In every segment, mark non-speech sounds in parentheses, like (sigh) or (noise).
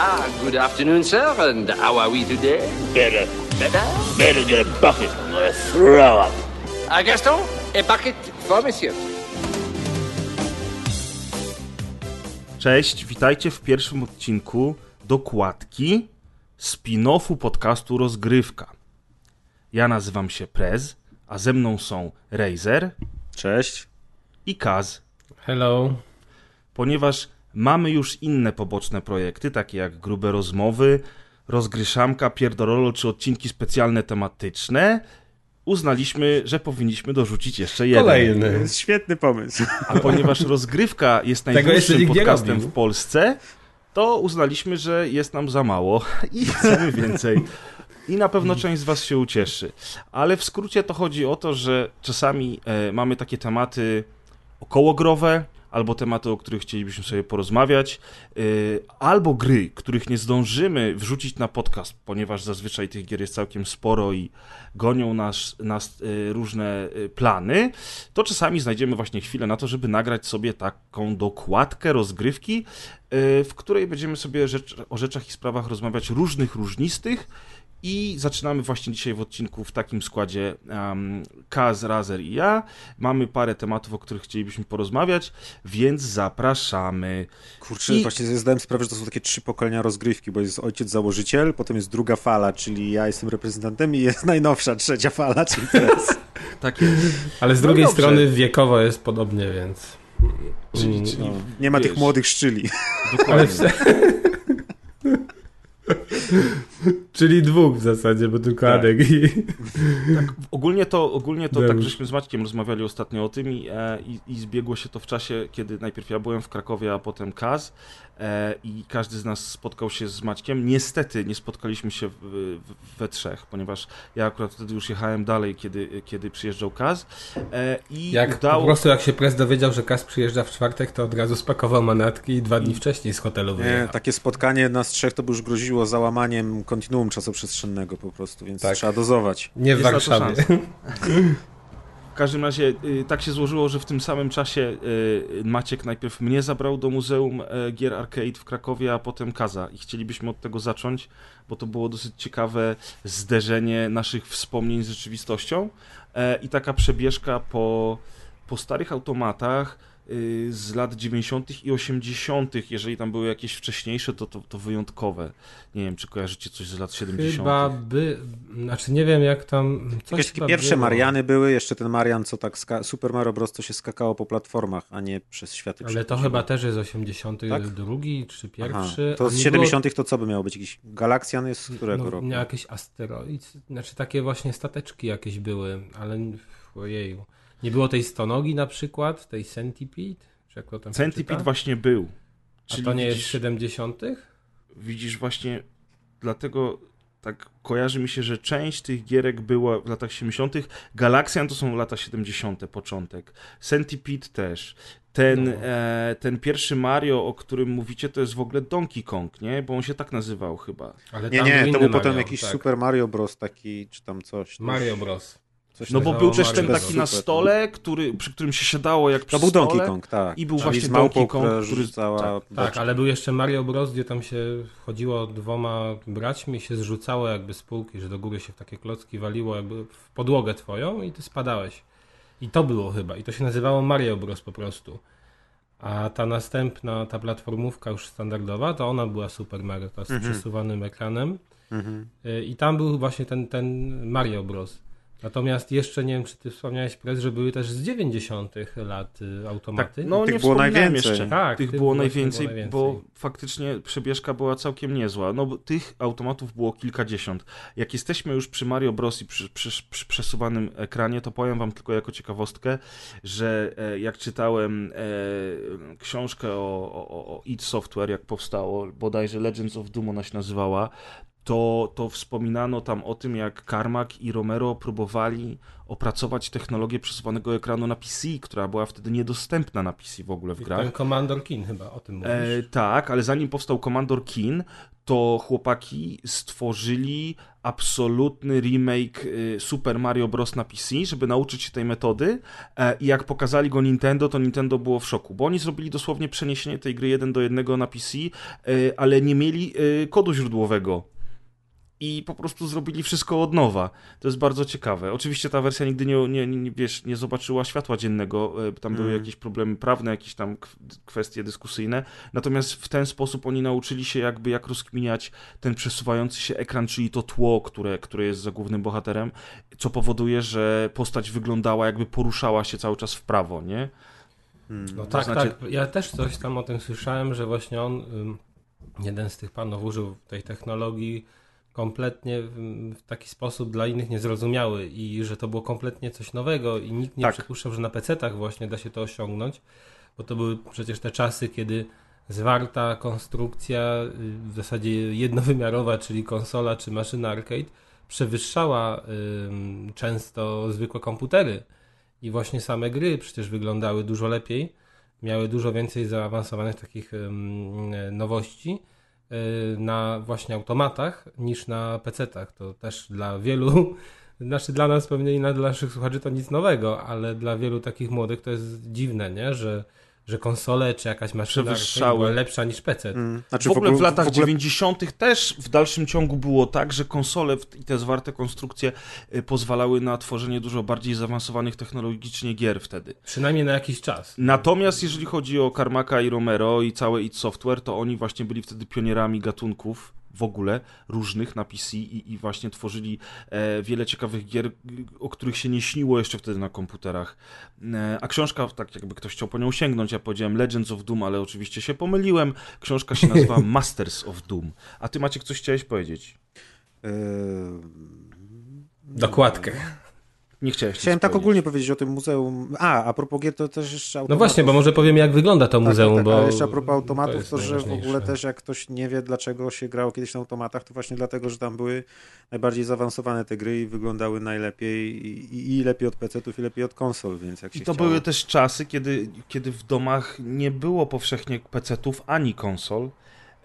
Ah, good afternoon, sir, and how are we today? Better, Better? better get a bucket. I'm gonna throw up. Ah, Gaston, a bucket for monsieur. Cześć, witajcie w pierwszym odcinku dokładki spin-offu podcastu Rozgrywka. Ja nazywam się Prez, a ze mną są Razer Cześć. i Kaz. Hello. Ponieważ mamy już inne poboczne projekty, takie jak grube rozmowy, rozgryszamka, pierdololo czy odcinki specjalne tematyczne, uznaliśmy, że powinniśmy dorzucić jeszcze jeden. To Kolejny. jest świetny pomysł. A ponieważ rozgrywka jest najdłuższym podcastem w Polsce, to uznaliśmy, że jest nam za mało (laughs) i chcemy więcej. I na pewno część z Was się ucieszy. Ale w skrócie to chodzi o to, że czasami e, mamy takie tematy okołogrowe, albo tematy, o których chcielibyśmy sobie porozmawiać, e, albo gry, których nie zdążymy wrzucić na podcast, ponieważ zazwyczaj tych gier jest całkiem sporo i gonią nas, nas e, różne e, plany, to czasami znajdziemy właśnie chwilę na to, żeby nagrać sobie taką dokładkę rozgrywki, w której będziemy sobie rzecz, o rzeczach i sprawach rozmawiać różnych, różnistych. I zaczynamy właśnie dzisiaj w odcinku w takim składzie um, Kaz, Razer i ja. Mamy parę tematów, o których chcielibyśmy porozmawiać, więc zapraszamy. Kurczę, I- właśnie sobie zdałem sprawę, że to są takie trzy pokolenia rozgrywki, bo jest ojciec założyciel, potem jest druga fala, czyli ja jestem reprezentantem i jest (laughs) najnowsza trzecia fala, czyli prez. (laughs) Takie, Ale z No drugiej dobrze. strony wiekowo jest podobnie, więc. czyli, czyli, No, nie ma wiesz, tych młodych szczyli. Ale Dokładnie. (laughs) (laughs) Czyli dwóch w zasadzie, bo tylko Tak. Adek i. Ogólnie to, ogólnie to Deusz. tak żeśmy z Maćkiem rozmawiali ostatnio o tym i, e, i, i zbiegło się to w czasie, kiedy najpierw ja byłem w Krakowie, a potem Kaz e, i każdy z nas spotkał się z Maćkiem. Niestety nie spotkaliśmy się w, w, we trzech, ponieważ ja akurat wtedy już jechałem dalej, kiedy, kiedy przyjeżdżał Kaz e, i Jak udało... po prostu jak się pres dowiedział, że Kas przyjeżdża w czwartek, to od razu spakował manatki i dwa dni wcześniej z hotelu Nie, wyjechał. takie spotkanie nas trzech to by już groziło załamaniem kontinuum czasoprzestrzennego po prostu, więc Tak. trzeba dozować. Nie w Warszawie. (laughs) W każdym razie y, tak się złożyło, że w tym samym czasie y, Maciek najpierw mnie zabrał do Muzeum e, Gier Arcade w Krakowie, a potem Kaza. I chcielibyśmy od tego zacząć, bo to było dosyć ciekawe zderzenie naszych wspomnień z rzeczywistością e, i taka przebieżka po, po starych automatach z lat 90. i 80., jeżeli tam były jakieś wcześniejsze, to, to, to wyjątkowe. Nie wiem, czy kojarzycie coś z lat 70. Chyba by. Znaczy nie wiem jak tam. Coś Jakieś pierwsze było. Mariany były, jeszcze ten Marian, co tak ska- Super Mario Bros. to się skakało po platformach, a nie przez światy. Ale to chyba też jest 82 Tak? czy Aha, pierwszy. to a z nie 70 to co by miało być? Jakiś Galaksjan jest z którego no, roku? Nie, jakiś asteroid, znaczy takie właśnie stateczki jakieś były, ale ojeju. Nie było tej stonogi na przykład, tej Centipede? Czy jak to tam Centipede właśnie był. A to nie jest widzisz, 70 widzisz właśnie, dlatego tak kojarzy mi się, że część tych gierek była w latach 70. Galaxian to są lata 70. początek. Centipede też. Ten, No. e, ten pierwszy Mario, o którym mówicie, to jest w ogóle Donkey Kong, nie? Bo on się tak nazywał chyba. Ale Nie, nie, to był Mario, potem jakiś tak. Super Mario Bros. taki, czy tam coś. Mario Bros. Coś No bo był też Mario ten Bros. taki na stole, który, przy którym się siadało jak przy To był Donkey. Kong, tak. I był Czyli właśnie małpą, Donkey Kong, która który- rzucała Tak, ale był jeszcze Mario Bros, gdzie tam się chodziło dwoma braćmi i się zrzucało jakby z półki, że do góry się w takie klocki waliło jakby w podłogę twoją i ty spadałeś. I to było chyba. I to się nazywało Mario Bros po prostu. A ta następna, ta platformówka już standardowa, to ona była Super Mario, ta z Mhm. przesuwanym ekranem. Mhm. Y, I tam był właśnie ten, ten Mario Bros. Natomiast jeszcze nie wiem, czy ty wspomniałeś, Prez, że były też z 90. lat y, automaty. No Tych nie było najwięcej. jeszcze. Tak, tych tych było najwięcej, było najwięcej. bo faktycznie przebieżka była całkiem niezła. No bo tych automatów było kilkadziesiąt. Jak jesteśmy już przy Mario Bros. i przy, przy, przy przesuwanym ekranie, to powiem wam tylko jako ciekawostkę, że e, jak czytałem e, książkę o, o, o id Software, jak powstało, bodajże Legends of Doom ona się nazywała, to, to wspominano tam o tym, jak Carmack i Romero próbowali opracować technologię przesuwanego ekranu na PC, która była wtedy niedostępna na PC w ogóle w grach. Ten Commander Kin chyba o tym mówisz. E, tak, ale zanim powstał Commandor Keen, to chłopaki stworzyli absolutny remake y, Super Mario Bros. na PC, żeby nauczyć się tej metody e, i jak pokazali go Nintendo, to Nintendo było w szoku, bo oni zrobili dosłownie przeniesienie tej gry jeden do jednego na PC, e, ale nie mieli e, kodu źródłowego i po prostu zrobili wszystko od nowa. To jest bardzo ciekawe. Oczywiście ta wersja nigdy nie, nie, nie, wiesz, nie zobaczyła światła dziennego. e, Tam były Mm. jakieś problemy prawne, jakieś tam kwestie dyskusyjne. Natomiast w ten sposób oni nauczyli się jakby jak rozkminiać ten przesuwający się ekran, czyli to tło, które, które jest za głównym bohaterem, co powoduje, że postać wyglądała jakby poruszała się cały czas w prawo, nie? No tak, znaczy- tak. Ja też coś tam o tym słyszałem, że właśnie on, jeden z tych panów użył tej technologii kompletnie w taki sposób dla innych niezrozumiały i że to było kompletnie coś nowego i nikt nie Tak. przypuszczał, że na PC-tach właśnie da się to osiągnąć, bo to były przecież te czasy, kiedy zwarta konstrukcja, w zasadzie jednowymiarowa, czyli konsola czy maszyna arcade, przewyższała ym, często zwykłe komputery. I właśnie same gry przecież wyglądały dużo lepiej, miały dużo więcej zaawansowanych takich ym, nowości na właśnie automatach niż na PC-tach. To też dla wielu, (laughs) znaczy dla nas pewnie i dla naszych słuchaczy to nic nowego, ale dla wielu takich młodych to jest dziwne, nie? Że, że konsole czy jakaś maszyna była lepsza niż PC. Mm, Znaczy w ogóle w latach w ogóle 90. też w dalszym ciągu było tak, że konsole i te zwarte konstrukcje y, pozwalały na tworzenie dużo bardziej zaawansowanych technologicznie gier wtedy. Przynajmniej na jakiś czas. Natomiast jeżeli chodzi o Carmacka i Romero i całe id Software, to oni właśnie byli wtedy pionierami gatunków w ogóle różnych na PC i, i właśnie tworzyli e, wiele ciekawych gier, o których się nie śniło jeszcze wtedy na komputerach. E, a książka, tak jakby ktoś chciał po nią sięgnąć, ja powiedziałem Legends of Doom, ale oczywiście się pomyliłem. Książka się nazywa (laughs) Masters of Doom. A ty Maciek coś chciałeś powiedzieć? Yy, Dokładkę. Nie chciałeś Chciałem tak powiedzieć. ogólnie powiedzieć o tym muzeum. A, a propos gier, to też jeszcze No automatów. właśnie, bo może powiem jak wygląda to Tak, muzeum, tak, tak, bo ale jeszcze a propos to automatów, jest to, że w ogóle też jak ktoś nie wie, dlaczego się grało kiedyś na automatach, to właśnie dlatego, że tam były najbardziej zaawansowane te gry i wyglądały najlepiej i, i, i lepiej od PC-ów i lepiej od konsol, więc jak się I to chciało... były też czasy, kiedy, kiedy w domach nie było powszechnie PC-ów ani konsol.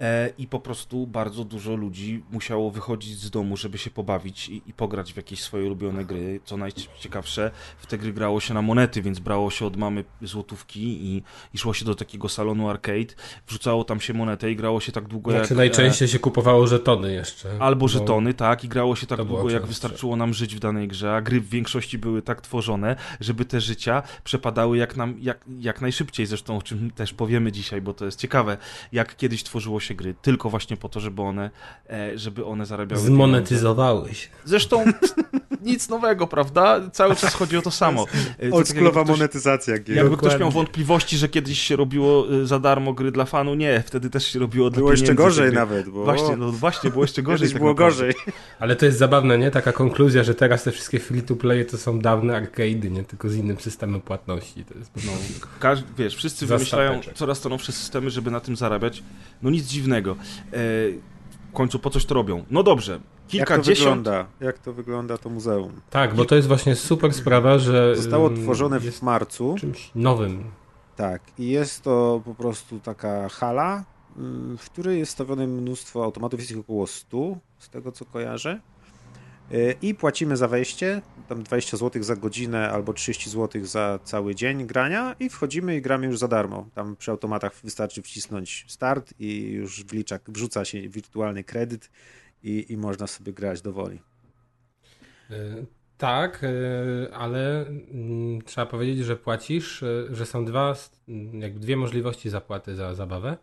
E, I po prostu bardzo dużo ludzi musiało wychodzić z domu, żeby się pobawić i, i pograć w jakieś swoje ulubione gry. Co najciekawsze, w te gry grało się na monety, więc brało się od mamy złotówki i, i szło się do takiego salonu arcade, wrzucało tam się monetę i grało się tak długo jak... Znaczy e, najczęściej się kupowało żetony jeszcze. Albo bo- żetony, tak, i grało się tak długo, jak częstsze. wystarczyło nam żyć w danej grze, a gry w większości były tak tworzone, żeby te życia przepadały jak, nam, jak, jak najszybciej, zresztą o czym też powiemy dzisiaj, bo to jest ciekawe, jak kiedyś tworzyło się gry, tylko właśnie po to, żeby one, e, żeby one zarabiały pieniądze. Zmonetyzowały się. Zresztą nic nowego, prawda? Cały czas chodzi o to samo. To tak Oldschoolowa ktoś- monetyzacja gier. Jakby ktoś miał wątpliwości, że kiedyś się robiło y, za darmo gry dla fanu, nie, wtedy też się robiło dla Było jeszcze gorzej jakby- nawet, bo Właśnie, no właśnie, było jeszcze gorzej. kiedyś tak było naprawdę. gorzej. Ale to jest zabawne, nie? Taka konkluzja, że teraz te wszystkie free-to-play to są dawne arcade'y, nie? Tylko z innym systemem płatności. To jest No, każ, wiesz, wszyscy wymyślają coraz to nowsze systemy, żeby na tym zarabiać. No nic dziwnego. E, w końcu po coś to robią. No dobrze, Jak to kilkadziesiąt... wygląda? Jak to wygląda to muzeum? Tak, bo to jest właśnie super sprawa, że... Zostało ym, tworzone w marcu. czymś nowym. Tak, i jest to po prostu taka hala, mm, w której jest stawione mnóstwo automatów, jest ich około 100, z tego co kojarzę. Y, I płacimy za wejście, tam 20 zł za godzinę albo 30 zł za cały dzień grania i wchodzimy i gramy już za darmo. Tam przy automatach wystarczy wcisnąć start i już wlicza, wrzuca się wirtualny kredyt i, i można sobie grać do woli. Y, Tak, y, ale mm, trzeba powiedzieć, że płacisz, że są dwa, mm, jakby dwie możliwości zapłaty za zabawę.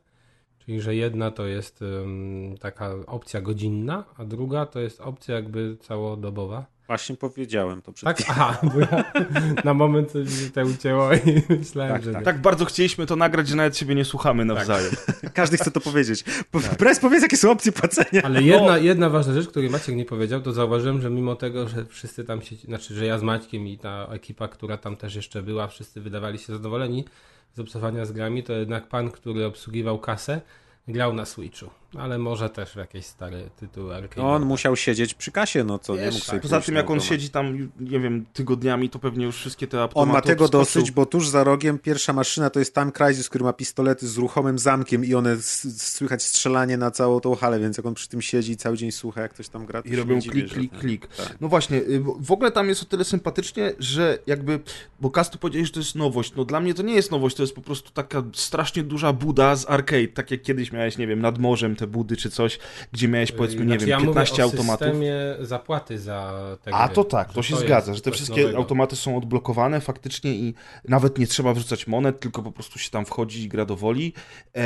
Czyli, że jedna to jest ym, taka opcja godzinna, a druga to jest opcja jakby całodobowa. Właśnie powiedziałem to przed Tak? Aha, bo ja (laughs) na moment coś mi się to ucięło i (laughs) myślałem, Tak, że tak. Tak bardzo chcieliśmy to nagrać, że nawet siebie nie słuchamy nawzajem. Każdy chce to powiedzieć. Po, Press, powiedz, jakie są opcje płacenia. Ale jedna, jedna ważna rzecz, której Maciek nie powiedział, to zauważyłem, że mimo tego, że wszyscy tam się, znaczy, że ja z Maćkiem i ta ekipa, która tam też jeszcze była, wszyscy wydawali się zadowoleni z z grami, to jednak pan, który obsługiwał kasę, grał na Switchu. Ale może też w jakieś stare tytuły arcade. On musiał siedzieć przy kasie, no co, nie Wiesz, mógł sobie Poza tym, jak on siedzi tam, nie wiem, tygodniami, to pewnie już wszystkie te automaty On ma tego odskoczył. dosyć, bo tuż za rogiem pierwsza maszyna to jest Time Crisis, który ma pistolety z ruchomym zamkiem i one słychać strzelanie na całą tą halę, więc jak on przy tym siedzi i cały dzień słucha, jak ktoś tam gra, to I się robią nie dziwię, klik, klik, ten- klik. tak. No właśnie, y, w ogóle tam jest o tyle sympatycznie, że jakby, bo Kastu powiedziałeś, że to jest nowość. No dla mnie to nie jest nowość, to jest po prostu taka strasznie duża buda z arcade, tak jak kiedyś miałeś, nie wiem, nad morzem te budy czy coś, gdzie miałeś powiedzmy, nie Znaczy, wiem, ja 15 mówię automatów. o systemie zapłaty za te A to tak, to się jest zgadza, że te wszystkie nowego. automaty są odblokowane faktycznie i nawet nie trzeba wrzucać monet, tylko po prostu się tam wchodzi i gra do woli. E,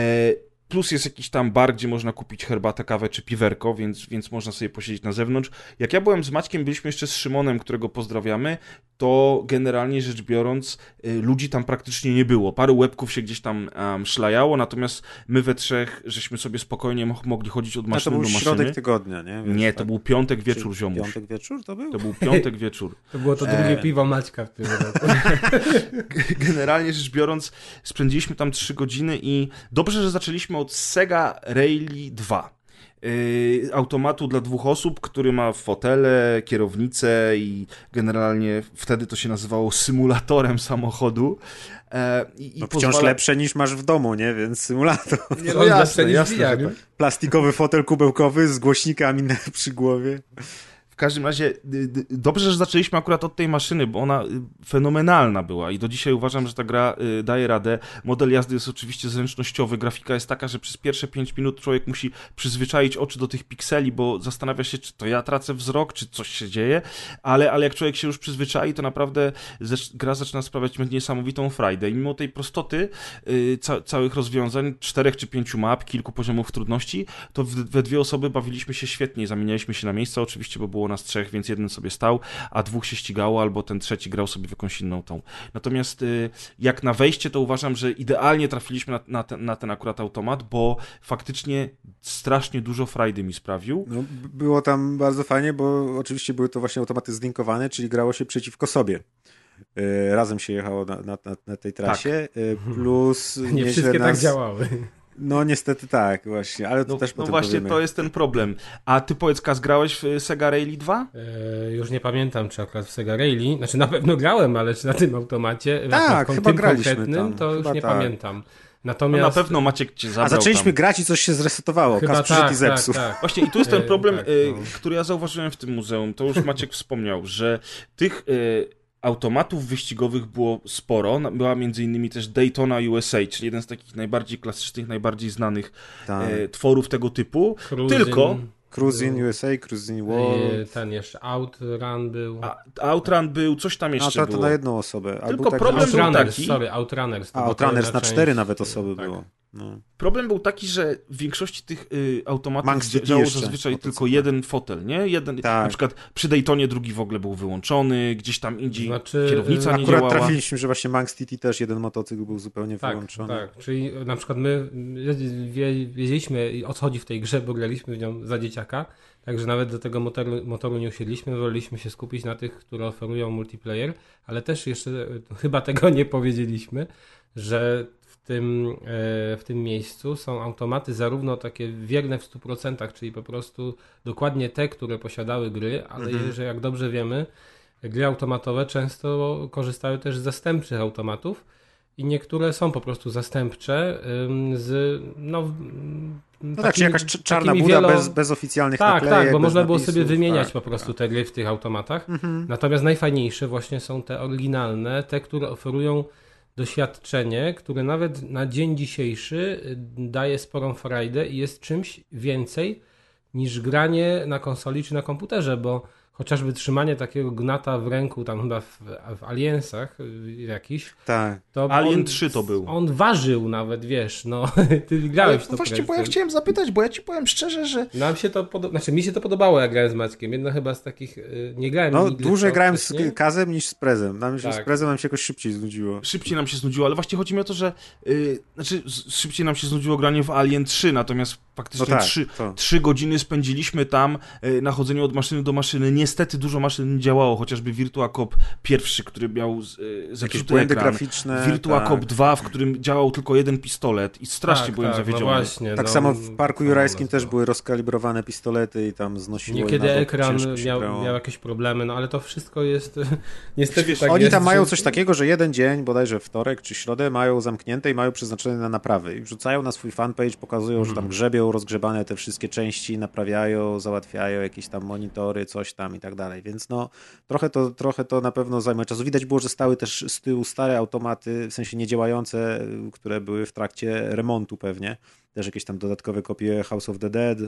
plus jest jakiś tam bar, gdzie można kupić herbatę, kawę czy piwerko, więc, więc można sobie posiedzieć na zewnątrz. Jak ja byłem z Maćkiem, byliśmy jeszcze z Szymonem, którego pozdrawiamy, to generalnie rzecz biorąc y, ludzi tam praktycznie nie było. Paru łebków się gdzieś tam um, szlajało, natomiast my we trzech żeśmy sobie spokojnie mo- mogli chodzić od to maszyny był do maszyny. środek tygodnia, nie? Więc Nie, to tak. był piątek wieczór, ziomuś. Piątek wieczór to był? To był piątek wieczór. (laughs) To było to drugie E. piwo Maćka w tym roku. (laughs) Generalnie rzecz biorąc, spędziliśmy tam 3 godziny i dobrze, że zaczęliśmy od Sega Rally 2. Yy, automatu dla dwóch osób, który ma fotele, kierownicę i generalnie wtedy to się nazywało symulatorem samochodu. E, i, i No wciąż lepsze niż masz w domu, nie? Więc symulator. Nie, no jest jasne, jasne, że VR. tak. Plastikowy fotel kubełkowy z głośnikami na- przy głowie. W każdym razie y, y, dobrze, że zaczęliśmy akurat od tej maszyny, bo ona y, fenomenalna była i do dzisiaj uważam, że ta gra daje radę. Model jazdy jest oczywiście zręcznościowy, grafika jest taka, że przez pierwsze 5 minut człowiek musi przyzwyczaić oczy do tych pikseli, bo zastanawia się, czy to ja tracę wzrok, czy coś się dzieje, ale, ale jak człowiek się już przyzwyczai, to naprawdę gra zaczyna sprawiać niesamowitą frajdę. I mimo tej prostoty ca całych rozwiązań, czterech czy pięciu map, kilku poziomów trudności, to we dwie osoby bawiliśmy się świetnie, zamienialiśmy się na miejsca oczywiście, bo było nas trzech, więc jeden sobie stał, a dwóch się ścigało, albo ten trzeci grał sobie w jakąś inną tą. Natomiast y, jak na wejście, to uważam, że idealnie trafiliśmy na, na, ten, na ten akurat automat, bo faktycznie strasznie dużo frajdy mi sprawił. No, było tam bardzo fajnie, bo oczywiście były to właśnie automaty zlinkowane, czyli grało się przeciwko sobie. E, Razem się jechało na, na, na, tej trasie, e, plus (laughs) Nie nieźle wszystkie tak nas... działały. No niestety tak, właśnie, ale to No, też no potem właśnie, powiemy. to jest ten problem. A ty powiedz, Kaz, grałeś w Sega Rally 2? E, już nie pamiętam, czy akurat w Sega Rally, znaczy na pewno grałem, ale czy na tym automacie, Tak, chyba tym konkretnym, tam, to już chyba nie tak. pamiętam. No Natomiast... na pewno Maciek cię zabrał A zaczęliśmy tam. grać i coś się zresetowało, Chyba Kas przyszedł tak, i zepsuł. Tak, tak. Właśnie i tu jest ten E, problem, tak, e, no. który ja zauważyłem w tym muzeum, to już Maciek wspomniał, że tych e, automatów wyścigowych było sporo, była między innymi też Daytona USA, czyli jeden z takich najbardziej klasycznych, najbardziej znanych Tak. e, tworów tego typu, Cruising, tylko Cruising USA, Cruising World. e, Ten jeszcze Outrun był. a, Outrun był, coś tam A jeszcze to, to było. na jedną osobę. A Tylko tak, problem był taki- sorry, Outrunners. to A, Outrunners na cztery nawet osoby Tak. było. No. Problem był taki, że w większości tych y, automatów Manx działał zazwyczaj tylko jeden fotel, nie? Jeden, Tak. Na przykład przy Daytonie drugi w ogóle był wyłączony, gdzieś tam indziej Znaczy, kierownica y, nie Akurat działała. trafiliśmy, że właśnie Manx City też jeden motocykl był zupełnie Tak, wyłączony. tak. Czyli na przykład my wie- wiedzieliśmy o co chodzi w tej grze, bo graliśmy w nią za dzieciaka, także nawet do tego motoru, motoru nie usiedliśmy, woleliśmy się skupić na tych, które oferują multiplayer, ale też jeszcze e, chyba tego nie powiedzieliśmy, że tym, e, w tym miejscu są automaty zarówno takie wierne w 100%, czyli po prostu dokładnie te, które posiadały gry, ale Mhm. że jak dobrze wiemy, gry automatowe często korzystały też z zastępczych automatów i niektóre są po prostu zastępcze z no, No tak, czy jakaś cz- czarna takimi buda wielo- bez, bez oficjalnych tak, naklejek, tak, bo można było napisów, sobie wymieniać tak, po prostu tak. te gry w tych automatach. Mhm. Natomiast najfajniejsze właśnie są te oryginalne, te, które oferują doświadczenie, które nawet na dzień dzisiejszy y, daje sporą frajdę i jest czymś więcej niż granie na konsoli czy na komputerze, bo chociażby trzymanie takiego gnata w ręku, tam chyba w, w Aliensach y, jakiś, Tak. to Alien on, 3 to był. On ważył nawet, wiesz, no, (laughs) ty Ale grałeś w to właśnie, bo ja chciałem zapytać, bo ja ci powiem szczerze, że Nam się to podobało, znaczy mi się to podobało jak grałem z Maćkiem, jedna chyba z takich, y, nie grałem No, dłużej grałem z wcześniej. Kazem niż z Prezem. Nam się Tak. z Prezem nam się jakoś szybciej znudziło. szybciej nam się znudziło, ale właśnie chodzi mi o to, że yy, znaczy szybciej nam się znudziło granie w Alien 3, natomiast faktycznie No tak, trzy, to. trzy godziny spędziliśmy tam yy, na chodzeniu od maszyny do maszyny, nie niestety dużo maszyn nie działało, chociażby Virtua Cop pierwszy, który miał z- Jakieś zepsuty błędy ekran. graficzne. Virtua tak. Cop 2, w którym działał tylko jeden pistolet i strasznie Tak, byłem tak, zawiedziony. No właśnie, Tak no, samo w Parku samo Jurajskim też były rozkalibrowane pistolety i tam znosiło Niekiedy ekran miał, miał jakieś problemy, no ale to wszystko jest (laughs) niestety Wiesz, tak Oni jest, tam mają coś takiego, że jeden dzień, bodajże wtorek czy środę, mają zamknięte i mają przeznaczone na naprawy. I wrzucają na swój fanpage, pokazują, że Mhm. tam grzebią, rozgrzebane te wszystkie części, naprawiają, załatwiają jakieś tam monitory, coś tam i tak dalej. Więc no, trochę to, trochę to na pewno zajmuje czasu. Widać było, że stały też z tyłu stare automaty, w sensie niedziałające, które były w trakcie remontu pewnie. Też jakieś tam dodatkowe kopie House of the Dead,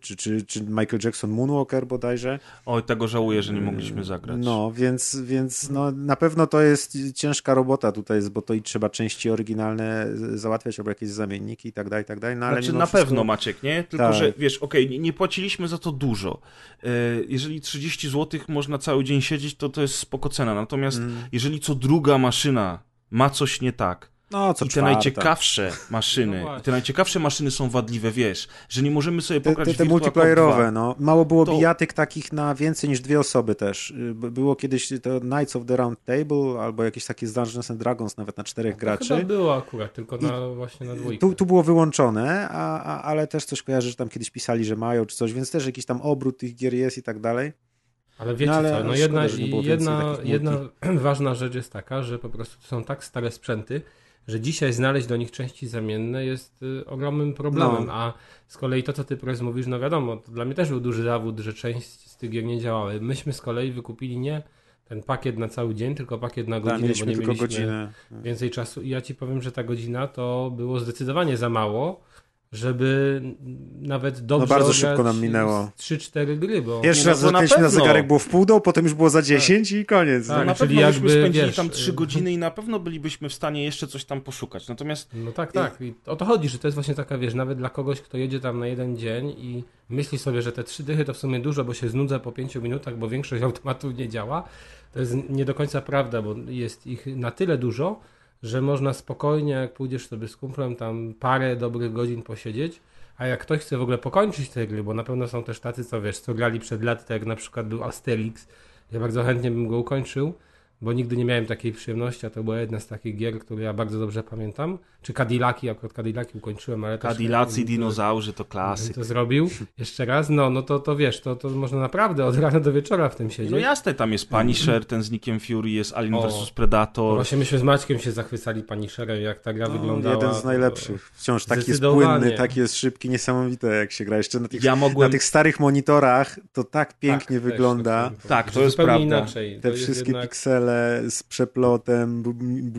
czy, czy, czy Michael Jackson Moonwalker bodajże. Oj, tego żałuję, że nie mogliśmy zagrać. No, więc, więc no, na pewno to jest ciężka robota tutaj, bo to i trzeba części oryginalne załatwiać, albo jakieś zamienniki i tak dalej, i tak dalej. No, ale Znaczy na wszystko- pewno Maciek, nie? Tylko, Tak. że wiesz, okej, nie- nie płaciliśmy za to dużo. Jeżeli 30 zł można cały dzień siedzieć, to to jest spoko cena. Natomiast Mm. jeżeli co druga maszyna ma coś nie tak, No, co i te czwarta. najciekawsze maszyny, No właśnie. i te najciekawsze maszyny są wadliwe, wiesz, że nie możemy sobie Te, pograć te, te Cop multiplayerowe, 2. no. Mało było To- bijatyk takich na więcej niż dwie osoby też. Y, Było kiedyś to Knights of the Round Table, albo jakieś takie Dungeons and Dragons nawet na czterech To chyba graczy. było akurat, tylko na, właśnie na dwójkę. Tu, tu było wyłączone, a, a, ale też coś kojarzę, że tam kiedyś pisali, że mają czy coś, więc też jakiś tam obrót tych gier jest i tak dalej. Ale wiecie No, ale co, no szkoda, jedna, więcej jedna, jedna (clears throat) ważna rzecz jest taka, że po prostu to są tak stare sprzęty, że dzisiaj znaleźć do nich części zamienne jest y, ogromnym problemem, No. a z kolei to, co ty Prez mówisz, no wiadomo, to dla mnie też był duży zawód, że część z tych gier nie działały. Myśmy z kolei wykupili nie ten pakiet na cały dzień, tylko pakiet na Tak, godzinę, bo mieliśmy nie tylko mieliśmy godzinę. więcej czasu i ja ci powiem, że ta godzina to było zdecydowanie za mało, żeby nawet dobrze No bardzo szybko nam minęło. z 3-4 gry, bo... Pierwszy no raz to na na pewno. zegarek, było w pół do, potem już było za 10 i koniec. Tak, No na czyli pewno byśmy jakby, spędzili wiesz, tam 3 y- godziny i na pewno bylibyśmy w stanie jeszcze coś tam poszukać. Natomiast No tak, tak. I o to chodzi, że to jest właśnie taka, wiesz, nawet dla kogoś, kto jedzie tam na jeden dzień i myśli sobie, że te trzy dychy to w sumie dużo, bo się znudza po pięciu minutach, bo większość (laughs) automatów nie działa. To jest nie do końca prawda, bo jest ich na tyle dużo, że można spokojnie, jak pójdziesz sobie z kumplem, tam parę dobrych godzin posiedzieć. A jak ktoś chce w ogóle pokończyć te gry, bo na pewno są też tacy, co wiesz, co grali przed laty, tak jak na przykład był Asterix, ja bardzo chętnie bym go ukończył, bo nigdy nie miałem takiej przyjemności, a to była jedna z takich gier, które ja bardzo dobrze pamiętam. Czy Cadillaki, akurat Cadillaki ukończyłem, ale też... Cadillacy, to- dinozaurzy to klasyk. To zrobił jeszcze raz, no, no to, to wiesz, to, to można naprawdę od rana do wieczora w tym siedzieć. No jasne, tam jest Punisher, ten z Nickiem Fury, jest Alien O. vs No Predator. Właśnie myśmy z Maćkiem się zachwycali pani Szerem, jak ta gra No, wyglądała. jeden z najlepszych. Wciąż taki jest płynny, taki jest szybki, niesamowite jak się gra. Jeszcze na tych, Ja mogłem... na tych starych monitorach to tak pięknie Tak, też wygląda. tak Tak, to że jest zupełnie prawda. inaczej. Te To jest wszystkie jednak- piksele z przeplotem,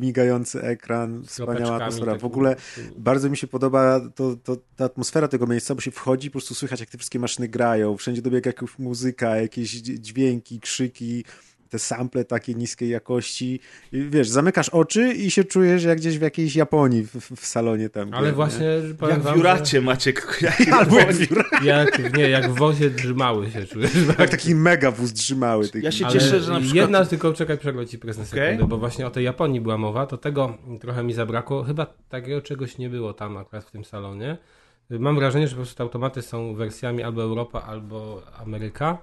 migający ekran, wspaniała atmosfera. W ogóle bardzo mi się podoba to, to, ta atmosfera tego miejsca, bo się wchodzi, po prostu słychać jak te wszystkie maszyny grają, wszędzie dobiega jakaś muzyka, jakieś dź- dźwięki, krzyki, te sample takie niskiej jakości. I wiesz, zamykasz oczy i się czujesz jak gdzieś w jakiejś Japonii w, w- salonie tam. Ale nie? właśnie powiem Jak wam, (laughs) w Juracie, Maciek. Jak Albo jak, w- że jak, nie, jak w wozie drzymały się czujesz. jak (laughs) taki mega wóz trzymały. Taki. Ja się Ale cieszę, że na przykład... Jedna tylko, czekaj, przerwę ci prezes Okej. sekundę, bo właśnie o tej Japonii była mowa, to tego trochę mi zabrakło. Chyba takiego czegoś nie było tam akurat w tym salonie. Mam wrażenie, że po prostu te automaty są wersjami albo Europa, albo Ameryka,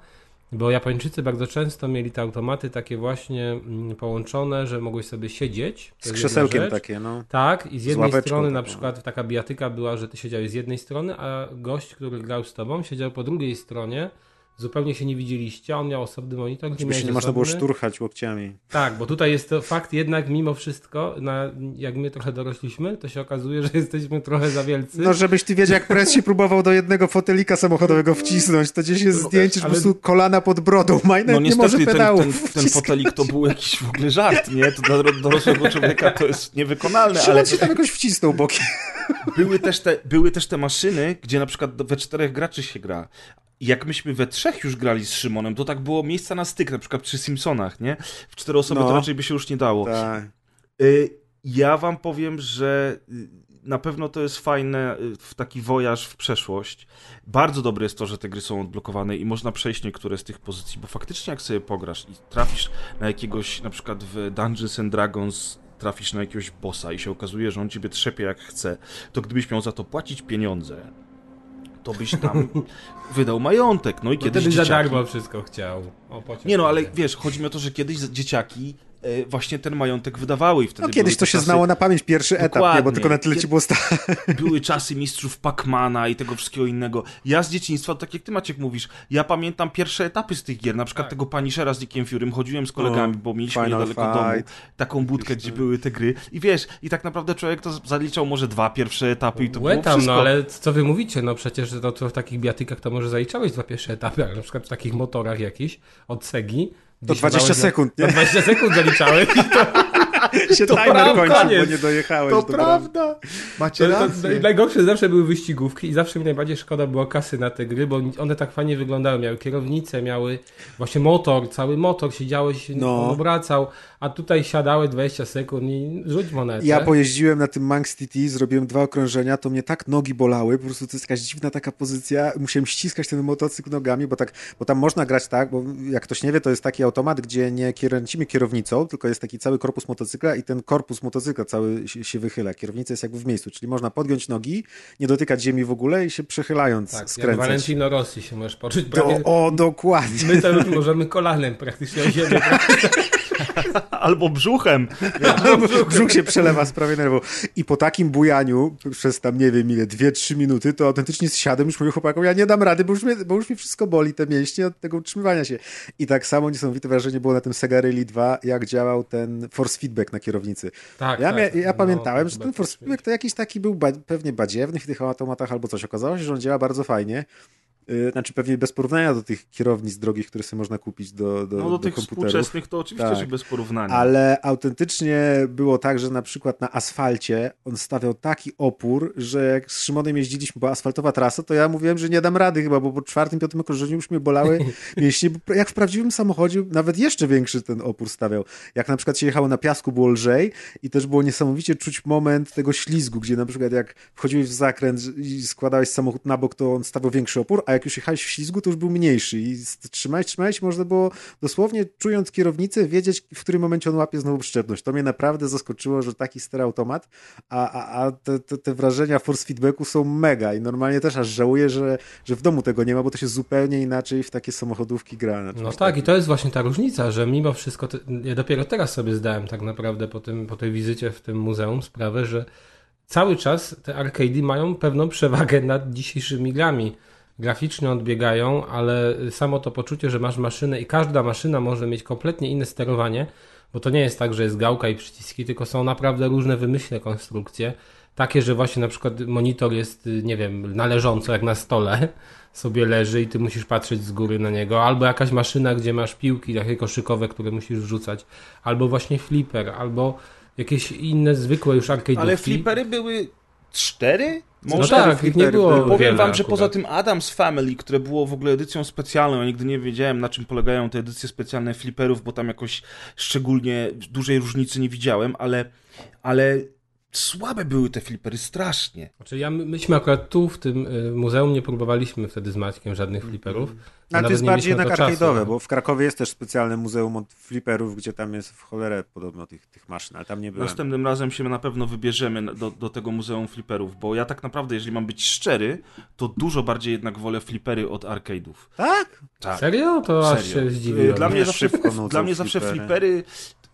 bo Japończycy bardzo często mieli te automaty takie właśnie mm, połączone, że mogłeś sobie siedzieć. Z krzesełkiem takie, no. Tak, i z jednej ławeczką strony na przykład taka bijatyka była, że ty siedziałeś z jednej strony, a gość, który grał z tobą, siedział po drugiej stronie. Zupełnie się nie widzieliście, on miał osobny monitor, gdzie się nie można było szturchać łokciami. Tak, bo tutaj jest to fakt jednak mimo wszystko, na, jak my trochę dorośliśmy, to się okazuje, że jesteśmy trochę za wielcy. No, żebyś ty wiedział, jak prez się próbował do jednego fotelika samochodowego wcisnąć, to gdzieś jest zdjęcie, że ale- po prostu kolana pod brodą ma No nie może niestety ten, pedałów ten, ten wciskać. fotelik to był jakiś w ogóle żart, nie? To dla dorosłego człowieka to jest niewykonalne, ale się tam jakoś wcisnął bokiem. były też, te, były też te maszyny, gdzie na przykład we czterech graczy się gra. I jak myśmy we trzech już grali z Szymonem, to tak było miejsca na styk, na przykład przy Simpsonach, nie? W cztery osoby No. to raczej by się już nie dało. Tak. Y, Ja wam powiem, że y, na pewno to jest fajne y, w taki wojaż w przeszłość. Bardzo dobre jest to, że te gry są odblokowane i można przejść niektóre z tych pozycji, bo faktycznie jak sobie pograsz i trafisz na jakiegoś, na przykład w Dungeons and Dragons trafisz na jakiegoś bossa i się okazuje, że on ciebie trzepie jak chce, to gdybyś miał za to płacić pieniądze, to byś tam wydał majątek. No i Bo kiedyś Wtedy za dzieciaki... darmo wszystko chciał. O, Nie no, ale wiesz, chodzi mi o to, że kiedyś dzieciaki właśnie ten majątek wydawały i wtedy No kiedyś to się czasy- znało na pamięć pierwszy etap, nie? bo Dokładnie. tylko na tyle ci było stać. (laughs) były czasy mistrzów Pacmana i tego wszystkiego innego. Ja z dzieciństwa, tak jak ty Maciek mówisz, ja pamiętam pierwsze etapy z tych gier, na przykład Tak. tego Punishera z Nickiem Furym, chodziłem z kolegami, bo mieliśmy Final niedaleko domu taką budkę, gdzie były te gry i wiesz, i tak naprawdę człowiek to zaliczał może dwa pierwsze etapy i to Łe było tam, wszystko. no ale co wy mówicie? No przecież to, to w takich biatykach to może zaliczałeś dwa pierwsze etapy, ale na przykład w takich motorach jakichś od Segi. To gdzie 20 siadałeś na- sekund, nie? To 20 sekund zaliczałeś. i To, (laughs) się To timer prawda, kończył, bo nie dojechałeś To do prawda! Macie to, to, rację. najgorsze zawsze były wyścigówki i zawsze mi najbardziej szkoda było kasy na te gry, bo one tak fajnie wyglądały. Miały kierownicę, miały właśnie motor, cały motor, siedziałeś, No. on obracał, a tutaj siadałeś 20 sekund i rzuć monetę. Ja pojeździłem na tym Manx TT, zrobiłem dwa okrążenia, to mnie tak nogi bolały, po prostu to jest jakaś dziwna taka pozycja, musiałem ściskać ten motocykl nogami, bo tak, bo tam można grać tak, bo jak ktoś nie wie, to jest taki automat, gdzie nie kręcimy kierownicą, tylko jest taki cały korpus motocykla i ten korpus motocykla cały się, wychyla, kierownica jest jakby w miejscu, czyli można podgiąć nogi, nie dotykać ziemi w ogóle i się przechylając tak, skręcać. Valentino Rossi się możesz poczuć. Prawie, To, o, dokładnie. My to już możemy kolanem praktycznie o ziemię. (laughs) (laughs) Albo brzuchem. Brzuch się przelewa z prawie nerwą. I po takim bujaniu, przez tam nie wiem ile, 2-3 minuty, to autentycznie zsiadłem już mówię chłopakom, ja nie dam rady, bo już, mnie, bo już mi wszystko boli, te mięśnie od tego utrzymywania się. I tak samo niesamowite wrażenie było na tym Sega Rally 2, jak działał ten force feedback na kierownicy. Tak, Ja, tak, mia- tak. ja No, pamiętałem, że ten force feedback to jakiś taki był ba- pewnie badziewny w tych automatach albo coś. Okazało się, że on działa bardzo fajnie. Yy, Znaczy pewnie bez porównania do tych kierownic drogich, które sobie można kupić do, do, No do tych komputerów. współczesnych to oczywiście, Tak. że bez porównania. Ale autentycznie było tak, że na przykład na asfalcie on stawiał taki opór, że jak z Szymonem jeździliśmy po asfaltowa trasa, to ja mówiłem, że nie dam rady chyba, bo po czwartym, piątym okrążeniu już mnie bolały (laughs) mięśnie. bo Jak w prawdziwym samochodzie, nawet jeszcze większy ten opór stawiał. Jak na przykład się jechało na piasku, było lżej i też było niesamowicie czuć moment tego ślizgu, gdzie na przykład jak wchodziłeś w zakręt i składałeś samochód na bok, to on stawiał większy opór, a jak już jechałeś w ślizgu, to już był mniejszy i trzymałeś, trzymałeś, można było dosłownie czując kierownicę, wiedzieć, w którym momencie on łapie znowu przyczepność. To mnie naprawdę zaskoczyło, że taki stary automat, a, a, a te, te, te wrażenia force feedbacku są mega i normalnie też aż żałuję, że, że w domu tego nie ma, bo to się zupełnie inaczej w takie samochodówki gra. No tak, takim. i to jest właśnie ta różnica, że mimo wszystko, te, ja dopiero teraz sobie zdałem tak naprawdę po, tym, po tej wizycie w tym muzeum sprawę, że cały czas te arcady mają pewną przewagę nad dzisiejszymi grami. Graficznie odbiegają, ale samo to poczucie, że masz maszynę i każda maszyna może mieć kompletnie inne sterowanie, bo to nie jest tak, że jest gałka i przyciski, tylko są naprawdę różne wymyślne konstrukcje. Takie, że właśnie na przykład monitor jest, nie wiem, należąco jak na stole (laughs) sobie leży i ty musisz patrzeć z góry na niego, albo jakaś maszyna, gdzie masz piłki takie koszykowe, które musisz wrzucać, albo właśnie flipper, albo jakieś inne zwykłe już arcade'ówki. Ale flipery były cztery? No Może tak, ich nie było. Powiem wiele wam, że akurat. poza tym Adams Family, które było w ogóle edycją specjalną, ja nigdy nie wiedziałem na czym polegają te edycje specjalne fliperów, bo tam jakoś szczególnie dużej różnicy nie widziałem, ale, ale słabe były te flipery, strasznie. Znaczy ja, my- myśmy akurat tu w tym y, muzeum nie próbowaliśmy wtedy z Maćkiem żadnych flipperów. bo Ale to jest bardziej jednak arcade'owe, bo w Krakowie jest też specjalne muzeum od fliperów, gdzie tam jest w cholerę podobno tych, tych maszyn, ale tam nie byłem. Następnym razem się na pewno wybierzemy do, do tego Muzeum Fliperów, bo ja tak naprawdę, jeżeli mam być szczery, to dużo bardziej jednak wolę flipery od arcade'ów. Tak? Tak. Serio? To aż Serio. się zdziwiłem. Dla mnie zawsze, dla mnie zawsze flipery.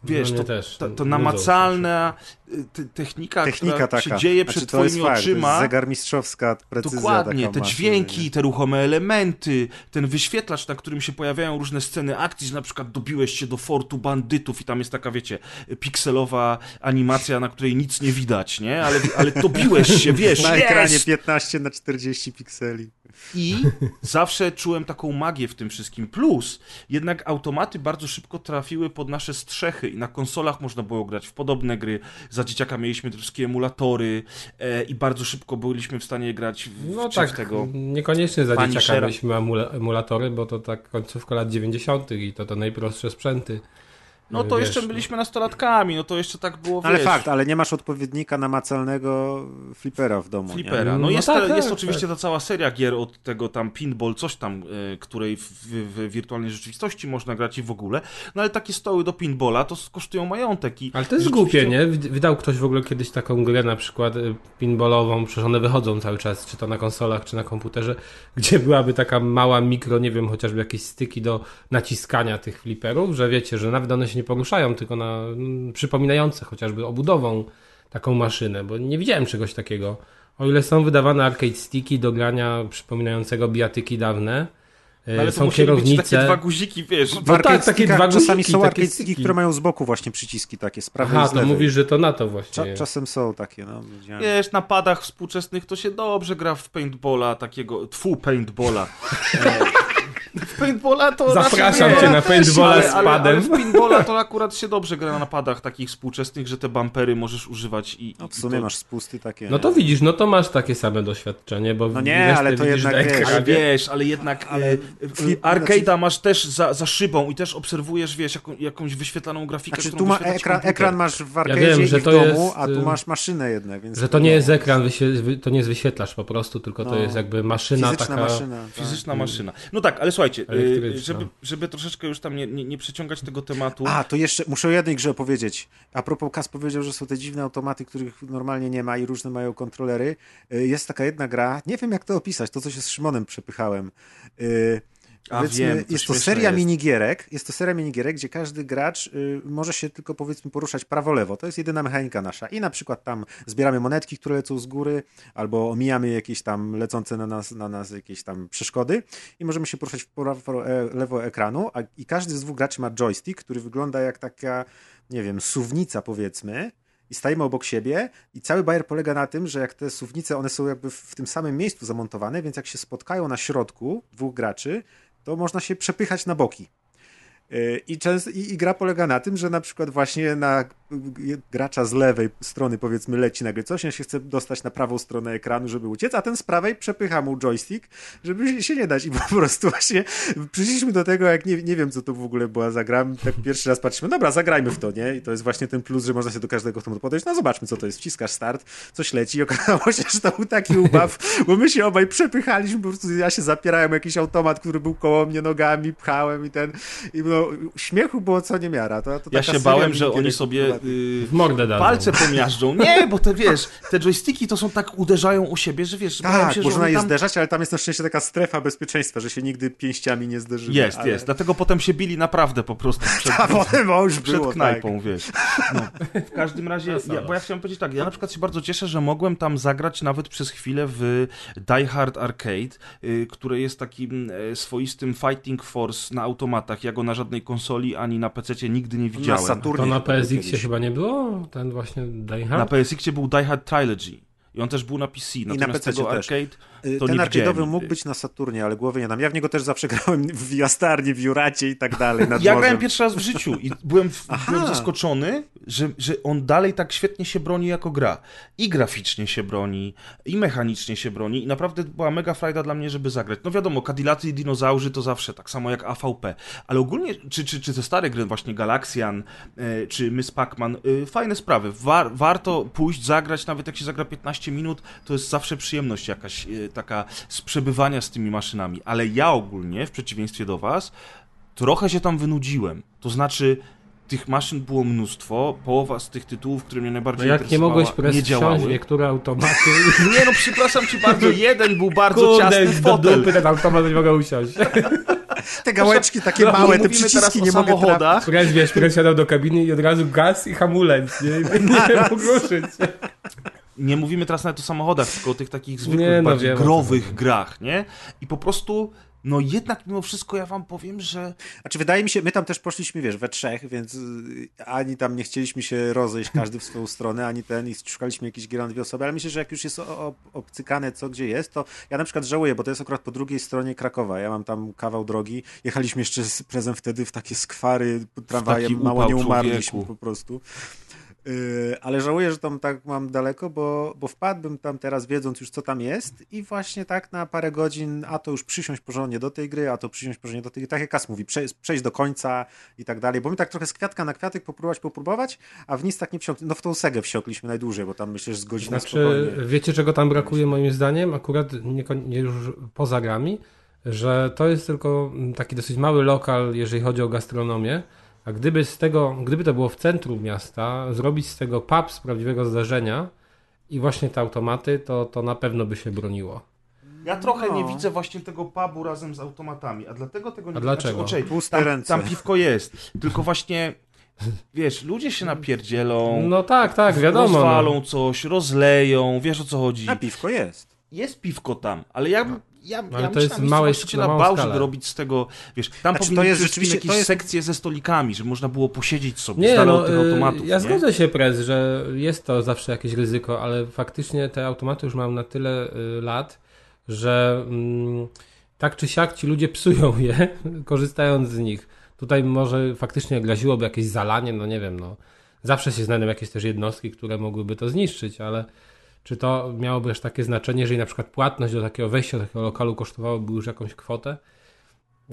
Wiesz, mnie to, też, to, to namacalna y, te, technika, Technika która taka. się dzieje Znaczy, przed twoimi fakt, to oczyma. jest zegarmistrzowska precyzja Dokładnie, taka te maszyny, dźwięki, nie? te ruchome elementy, ten wyświetlacz, na którym się pojawiają różne sceny akcji, że na przykład dobiłeś się do fortu bandytów i tam jest taka, wiecie, pikselowa animacja, na której nic nie widać, nie? Ale, ale dobiłeś się, (laughs) wiesz, Na ekranie jest! 15 na 40 pikseli. I (laughs) zawsze czułem taką magię w tym wszystkim. Plus, jednak automaty bardzo szybko trafiły pod nasze strzechy i na konsolach można było grać w podobne gry. Za dzieciaka mieliśmy te wszystkie emulatory e, i bardzo szybko byliśmy w stanie grać w, No tak, tego. niekoniecznie za dzieciaka mieliśmy emula- emulatory, bo to tak końcówka lat 90. i to to najprostsze sprzęty. No to Wiesz, jeszcze no. byliśmy nastolatkami, no to jeszcze tak było, Ale wiesz, fakt, ale nie masz odpowiednika namacalnego flipera w domu. flipera. nie? No No jest, tak, te, tak, jest tak. oczywiście ta cała seria gier od tego tam pinball, coś tam, e, której w, w, w wirtualnej rzeczywistości można grać i w ogóle. No ale takie stoły do pinballa to kosztują majątek. I Ale to jest rzeczywiście- głupie, nie? Wyd- Wydał ktoś w ogóle kiedyś taką grę na przykład y, pinballową, przecież one wychodzą cały czas, czy to na konsolach, czy na komputerze, (laughs) gdzie byłaby taka mała mikro, nie wiem, chociażby jakieś styki do naciskania tych fliperów, że wiecie, że nawet one się nie poruszają, tylko na mm, przypominające chociażby obudową taką maszynę, bo nie widziałem czegoś takiego. O ile są wydawane arcade sticki do grania przypominającego bijatyki dawne, No ale to są musieli być kierownice... takie dwa guziki, wiesz. No tak, takie dwa czasami guziki, są takie arcade sticky, styki. które mają z boku właśnie przyciski takie, z prawej Aha, i z to lewej. mówisz, że to na to właśnie. Cza- czasem są takie, no. widziałem. Wiesz, na padach współczesnych to się dobrze gra w paintballa takiego, tfu, paintballa. (laughs) E, w paintballa to (laughs) Zapraszam cię na paintballa ale, z ale, ale padem. w paintballa to (laughs) akurat się dobrze gra na padach takich współczesnych, że te bumpery możesz używać i... No, w i sumie to... masz spusty takie. No to widzisz, no to masz takie same doświadczenie, bo No nie, ale to widzisz jednak na wiesz. Ale wiesz, ale jednak Ale ale flip- arcade'a znaczy- masz też za, za szybą i też obserwujesz, wiesz, jaką, jakąś wyświetlaną grafikę, Znaczy tu ma ekran, ekran masz w arcade'zie wiem, że w to domu, jest, a tu y, masz maszynę jednak, więc... Że to nie jest ekran, to nie jest wyświetlacz po prostu, tylko to No, jest jakby maszyna Fizyczna taka... maszyna. tak. Fizyczna maszyna. No tak, ale słuchajcie, y, żeby, żeby troszeczkę już tam nie, nie, nie przeciągać tego tematu. A, to jeszcze muszę o jednej grze opowiedzieć. A propos, Kas powiedział, że są te dziwne automaty, których normalnie nie ma i różne mają kontrolery. Y, Jest taka jedna gra, nie wiem jak to opisać, to co się z Szymonem przepychałem. Y, A powiedzmy, wiem, to jest to seria jest. minigierek, jest to seria minigierek, gdzie każdy gracz y, może się tylko powiedzmy poruszać prawo-lewo. To jest jedyna mechanika nasza. I na przykład tam zbieramy monetki, które lecą z góry, albo omijamy jakieś tam lecące na nas, na nas jakieś tam przeszkody i możemy się poruszać w prawo, e, lewo ekranu, a, i każdy z dwóch graczy ma joystick, który wygląda jak taka, nie wiem, suwnica powiedzmy, i stajemy obok siebie i cały bajer polega na tym, że jak te suwnice, one są jakby w tym samym miejscu zamontowane, więc jak się spotkają na środku dwóch graczy, to można się przepychać na boki. Yy, I, często, i, I gra polega na tym, że na przykład właśnie na y, gracza z lewej strony powiedzmy leci nagle coś, on się chce dostać na prawą stronę ekranu, żeby uciec, a ten z prawej przepycha mu joystick, żeby się nie dać i (laughs) po prostu właśnie przyszliśmy do tego, jak nie, nie wiem co to w ogóle była za gra, tak pierwszy raz patrzymy, dobra, zagrajmy w to, nie? I to jest właśnie ten plus, że można się do każdego automatu podejść, no zobaczmy co to jest, wciskasz start, coś leci i okazało się, że to był taki ubaw, bo my się obaj przepychaliśmy, po prostu ja się zapierałem jakiś automat, który był koło mnie nogami, pchałem i ten, i no, śmiechu było co niemiara. To, to Ja się bałem, że oni sobie W mordę dadzą. palce pomiażdżą. Nie, bo te wiesz, te joysticki to są tak uderzają o siebie, że wiesz, Tak, się, że można je tam... zderzać, ale tam jest na szczęście taka strefa bezpieczeństwa, że się nigdy pięściami nie zderzymy. Jest, ale... jest. Dlatego potem się bili naprawdę po prostu przed, (laughs) A potem już przed było, knajpą, tak. wiesz. No. W każdym razie, ja, bo ja chciałem powiedzieć tak, ja na przykład się bardzo cieszę, że mogłem tam zagrać nawet przez chwilę w Die Hard Arcade, y, które jest takim e, swoistym Fighting Force na automatach. Ja go na żadnej konsoli ani na PC nigdy nie widziałem. Saturnie To na PSX-ie kiedyś. Chyba nie było? Ten właśnie Die Na Hard? PSX był Die Hard Trilogy. I on też był na PC, na natomiast PC tego też. arcade to Ten arcade'owy mógł być na Saturnie, ale głowy nie dam. Ja w niego też zawsze grałem (laughs) w Jastarni, w Juracie i tak dalej. Ja grałem pierwszy raz w życiu i byłem, (laughs) w, byłem zaskoczony, że, że on dalej tak świetnie się broni jako gra. I graficznie się broni, i mechanicznie się broni i naprawdę była mega frajda dla mnie, żeby zagrać. No wiadomo, Cadillacy i dinozaurzy to zawsze, tak samo jak AVP, ale ogólnie, czy, czy, czy te stare gry, właśnie Galaxian, e, czy Miss Pac-Man, e, fajne sprawy. War, warto pójść, zagrać, nawet jak się zagra 15 minut, to jest zawsze przyjemność jakaś e, taka z przebywania z tymi maszynami. Ale ja ogólnie, w przeciwieństwie do was, trochę się tam wynudziłem. To znaczy, tych maszyn było mnóstwo, połowa z tych tytułów, które mnie No najbardziej jak nie mogłeś nie działały. niektóre automaty... (laughs) Nie no, przepraszam cię bardzo, jeden był bardzo Kurde, ciasny do fotel. dupy ten automat nie mogę usiąść. (laughs) Te gałeczki takie No, małe, te przyciski nie mogę trafić. Press, wiesz, press siadał do kabiny i od razu gaz i hamulec, nie? I (laughs) nie mógł ruszyć. Nie mówimy teraz nawet o samochodach, tylko o tych takich zwykłych, Nie, no bardziej wiem, growych grach, nie? I po prostu, no jednak mimo wszystko ja wam powiem, że Znaczy wydaje mi się, my tam też poszliśmy, wiesz, we trzech, więc y, ani tam nie chcieliśmy się rozejść każdy w swoją stronę, ani ten i szukaliśmy jakichś gier na dwie osoby, ale myślę, że jak już jest obcykane co gdzie jest, to ja na przykład żałuję, bo to jest akurat po drugiej stronie Krakowa, ja mam tam kawał drogi, jechaliśmy jeszcze z prezem wtedy w takie skwary, tramwajem, mało nie umarliśmy człowieku. po prostu. Yy, ale żałuję, że tam tak mam daleko, bo, bo wpadłbym tam teraz wiedząc już co tam jest i właśnie tak na parę godzin, a to już przysiąść porządnie do tej gry, a to przysiąść porządnie do tej gry, tak jak Kas mówi, przejść, przejść do końca i tak dalej, bo my tak trochę z kwiatka na kwiatek popróbować, popróbować, a w nic tak nie wsiąkliśmy, no w tą segę wsiąkliśmy najdłużej, bo tam myślę, że z godziny Znaczy, spokojnie. wiecie czego tam brakuje moim zdaniem? Akurat nie, nie już poza grami, że to jest tylko taki dosyć mały lokal, jeżeli chodzi o gastronomię, a gdyby z tego, gdyby to było w centrum miasta, zrobić z tego pub z prawdziwego zdarzenia i właśnie te automaty, to, to na pewno by się broniło. Ja trochę nie No. widzę właśnie tego pubu razem z automatami, a dlatego tego nie A dlaczego? Znaczy, okej, Puste tam, ręce. tam piwko jest, tylko właśnie wiesz, ludzie się napierdzielą, No tak, tak, wiadomo. rozwalą No. coś, rozleją, wiesz o co chodzi. Na piwko jest. Jest piwko tam, ale ja bym ja, Ale ja to jest właściwie na na bał, skalę. żeby robić z tego, wiesz, tam Znaczy, to jest rzeczywiście- jakieś jest- sekcje ze stolikami, żeby można było posiedzieć sobie z Nie, dala no, od tych y, automatów, ja nie? zgodzę się, Prez, że jest to zawsze jakieś ryzyko, ale faktycznie te automaty już mają na tyle y, lat, że mm, tak czy siak ci ludzie psują je, (laughs) korzystając z nich. Tutaj może faktycznie groziłoby jakieś zalanie, no nie wiem, no. Zawsze się znajdą jakieś też jednostki, które mogłyby to zniszczyć, ale czy to miałoby aż takie znaczenie, jeżeli na przykład płatność do takiego wejścia do takiego lokalu kosztowałaby już jakąś kwotę,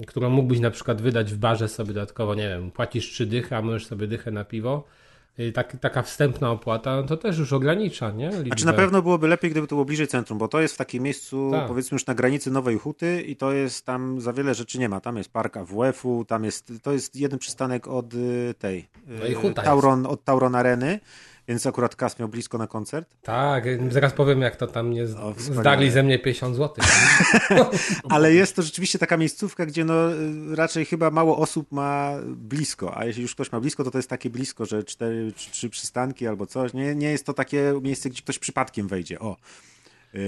którą mógłbyś na przykład wydać w barze sobie dodatkowo, nie wiem, płacisz trzy dychy, a możesz sobie dychę na piwo. Tak, taka wstępna opłata, no to też już ogranicza, nie? Liczbę. Znaczy na pewno byłoby lepiej, gdyby to było bliżej centrum, bo to jest w takim miejscu, Tak. powiedzmy już na granicy Nowej Huty i to jest tam za wiele rzeczy nie ma. Tam jest park AWF-u, tam jest, to jest jeden przystanek od y, tej, y, No i Huta Tauron, od Tauron Areny, więc akurat Kas miał blisko na koncert. Tak, zaraz powiem, jak to tam nie z... O, zdarli ze mnie 50 zł. (laughs) Ale jest to rzeczywiście taka miejscówka, gdzie no y, raczej chyba mało osób ma blisko, a jeśli już ktoś ma blisko, to to jest takie blisko, że cztery czy trzy przystanki albo coś. Nie, nie jest to takie miejsce, gdzie ktoś przypadkiem wejdzie. O.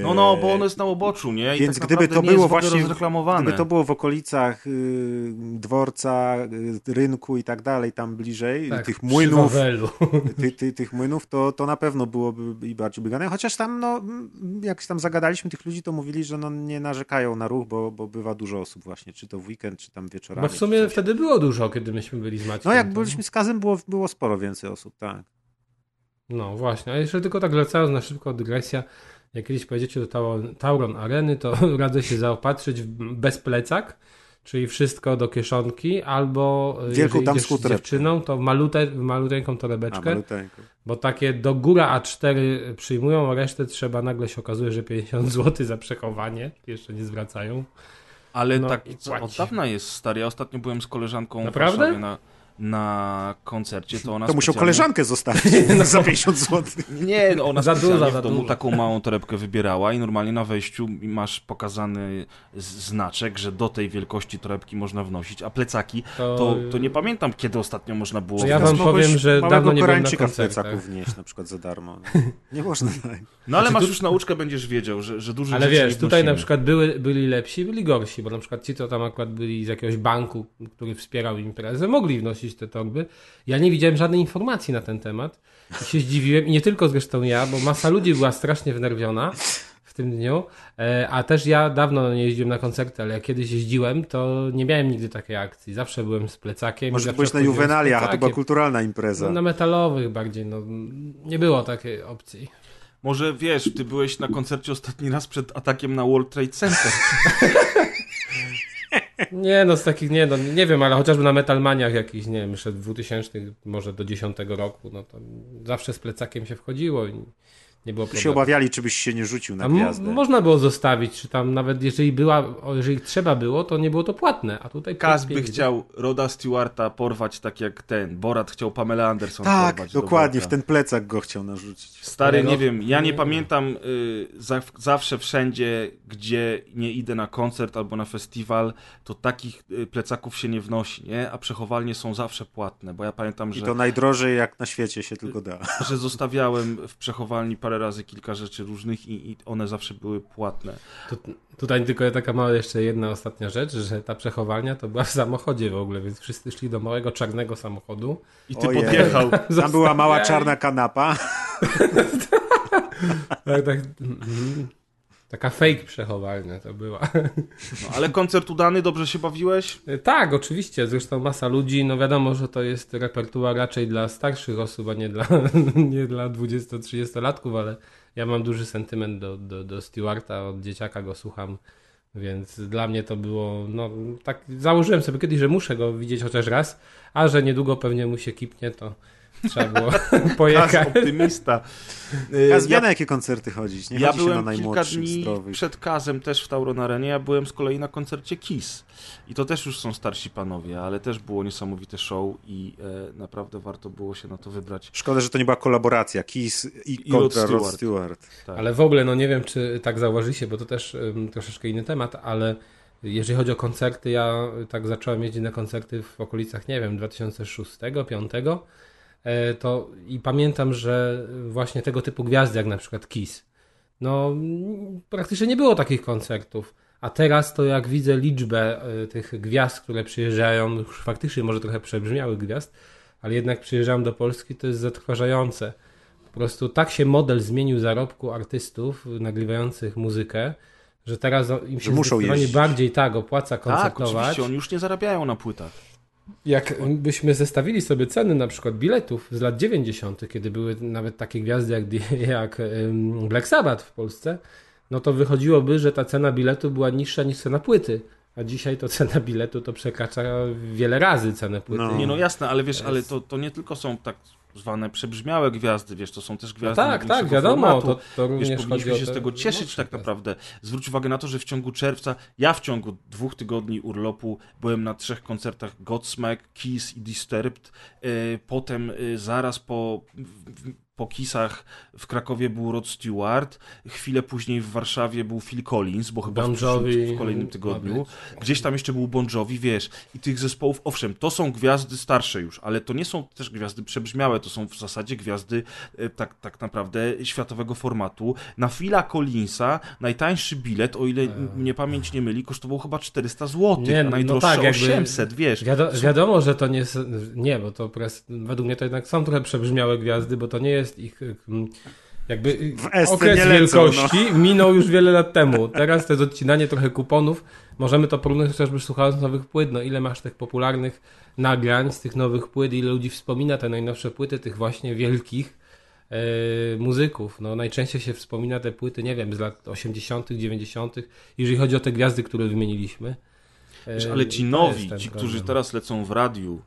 No, no, bo ono jest na uboczu, nie? I Więc tak gdyby to nie było właśnie, gdyby to było w okolicach y, dworca, y, rynku i tak dalej, tam bliżej, Tak, tych młynów, (laughs) ty, ty, tych młynów, to, to na pewno byłoby i bardziej biegane. Chociaż tam, no, jak tam zagadaliśmy tych ludzi, to mówili, że no, nie narzekają na ruch, bo, bo bywa dużo osób właśnie, czy to w weekend, czy tam wieczorami. Bo w sumie wtedy było dużo, kiedy myśmy byli z Maćkiem. No jak byliśmy z Kazem, było, było sporo więcej osób, tak. No właśnie, a jeszcze tylko tak wracając na szybko dygresja, jak kiedyś pojedziecie do Tauron, Tauron Areny, to (laughs) radzę się zaopatrzyć w bez plecak, czyli wszystko do kieszonki, albo Wielką jeżeli dziewczyną, to malute, maluteńką A, torebeczkę, maluteńko. bo takie do góra A4 przyjmują, a resztę trzeba, nagle się okazuje, że 50 zł za przechowanie, jeszcze nie zwracają. Ale No tak od dawna jest stary. Ja ostatnio byłem z koleżanką Naprawdę? w Warszawie na, na koncercie, to ona To musiał specjalnie- koleżankę zostawić (laughs) za 50 zł. Nie, no ona Za w za domu taką małą torebkę wybierała i normalnie na wejściu masz pokazany znaczek, że do tej wielkości torebki można wnosić, a plecaki, To- to, to nie pamiętam kiedy ostatnio można było ja wam powiem, że dawno nie byłem na koncertach. plecaku wnieść na przykład za darmo. (laughs) Nie można tak. No ale Znaczy masz tu- już nauczkę, będziesz wiedział, że, że dużo Ale wiesz, nie tutaj na przykład były, byli lepsi, byli gorsi, bo na przykład ci, co tam akurat byli z jakiegoś banku, który wspierał imprezę, mogli wnosić te torby. Ja nie widziałem żadnej informacji na ten temat i się zdziwiłem, i nie tylko zresztą ja, bo masa ludzi była strasznie wnerwiona w tym dniu, e, a też ja dawno nie jeździłem na koncerty, ale jak kiedyś jeździłem, to nie miałem nigdy takiej akcji. Zawsze byłem z plecakiem. Może byłeś na juwenaliach, a to była kulturalna impreza. No, na metalowych bardziej, no nie było takiej opcji. Może wiesz, ty byłeś na koncercie ostatni raz przed atakiem na World Trade Center. (laughs) Nie, no z takich, nie, no nie wiem, ale chociażby na Metalmaniach jakiś, nie wiem, jeszcze 2000, może do 10 roku, no to zawsze z plecakiem się wchodziło i nie było się problemu. obawiali, czy byś się nie rzucił na gwiazdę. można było zostawić, czy tam nawet jeżeli była, jeżeli trzeba było, to nie było to płatne, a tutaj Kaz by chciał Roda Stewarta porwać tak jak ten. Borat chciał Pamela Anderson Tak, porwać. do dokładnie, w worka. ten plecak go chciał narzucić. Stary, nie wiem, ja nie nie. pamiętam y, za, zawsze wszędzie, gdzie nie idę na koncert albo na festiwal, to takich y, plecaków się nie wnosi, nie? A przechowalnie są zawsze płatne, bo ja pamiętam, I że, to najdrożej jak na świecie się tylko da. że zostawiałem w przechowalni parę razy kilka rzeczy różnych i, i one zawsze były płatne. Tu, tutaj tylko taka mała jeszcze jedna ostatnia rzecz, że ta przechowalnia to była w samochodzie w ogóle, więc wszyscy szli do małego czarnego samochodu. I ty Ojej. podjechał. (laughs) Tam była mała czarna kanapa. (laughs) Tak, tak. mhm. Taka fake przechowalnia to była. No, ale koncert udany, dobrze się bawiłeś? Tak, oczywiście. Zresztą masa ludzi, no wiadomo, że to jest repertuar raczej dla starszych osób, a nie dla, (laughs) nie dla 20-30-latków, ale ja mam duży sentyment do, do, do Stewarta, od dzieciaka go słucham, więc dla mnie to było, no tak, założyłem sobie kiedyś, że muszę go widzieć chociaż raz, a że niedługo pewnie mu się kipnie, to trzeba było Kaz pojechać. optymista. Y, Ja na jakie koncerty chodzić, nie ja chodzi się na byłem kilka najmłodszych, dni zdrowych. przed Kazem też w Tauron Arenie, ja byłem z kolei na koncercie Kiss. I to też już są starsi panowie, ale też było niesamowite show i e, naprawdę warto było się na to wybrać. Szkoda, że to nie była kolaboracja Kiss i, I kontra Rod Stewart. Stewart. Tak. Ale w ogóle, no nie wiem, czy tak zauważyliście, bo to też ym, troszeczkę inny temat, ale jeżeli chodzi o koncerty, ja tak zacząłem jeździć na koncerty w okolicach, nie wiem, 2006, 2005, e, to i pamiętam, że właśnie tego typu gwiazdy, jak na przykład Kiss, no praktycznie nie było takich koncertów. A teraz to jak widzę liczbę e, tych gwiazd, które przyjeżdżają, już faktycznie może trochę przebrzmiałych gwiazd, ale jednak przyjeżdżają do Polski, to jest zatrważające. Po prostu tak się model zmienił zarobku artystów nagrywających muzykę, że teraz im się muszą zdecydowanie jeździć. bardziej tak opłaca Tak, koncertować. oczywiście, oni już nie zarabiają na płytach. Jak byśmy zestawili sobie ceny na przykład biletów z lat 90., kiedy były nawet takie gwiazdy jak, (laughs) jak Black Sabbath w Polsce, no to wychodziłoby, że ta cena biletu była niższa niż cena płyty. A dzisiaj to (laughs) cena biletu to przekracza wiele razy cenę płyty. No. Nie no jasne, ale wiesz, ale to, to nie tylko są tak zwane przebrzmiałe gwiazdy, wiesz, to są też No gwiazdy tak, największego tak, wiadomo. formatu. To, to Wiesz, również chodzi powinniśmy się z te tego cieszyć młodsze tak naprawdę. Zwróć uwagę na to, że w ciągu czerwca, ja w ciągu dwóch tygodni urlopu byłem na trzech koncertach Godsmack, Kiss i Disturbed. E, Potem e, zaraz po, po Kissach w Krakowie był Rod Stewart. Chwilę później w Warszawie był Phil Collins, bo chyba w, Bon Jovi w kolejnym tygodniu. Gdzieś tam jeszcze był Bon Jovi, wiesz. I tych zespołów, owszem, to są gwiazdy starsze już, ale to nie są też gwiazdy przebrzmiałe, to są w zasadzie gwiazdy e, tak, tak naprawdę światowego formatu. Na Phila Collinsa najtańszy bilet, o ile mnie pamięć nie myli, kosztował chyba 400 zł, Nie, a no najdroższy tak, jakby- 800, wiesz. Wiado wiadomo, że to nie. Nie, bo to według mnie to jednak są trochę przebrzmiałe gwiazdy, bo to nie jest ich. mm, Jakby y, okres lecą, no. wielkości minął już wiele lat temu. (laughs) Teraz to jest odcinanie trochę kuponów. Możemy to porównać chociażby słuchając nowych płyt. No ile masz tych popularnych nagrań z tych nowych płyt, ile ludzi wspomina te najnowsze płyty tych właśnie wielkich e, muzyków. No najczęściej się wspomina te płyty, nie wiem, z lat 80., 90., jeżeli chodzi o te gwiazdy, które wymieniliśmy. E, Wiesz, ale ci to nowi, jest ci, problem. którzy teraz lecą w radiu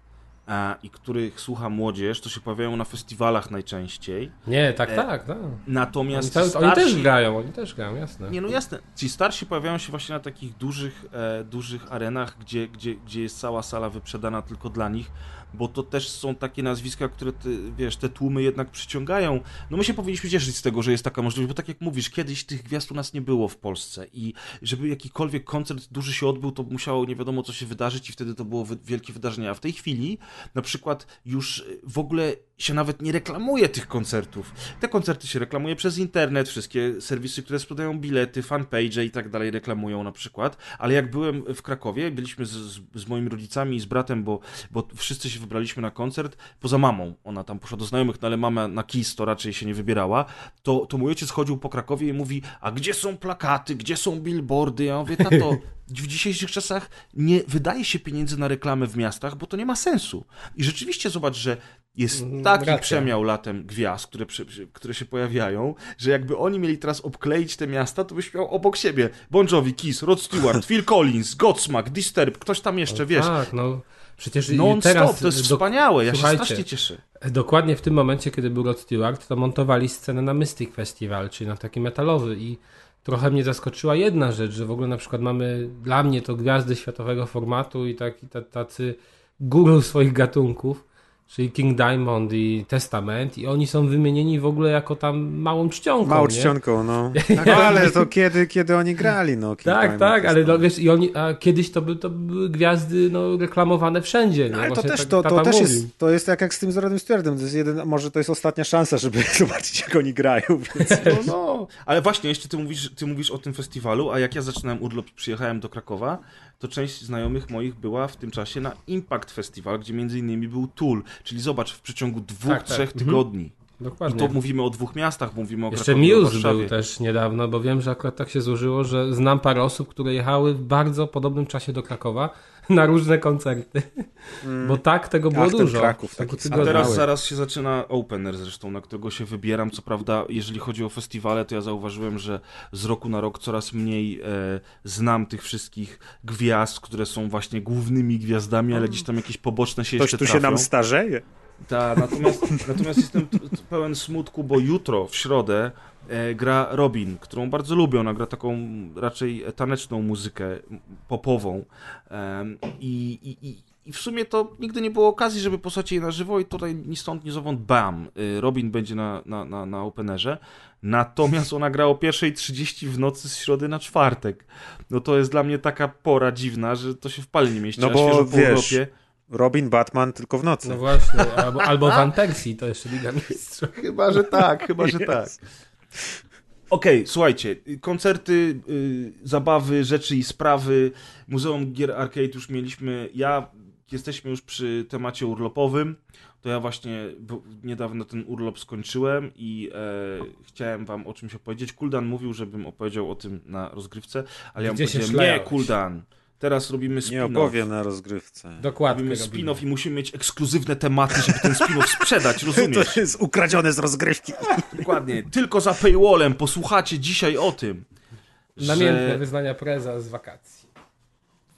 i których słucha młodzież, to się pojawiają na festiwalach najczęściej. Nie, tak, E, tak, tak. Oni, Natomiast cały, ci oni też starsi- grają, oni też grają, jasne. Nie, no jasne. Ci starsi pojawiają się właśnie na takich dużych, e, dużych arenach, gdzie, gdzie, gdzie jest cała sala wyprzedana tylko dla nich, bo to też są takie nazwiska, które, ty, wiesz, te tłumy jednak przyciągają. No my się powinniśmy cieszyć z tego, że jest taka możliwość, bo tak jak mówisz, kiedyś tych gwiazd u nas nie było w Polsce i żeby jakikolwiek koncert duży się odbył, to musiało nie wiadomo co się wydarzyć i wtedy to było wielkie wydarzenie, a w tej chwili na przykład już w ogóle się nawet nie reklamuje tych koncertów. Te koncerty się reklamuje przez internet, wszystkie serwisy, które sprzedają bilety, fanpage i tak dalej reklamują na przykład, ale jak byłem w Krakowie, byliśmy z, z, z moimi rodzicami i z bratem, bo, bo wszyscy się wybraliśmy na koncert, poza mamą, ona tam poszła do znajomych, no ale mama na KIS to raczej się nie wybierała, to, to mój ojciec chodził po Krakowie i mówi, a gdzie są plakaty, gdzie są billboardy? Ja mówię, tato, (laughs) w dzisiejszych czasach nie wydaje się pieniędzy na reklamę w miastach, bo to nie ma sensu. I rzeczywiście zobacz, że jest Mm, taki racja. przemiał latem gwiazd, które, które się pojawiają, że jakby oni mieli teraz obkleić te miasta, to byś miał obok siebie Bon Jovi, Kiss, Rod Stewart, (laughs) Phil Collins, Godsmack, Disturb, ktoś tam jeszcze, wiesz, Tak, no przecież non teraz stop, to jest do- wspaniałe, ja Słuchajcie, się strasznie cieszę. Dokładnie w tym momencie, kiedy był Rod Stewart, to montowali scenę na Mystic Festival, czyli na taki metalowy i trochę mnie zaskoczyła jedna rzecz, że w ogóle na przykład mamy dla mnie to gwiazdy światowego formatu i taki, ta- tacy guru swoich gatunków, czyli King Diamond i Testament i oni są wymienieni w ogóle jako tam małą czcionką, Małą nie? czcionką, no. (laughs) no ale to kiedy, kiedy oni grali, no. King Tak, Diamond tak, ale no, wiesz, i oni, a kiedyś to, by, to były gwiazdy no, reklamowane wszędzie. Nie? No, ale to też, tak to, to też jest, to jest tak jak z tym z Rodem Stewardem, to jest jeden, może to jest ostatnia szansa, żeby (laughs) zobaczyć jak oni grają, więc... (laughs) No, no. Ale właśnie, jeszcze ty mówisz, ty mówisz o tym festiwalu, a jak ja zaczynałem urlop przyjechałem do Krakowa, to część znajomych moich była w tym czasie na Impact Festival, gdzie między innymi był Tool, czyli zobacz, w przeciągu dwóch, Tak, tak. trzech Mhm. tygodni I Dokładnie. to mówimy o dwóch miastach, mówimy o Jeszcze Krakowie, Muse był też niedawno, bo wiem, że akurat tak się złożyło, że znam parę osób, które jechały w bardzo podobnym czasie do Krakowa (laughs) na różne koncerty. Bo tak tego było Ach, dużo. Kraków tygodnia. A teraz zaraz się zaczyna Opener zresztą, na którego się wybieram. Co prawda, jeżeli chodzi o festiwale, to ja zauważyłem, że z roku na rok coraz mniej e, znam tych wszystkich gwiazd, które są właśnie głównymi gwiazdami, ale gdzieś tam jakieś poboczne się Ktoś jeszcze tu się trafią. nam starzeje. Ta, natomiast, natomiast jestem pełen smutku, bo jutro, w środę, gra Robin, którą bardzo lubię. Ona gra taką raczej taneczną muzykę, popową. I, i, i, w sumie to nigdy nie było okazji, żeby posłać jej na żywo i tutaj ni stąd, ni zowąd, bam, y, Robin będzie na, na, na, na openerze. Natomiast ona gra o 1.30 w nocy z środy na czwartek. No to jest dla mnie taka pora dziwna, że to się w pale nie mieści. No bo świeżo po wiesz, Europie. Robin, Batman tylko w nocy. No właśnie, albo, albo Van Persie, to jeszcze Liga Mistrzów. Chyba, że tak, chyba, że tak. Okej, słuchajcie, koncerty, y, zabawy, rzeczy i sprawy, Muzeum Gier Arcade już mieliśmy, ja, jesteśmy już przy temacie urlopowym, to ja właśnie niedawno ten urlop skończyłem i e, chciałem wam o czymś opowiedzieć. Kuldan mówił, żebym opowiedział o tym na rozgrywce, ale ja mu Gdzie powiedziałem, nie? Kuldan, teraz robimy Nie spin-off. opowiem na rozgrywce. Dokładnie. Robimy spin-off i musimy mieć ekskluzywne tematy, żeby ten spin-off sprzedać, (laughs) rozumiesz? To jest ukradzione z rozgrywki. (laughs) Dokładnie. Tylko za paywallem posłuchacie dzisiaj o tym. Namiętne że wyznania preza z wakacji.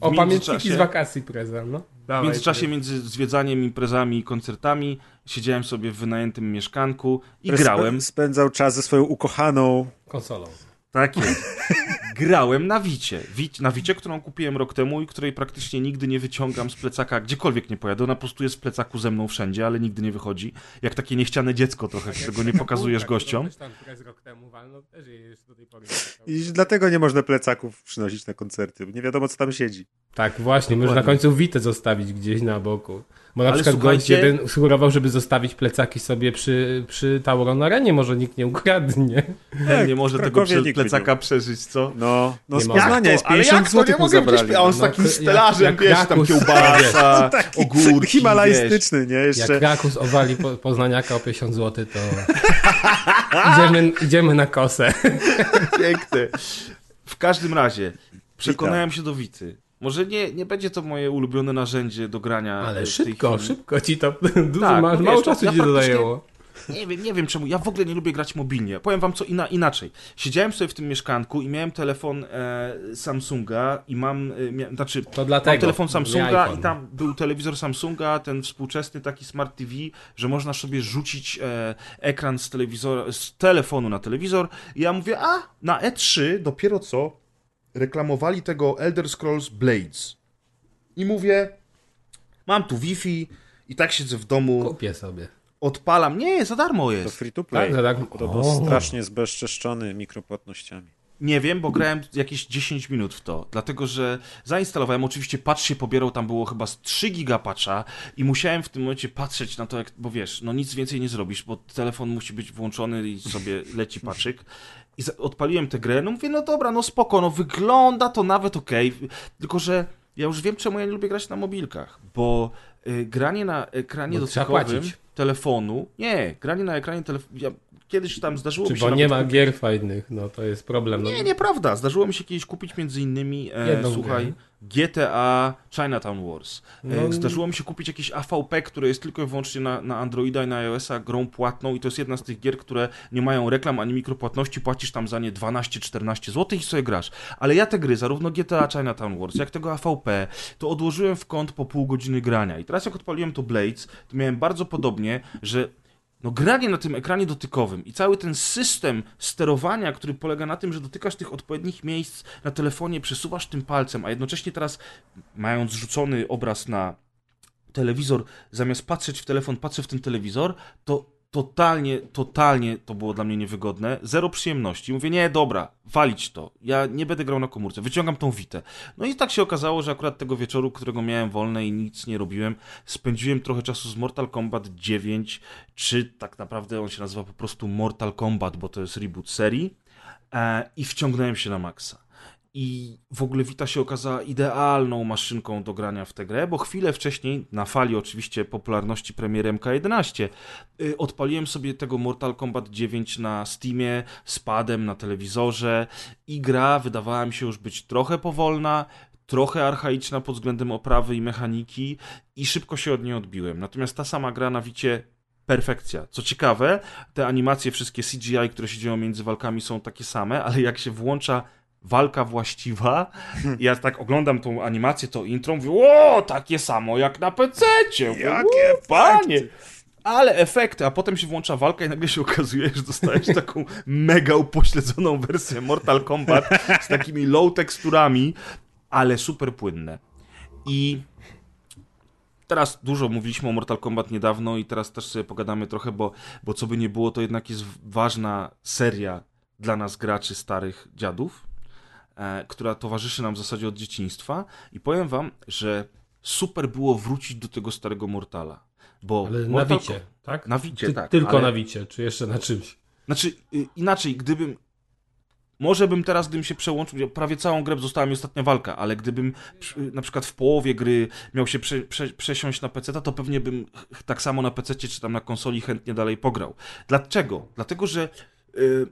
O, W pamiętniki z wakacji preza, no. W Dawaj, międzyczasie między zwiedzaniem, imprezami i koncertami siedziałem sobie w wynajętym mieszkanku i grałem. Spędzał czas ze swoją ukochaną. konsolą. Tak jest. (laughs) Grałem na Wicie. Wic, na Wicie, którą kupiłem rok temu i której praktycznie nigdy nie wyciągam z plecaka, gdziekolwiek nie pojadę. Ona po prostu jest w plecaku ze mną wszędzie, ale nigdy nie wychodzi. Jak takie niechciane dziecko trochę, którego nie pokazujesz gościom. Też tam rok temu też do tej pory. I dlatego nie można plecaków przynosić na koncerty. bo Nie wiadomo, co tam siedzi. Tak, właśnie, może na końcu Witę zostawić gdzieś na boku. Bo na Ale przykład gość słuchajcie- jeden sugerował, żeby zostawić plecaki sobie przy, przy Tauron Arenie, może nikt nie ukradnie. nie (laughs) może tego prze- plecaka przeżyć, co? No, no Nie z ma. Poznania jest 50 zł mu zabrali. A on z No, takim jak- stelażem, jak wiesz, tam kiełbasa, (laughs) ogórki, wiesz. Himalajstyczny, nie? Jak Jeszcze. Krakus owali po, Poznaniaka o 50 zł, to (laughs) idziemy, idziemy na kosę. Piękne. W każdym razie, przekonałem się do Wity. Może nie, nie będzie to moje ulubione narzędzie do grania Ale e, szybko, szybko ci to (laughs) dużo Tak, masz, no mało czasu ja ci dodają. Nie wiem, nie wiem czemu. Ja w ogóle nie lubię grać mobilnie. Powiem wam co ina inaczej. Siedziałem sobie w tym mieszkanku i miałem telefon e, Samsunga i mam, e, mia, znaczy To dlatego. mam telefon Samsunga i tam był telewizor Samsunga, ten współczesny taki Smart TV, że można sobie rzucić e, ekran z telewizora, z telefonu na telewizor. I ja mówię, a na E3 dopiero co reklamowali tego Elder Scrolls Blades. I mówię, mam tu Wi-Fi i tak siedzę w domu, Kupię sobie. odpalam. Nie, za darmo To jest. free to play. Tak, tak. Podobno strasznie zbezczeszczony mikropłatnościami. Nie wiem, bo grałem jakieś 10 minut w to, dlatego że zainstalowałem, oczywiście patch się pobierał, tam było chyba z 3 giga patcha i musiałem w tym momencie patrzeć na to, jak, bo wiesz, no nic więcej nie zrobisz, bo telefon musi być włączony i sobie leci paczyk. I odpaliłem tę grę, no mówię, no dobra, no spoko, no wygląda to nawet okej, tylko że ja już wiem, czemu ja nie lubię grać na mobilkach, bo y, granie na ekranie Bo trzeba dotykowym telefonu, nie, granie na ekranie telefonu, ja, kiedyś tam zdarzyło Czy mi się bo nie ma gier fajnych, no to jest problem. No, nie, nieprawda. Zdarzyło mi się kiedyś kupić między innymi, e, słuchaj, grę. GTA Chinatown Wars. E, No. Zdarzyło mi się kupić jakieś AVP, które jest tylko i wyłącznie na, na Androida i na iOS-a grą płatną i to jest jedna z tych gier, które nie mają reklam ani mikropłatności, płacisz tam za nie 12-14 zł i sobie grasz. Ale ja te gry, zarówno GTA Chinatown Wars, jak tego AVP, to odłożyłem w kąt po pół godziny grania. I teraz jak odpaliłem to Blades, to miałem bardzo podobnie, że no granie na tym ekranie dotykowym i cały ten system sterowania, który polega na tym, że dotykasz tych odpowiednich miejsc na telefonie, przesuwasz tym palcem, a jednocześnie teraz mając rzucony obraz na telewizor, zamiast patrzeć w telefon, patrzę w ten telewizor, to totalnie, totalnie to było dla mnie niewygodne. Zero przyjemności. Mówię, nie, dobra, walić to. Ja nie będę grał na komórce. Wyciągam tą witę. No i tak się okazało, że akurat tego wieczoru, którego miałem wolne i nic nie robiłem, spędziłem trochę czasu z Mortal Kombat 9, czy tak naprawdę on się nazywa po prostu Mortal Kombat, bo to jest reboot serii, e, i wciągnąłem się na maksa. I w ogóle Vita się okazała idealną maszynką do grania w tę grę, bo chwilę wcześniej, na fali oczywiście popularności premiery MK11, y, odpaliłem sobie tego Mortal Kombat 9 na Steamie z padem na telewizorze i gra wydawała mi się już być trochę powolna, trochę archaiczna pod względem oprawy i mechaniki i szybko się od niej odbiłem. Natomiast ta sama gra na Wicie perfekcja. Co ciekawe, te animacje, wszystkie CGI, które się dzieją między walkami są takie same, ale jak się włącza walka właściwa, ja tak oglądam tą animację, to intro, mówię, o, takie samo jak na PC-cie. Jakie panie! Ale efekty, a potem się włącza walka i nagle się okazuje, że dostajesz (laughs) taką mega upośledzoną wersję Mortal Kombat z takimi low teksturami, ale super płynne. I teraz dużo mówiliśmy o Mortal Kombat niedawno i teraz też sobie pogadamy trochę, bo, bo co by nie było, to jednak jest ważna seria dla nas graczy starych dziadów, która towarzyszy nam w zasadzie od dzieciństwa i powiem wam, że super było wrócić do tego starego Mortala. Bo Ale na Mortal Wicie, Ko- tak? Na Wicie, Ty, tak. Tylko ale- na Wicie, czy jeszcze na czymś? Znaczy, y, inaczej, gdybym. Może bym teraz, gdybym się przełączył, prawie całą grę została mi ostatnia walka, ale gdybym przy- na przykład w połowie gry miał się prze, prze, przesiąść na PC, to pewnie bym tak samo na PC czy tam na konsoli chętnie dalej pograł. Dlaczego? Dlatego, że y,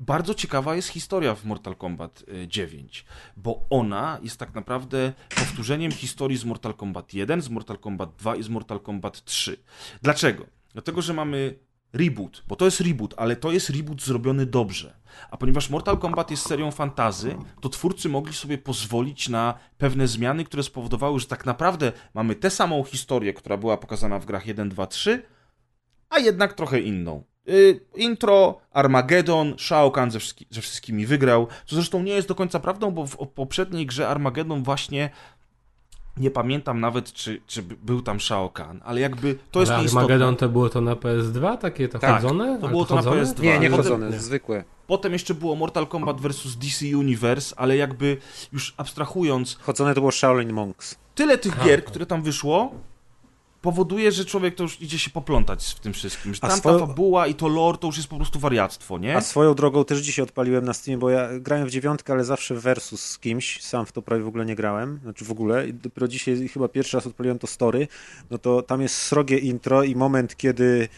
bardzo ciekawa jest historia w Mortal Kombat y, 9, bo ona jest tak naprawdę powtórzeniem historii z Mortal Kombat 1, z Mortal Kombat 2 i z Mortal Kombat 3. Dlaczego? Dlatego, że mamy reboot, bo to jest reboot, ale to jest reboot zrobiony dobrze. A ponieważ Mortal Kombat jest serią fantazy, to twórcy mogli sobie pozwolić na pewne zmiany, które spowodowały, że tak naprawdę mamy tę samą historię, która była pokazana w grach 1, 2, 3, a jednak trochę inną. Y, intro, Armageddon, Shao Kahn ze, wszystki, ze wszystkimi wygrał, co zresztą nie jest do końca prawdą, bo w poprzedniej grze Armageddon właśnie nie pamiętam nawet, czy, czy by- był tam Shao Kahn, ale jakby to jest Ale nieistotne. Armageddon to było to na PS2, takie to Tak, chodzone? to było to na chodzone? PS2. Nie, nie Potem- chodzone, zwykłe. Potem jeszcze było Mortal Kombat vs DC Universe, ale jakby już abstrahując, Chodzone to było Shaolin Monks. tyle tych A, gier, to- które tam wyszło, powoduje, że człowiek to już idzie się poplątać w tym wszystkim. Że A tam swoją- fabuła i to lore to już jest po prostu wariactwo, nie? A swoją drogą też dzisiaj odpaliłem na Steamie, bo ja grałem w dziewiątkę, ale zawsze w versus z kimś, sam w to prawie w ogóle nie grałem, znaczy w ogóle i dopiero dzisiaj chyba pierwszy raz odpaliłem to story, no to tam jest srogie intro i moment, kiedy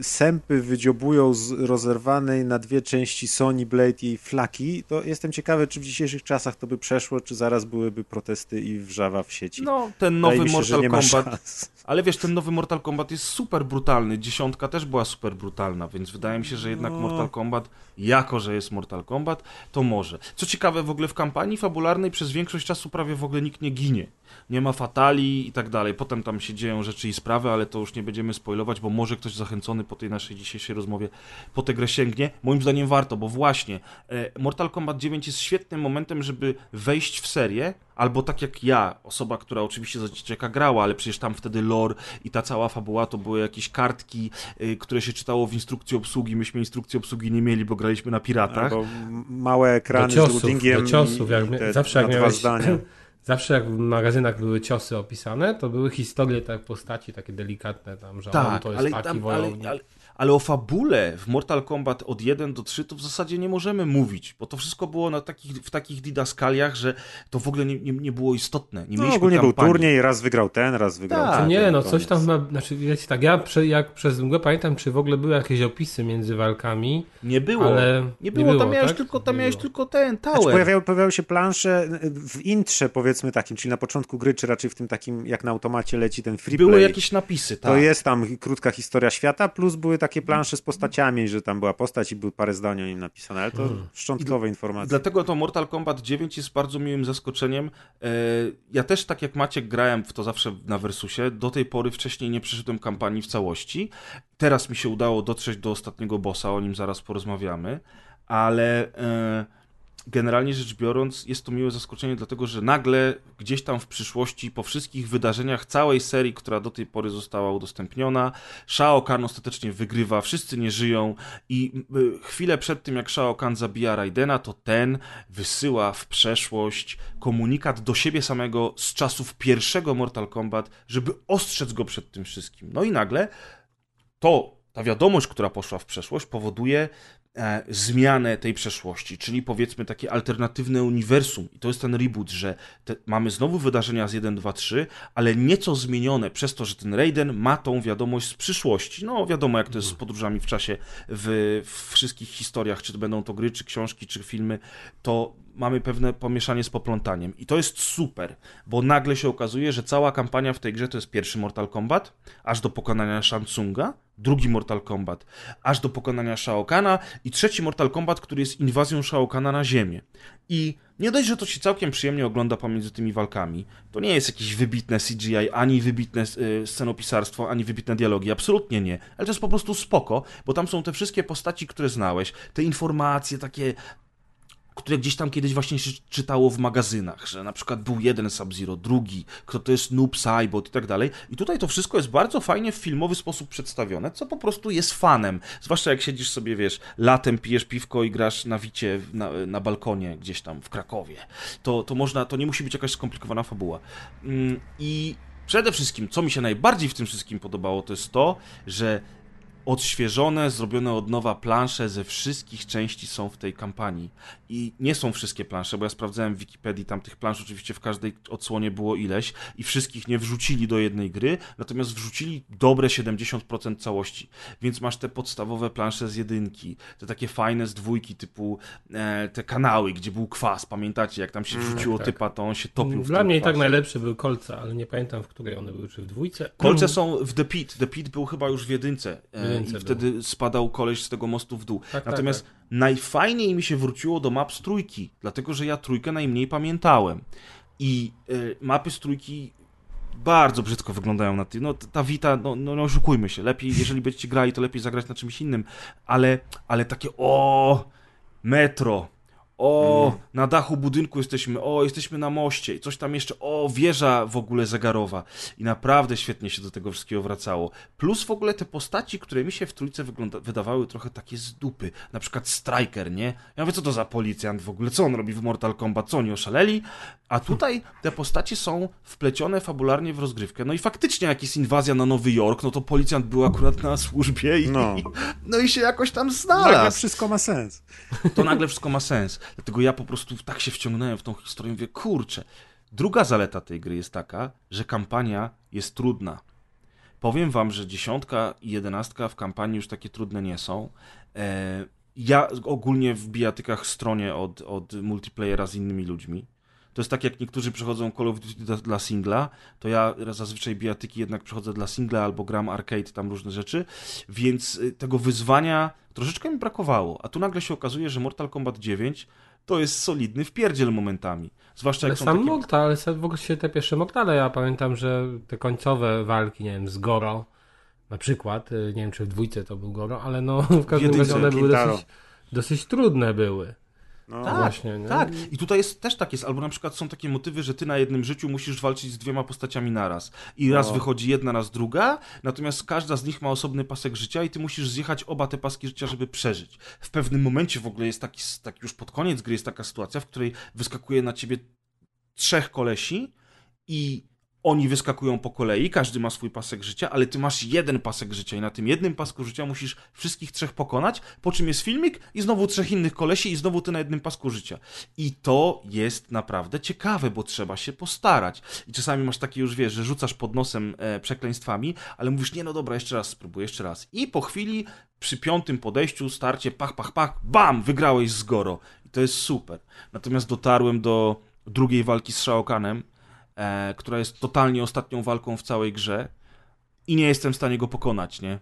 sępy wydziobują z rozerwanej na dwie części Sony Blade i flaki, to jestem ciekawy, czy w dzisiejszych czasach to by przeszło, czy zaraz byłyby protesty i wrzawa w sieci. No, ten nowy się, Mortal Kombat. szans. Ale wiesz, ten nowy Mortal Kombat jest super brutalny. Dziesiątka też była super brutalna, więc wydaje mi się, że jednak No. Mortal Kombat, jako że jest Mortal Kombat, to może. Co ciekawe, w ogóle w kampanii fabularnej przez większość czasu prawie w ogóle nikt nie ginie. Nie ma fatali i tak dalej. Potem tam się dzieją rzeczy i sprawy, ale to już nie będziemy spoilować, bo może ktoś zachęcony po tej naszej dzisiejszej rozmowie po tę grę sięgnie. Moim zdaniem warto, bo właśnie e, Mortal Kombat 9 jest świetnym momentem, żeby wejść w serię, albo tak jak ja, osoba, która oczywiście za dzieciaka grała, ale przecież tam wtedy lore i ta cała fabuła to były jakieś kartki, y, które się czytało w instrukcji obsługi. Myśmy instrukcji obsługi nie mieli, bo graliśmy na piratach. Albo małe ekrany do ciosów, z loadingiem do ciosów. Jak, te zawsze jak miałeś, zdania. (laughs) Zawsze jak w magazynach były ciosy opisane, to były historie tak postaci takie delikatne tam, że on Tak, to jest ale, taki tam, ale, wojownik. ale, ale o fabule w Mortal Kombat od 1 do 3 to w zasadzie nie możemy mówić, bo to wszystko było na takich, w takich didaskaliach, że to w ogóle nie, nie, nie było istotne. Nie No, mieliśmy ogólnie był kampanii. turniej, raz wygrał ten, raz wygrał Tak. ten. nie, no koniec. coś tam, ma, znaczy wiecie tak, ja prze, jak przez mgłę pamiętam, czy w ogóle były jakieś opisy między walkami, Nie było. ale Nie było, tam miałeś, tak? tylko, tam Nie miałeś było. tylko ten Znaczy, tower. pojawiały, pojawiały się plansze w intrze, powiedzmy takim, czyli na początku gry, czy raczej w tym takim, jak na automacie leci ten free Były play. jakieś napisy, tak. To jest tam krótka historia świata, plus były takie plansze z postaciami, że tam była postać i były parę zdań o nim napisane, ale to Hmm. szczątkowe informacje. Dlatego to Mortal Kombat 9 jest bardzo miłym zaskoczeniem. E, Ja też, tak jak Maciek, grałem w to zawsze na Versusie. Do tej pory wcześniej nie przeszedłem kampanii w całości. Teraz mi się udało dotrzeć do ostatniego bossa, o nim zaraz porozmawiamy. Ale e, generalnie rzecz biorąc, jest to miłe zaskoczenie, dlatego że nagle gdzieś tam w przyszłości, po wszystkich wydarzeniach całej serii, która do tej pory została udostępniona, Shao Kahn ostatecznie wygrywa, wszyscy nie żyją i y, chwilę przed tym, jak Shao Kahn zabija Raidena, to ten wysyła w przeszłość komunikat do siebie samego z czasów pierwszego Mortal Kombat, żeby ostrzec go przed tym wszystkim. No i nagle to, ta wiadomość, która poszła w przeszłość, powoduje, zmianę tej przeszłości, czyli powiedzmy takie alternatywne uniwersum. I to jest ten reboot, że te, mamy znowu wydarzenia z 1, 2, 3, ale nieco zmienione przez to, że ten Raiden ma tą wiadomość z przyszłości. No wiadomo, jak to jest z podróżami w czasie w, w wszystkich historiach, czy to będą to gry, czy książki, czy filmy, to mamy pewne pomieszanie z poplątaniem. I to jest super, bo nagle się okazuje, że cała kampania w tej grze to jest pierwszy Mortal Kombat, aż do pokonania Shansunga, drugi Mortal Kombat, aż do pokonania Shao Kahna i trzeci Mortal Kombat, który jest inwazją Shao Kahna na Ziemię. I nie dość, że to się całkiem przyjemnie ogląda pomiędzy tymi walkami, to nie jest jakieś wybitne CGI, ani wybitne y, scenopisarstwo, ani wybitne dialogi, absolutnie nie, ale to jest po prostu spoko, bo tam są te wszystkie postaci, które znałeś, te informacje takie które gdzieś tam kiedyś właśnie się czytało w magazynach, że na przykład był jeden Sub-Zero, drugi, kto to jest Noob, Saibot i tak dalej. I tutaj to wszystko jest bardzo fajnie w filmowy sposób przedstawione, co po prostu jest fanem. Zwłaszcza jak siedzisz sobie, wiesz, latem pijesz piwko i grasz na wicie na, na balkonie gdzieś tam w Krakowie. To, to można, to nie musi być jakaś skomplikowana fabuła. Mm, I przede wszystkim, co mi się najbardziej w tym wszystkim podobało, to jest to, że odświeżone, zrobione od nowa plansze ze wszystkich części są w tej kampanii. I nie są wszystkie plansze, bo ja sprawdzałem w Wikipedii, tam tych plansz oczywiście w każdej odsłonie było ileś i wszystkich nie wrzucili do jednej gry, natomiast wrzucili dobre 70% całości. Więc masz te podstawowe plansze z jedynki, te takie fajne z dwójki typu e, te kanały, gdzie był kwas, pamiętacie, jak tam się mm, wrzuciło tak, typa, to on się topił Dla mnie i tak najlepsze były kolce, ale nie pamiętam, w której one były, czy w dwójce. Kolce są w The Pit, The Pit był chyba już w jedynce. E, i wtedy spadał koleś z tego mostu w dół. Tak, tak Natomiast tak, tak. najfajniej mi się wróciło do map z trójki, dlatego że ja trójkę najmniej pamiętałem. I y, mapy z trójki bardzo brzydko wyglądają na tym. No ta Vita, no, no, no oszukujmy się, lepiej, jeżeli będziecie grali, to lepiej zagrać na czymś innym, ale, ale takie o metro, o, mm. na dachu budynku jesteśmy, o, jesteśmy na moście i coś tam jeszcze, o, wieża w ogóle zegarowa. I naprawdę świetnie się do tego wszystkiego wracało. Plus w ogóle te postaci, które mi się w trójce wygląda, wydawały trochę takie z dupy. Na przykład Striker, nie? Ja mówię, co to za policjant w ogóle, co on robi w Mortal Kombat, co oni oszaleli? A tutaj te postacie są wplecione fabularnie w rozgrywkę. No i faktycznie, jak jest inwazja na Nowy Jork, no to policjant był akurat na służbie i, no, (laughs) no i się jakoś tam znalazł. Nagle wszystko ma sens. To nagle wszystko ma sens. Dlatego ja po prostu tak się wciągnąłem w tą historię, mówię, kurczę. Druga zaleta tej gry jest taka, że kampania jest trudna. Powiem wam, że dziesiątka i jedenastka w kampanii już takie trudne nie są. E, ja ogólnie w bijatykach stronie od, od multiplayera z innymi ludźmi. To jest tak, jak niektórzy przechodzą Call of Duty dla, dla singla, to ja zazwyczaj bijatyki jednak przechodzę dla singla albo gram arcade, tam różne rzeczy, więc y, tego wyzwania troszeczkę mi brakowało. A tu nagle się okazuje, że Mortal Kombat 9 to jest solidny wpierdziel momentami. Zwłaszcza jak ale są sam takie... Mortal, ale w ogóle się te pierwsze Mortale, ja pamiętam, że te końcowe walki, nie wiem, z Goro, na przykład, y, nie wiem czy w dwójce to był Goro, ale no w każdym razie one były dosyć, dosyć trudne były. No, tak, właśnie, nie? tak. I tutaj jest też tak jest, albo na przykład są takie motywy, że ty na jednym życiu musisz walczyć z dwiema postaciami naraz. I raz no. wychodzi jedna, raz druga, natomiast każda z nich ma osobny pasek życia i ty musisz zjechać oba te paski życia, żeby przeżyć. W pewnym momencie w ogóle jest taki, tak już pod koniec gry jest taka sytuacja, w której wyskakuje na ciebie trzech kolesi i oni wyskakują po kolei, każdy ma swój pasek życia, ale ty masz jeden pasek życia i na tym jednym pasku życia musisz wszystkich trzech pokonać, po czym jest filmik i znowu trzech innych kolesi i znowu ty na jednym pasku życia. I to jest naprawdę ciekawe, bo trzeba się postarać. I czasami masz takie już, wiesz, że rzucasz pod nosem e, przekleństwami, ale mówisz, nie no dobra, jeszcze raz spróbuję, jeszcze raz. I po chwili, przy piątym podejściu, starcie, pach, pach, pach, bam, wygrałeś z Goro. I to jest super. Natomiast dotarłem do drugiej walki z Shao Kanem, e, która jest totalnie ostatnią walką w całej grze i nie jestem w stanie go pokonać, nie?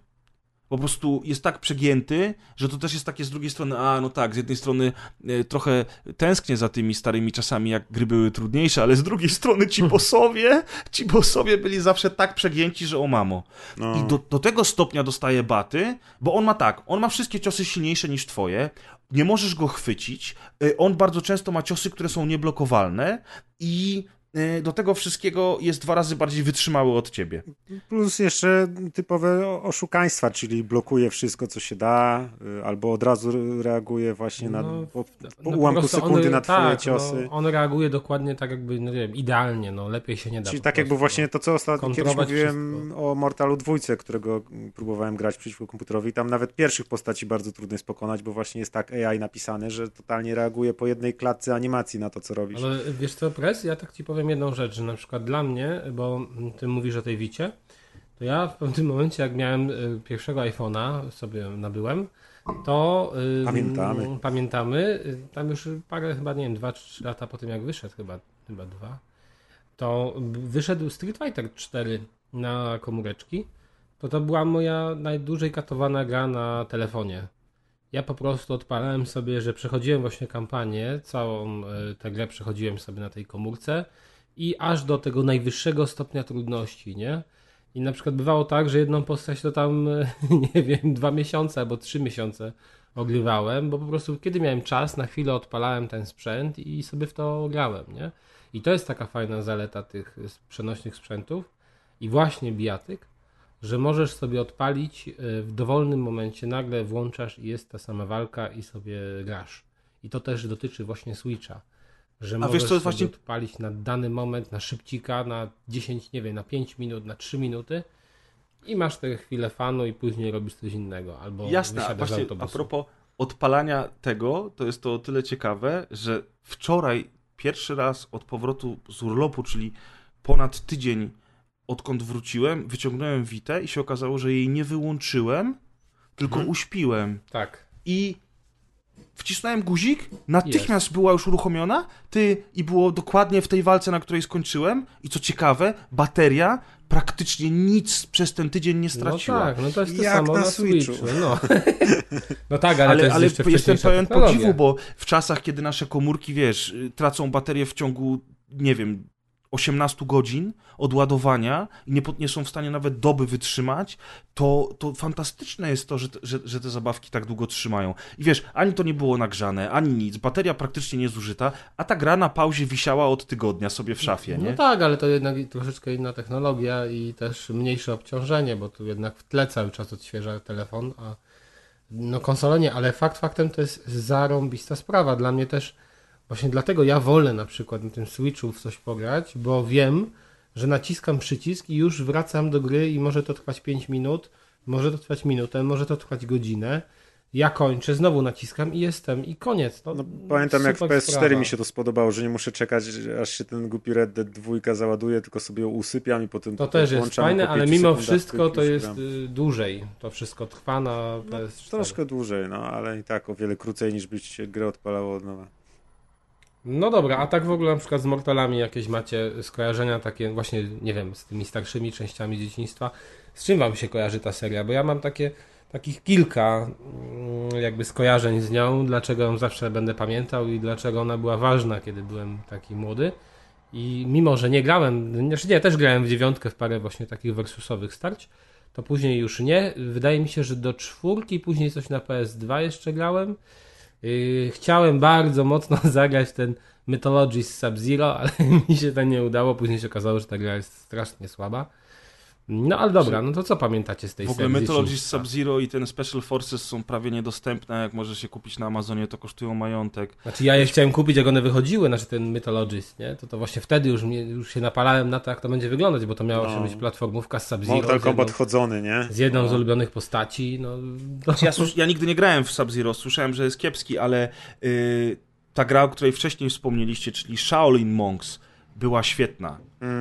Po prostu jest tak przegięty, że to też jest takie z drugiej strony, a no tak, z jednej strony e, trochę tęsknię za tymi starymi czasami, jak gry były trudniejsze, ale z drugiej strony ci bossowie, ci bossowie byli zawsze tak przegięci, że o mamo. No. I do, do tego stopnia dostaje baty, bo on ma tak, on ma wszystkie ciosy silniejsze niż twoje, nie możesz go chwycić, e, on bardzo często ma ciosy, które są nieblokowalne i do tego wszystkiego jest dwa razy bardziej wytrzymały od ciebie. Plus jeszcze typowe oszukaństwa, czyli blokuje wszystko, co się da, y, albo od razu reaguje właśnie na, No, po, po No, po ułamku sekundy on- na twoje tak, ciosy. No, on reaguje dokładnie tak jakby, no nie wiem, idealnie, no lepiej się nie da. Czyli tak jakby właśnie to, co ostatnio kiedyś mówiłem wszystko. o Mortalu dwójce, którego próbowałem grać przeciwko komputerowi. Tam nawet pierwszych postaci bardzo trudno jest pokonać, bo właśnie jest tak AI napisane, że totalnie reaguje po jednej klatce animacji na to, co robisz. Ale wiesz co, Prez, ja tak ci powiem jedną rzecz, że na przykład dla mnie, bo ty mówisz o tej Wicie, to ja w pewnym momencie, jak miałem y, pierwszego iPhone'a, sobie nabyłem, to y, Pamiętamy. m, pamiętamy, y, tam już parę, chyba nie wiem, dwa trzy lata po tym jak wyszedł, chyba, chyba dwa, to wyszedł Street Fighter 4 na komóreczki, to to była moja najdłużej katowana gra na telefonie. Ja po prostu odpalałem sobie, że przechodziłem właśnie kampanię, całą e, tę grę przechodziłem sobie na tej komórce i aż do tego najwyższego stopnia trudności, nie? I na przykład bywało tak, że jedną postać to tam, e, (laughs) nie wiem, dwa miesiące albo trzy miesiące ogrywałem, bo po prostu kiedy miałem czas, na chwilę odpalałem ten sprzęt i sobie w to grałem, nie? I to jest taka fajna zaleta tych e, przenośnych sprzętów i właśnie bijatyk, że możesz sobie odpalić y, w dowolnym momencie, nagle włączasz i jest ta sama walka i sobie grasz. I to też dotyczy właśnie Switcha. Że A możesz wiesz, sobie właśnie- odpalić na dany moment, na szybcika, na 10, nie wiem, na 5 minut, na 3 minuty i masz tę chwilę fanu i później robisz coś innego. Albo Jasne, a właśnie a propos odpalania tego, to jest to o tyle ciekawe, że wczoraj pierwszy raz od powrotu z urlopu, czyli ponad tydzień odkąd wróciłem, wyciągnąłem Witę i się okazało, że jej nie wyłączyłem, tylko Mhm. uśpiłem. Tak. I wcisnąłem guzik, natychmiast była już uruchomiona, ty i było dokładnie w tej walce, na której skończyłem. I co ciekawe, bateria praktycznie nic przez ten tydzień nie straciła. No tak, no to jest to Jak samo na na, Switchu. Switchu. No. (laughs) no tak, ale, to Ale, jest ale jeszcze jestem pełen technologia. podziwu, bo w czasach, kiedy nasze komórki, wiesz, tracą baterię w ciągu, nie wiem, 18 godzin odładowania i nie, nie są w stanie nawet doby wytrzymać, to, to fantastyczne jest to, że, te- że, że te zabawki tak długo trzymają. I wiesz, ani to nie było nagrzane, ani nic, bateria praktycznie niezużyta, a ta gra na pauzie wisiała od tygodnia sobie w szafie, nie? No tak, ale to jednak troszeczkę inna technologia i też mniejsze obciążenie, bo tu jednak w tle cały czas odświeża telefon, a no konsolę nie, ale fakt faktem to jest zarąbista sprawa. Dla mnie też, właśnie dlatego ja wolę na przykład na tym Switchu w coś pograć, bo wiem, że naciskam przycisk i już wracam do gry i może to trwać 5 minut, może to trwać minutę, może to trwać godzinę. Ja kończę, znowu naciskam i jestem i koniec. No, No, pamiętam jak w super PS4 sprawa. mi się to spodobało, że nie muszę czekać, aż się ten głupi Red Dead 2 załaduje, tylko sobie ją usypiam i potem To też jest fajne, ale mimo wszystko to jest gram. y, dłużej. To wszystko trwa na PS4. Troszkę dłużej, no ale i tak o wiele krócej niż by się grę odpalało od nowa. No dobra, a tak w ogóle na przykład z Mortalami jakieś macie skojarzenia takie właśnie, nie wiem, z tymi starszymi częściami dzieciństwa. Z czym wam się kojarzy ta seria? Bo ja mam takie, takich kilka mm, jakby skojarzeń z nią, dlaczego ją zawsze będę pamiętał i dlaczego ona była ważna, kiedy byłem taki młody. I mimo, że nie grałem, znaczy nie, też grałem w dziewiątkę w parę właśnie takich versusowych starć, to później już nie. Wydaje mi się, że do czwórki, później coś na PS2 jeszcze grałem. Yy, chciałem bardzo mocno (laughs) zagrać ten Mythology z Sub-Zero, ale (laughs) mi się to nie udało. Później się okazało, że ta gra jest strasznie słaba. No ale dobra, no to co pamiętacie z tej W ogóle serii? Sub-Zero i ten Special Forces są prawie niedostępne, jak możesz się kupić na Amazonie, to kosztują majątek. Znaczy ja je chciałem kupić, jak one wychodziły, znaczy ten Mythologist, nie? To to właśnie wtedy już, mnie, już się napalałem na to, jak to będzie wyglądać, bo to miała No. się być platformówka z Sub-Zero. Mortal Kombat chodzony, nie? z jedną z ulubionych postaci, no... To... Ja, ja nigdy nie grałem w Sub-Zero, słyszałem, że jest kiepski, ale yy, ta gra, o której wcześniej wspomnieliście, czyli Shaolin Monks, była świetna.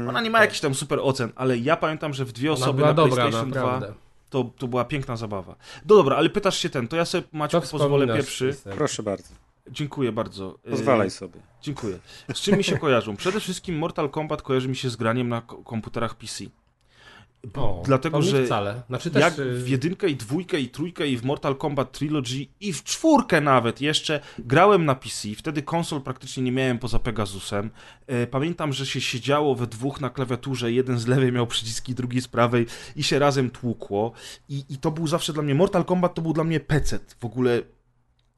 Ona nie ma jakichś tam super ocen, ale ja pamiętam, że w dwie osoby na dobra, PlayStation 2 naprawdę. to, to była piękna zabawa. No dobra, ale pytasz się ten, to ja sobie Maćku pozwolę pierwszy. Proszę bardzo, Dziękuję bardzo. Yy, pozwalaj sobie. Dziękuję. Z czym mi się kojarzą? Przede wszystkim Mortal Kombat kojarzy mi się z graniem na ko- komputerach PC. O, Dlatego, to mi że wcale. Znaczy też... Jak y, w jedynkę i dwójkę i trójkę i w Mortal Kombat Trilogy i w czwórkę nawet jeszcze grałem na PC, wtedy konsol praktycznie nie miałem poza Pegasusem. E, Pamiętam, że się siedziało we dwóch na klawiaturze, jeden z lewej miał przyciski, drugi z prawej i się razem tłukło. I, i to był zawsze dla mnie, Mortal Kombat to był dla mnie pecet w ogóle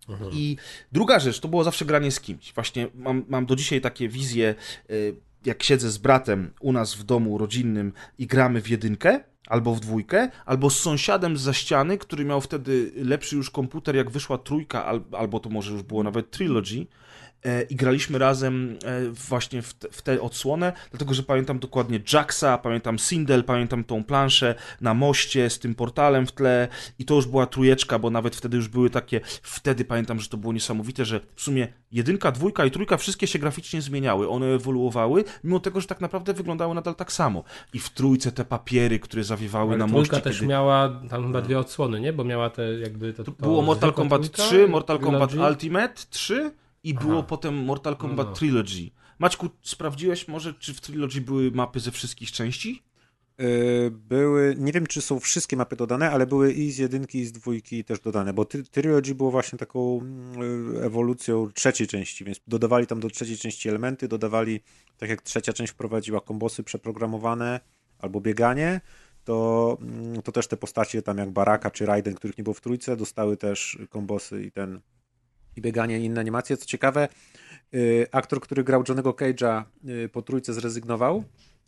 Mhm. i druga rzecz, to było zawsze granie z kimś. Właśnie mam, mam do dzisiaj takie wizje. y, jak siedzę z bratem u nas w domu rodzinnym i gramy w jedynkę, albo w dwójkę, albo z sąsiadem za ściany, który miał wtedy lepszy już komputer, jak wyszła trójka, al, albo to może już było nawet trilogy, i graliśmy razem e, właśnie w, te, w tę odsłonę, dlatego że pamiętam dokładnie Jacksa, pamiętam Sindel, pamiętam tą planszę na moście z tym portalem w tle i to już była trójeczka, bo nawet wtedy już były takie, wtedy pamiętam, że to było niesamowite, że w sumie jedynka, dwójka i trójka wszystkie się graficznie zmieniały, one ewoluowały, mimo tego, że tak naprawdę wyglądały nadal tak samo. I w trójce te papiery, które zawiewały Ale na trójka moście, też kiedy... miała tam chyba dwie odsłony, nie? Bo miała te jakby to, to Było Mortal Kombat trójka, 3, Mortal Kombat. Ultimate 3 i było potem Mortal Kombat no. Trilogy. Maćku, sprawdziłeś może, czy w Trilogy były mapy ze wszystkich części? Y, Były, nie wiem czy są wszystkie mapy dodane, ale były i z jedynki i z dwójki też dodane, bo Trilogy było właśnie taką mm, ewolucją trzeciej części, więc dodawali tam do trzeciej części elementy, dodawali, tak jak trzecia część wprowadziła kombosy przeprogramowane albo bieganie, to, mm, to też te postacie tam jak Baraka czy Raiden, których nie było w trójce, dostały też kombosy i ten i bieganie i inne animacje. Co ciekawe, y, aktor, który grał Johnego Cage'a y, po trójce zrezygnował,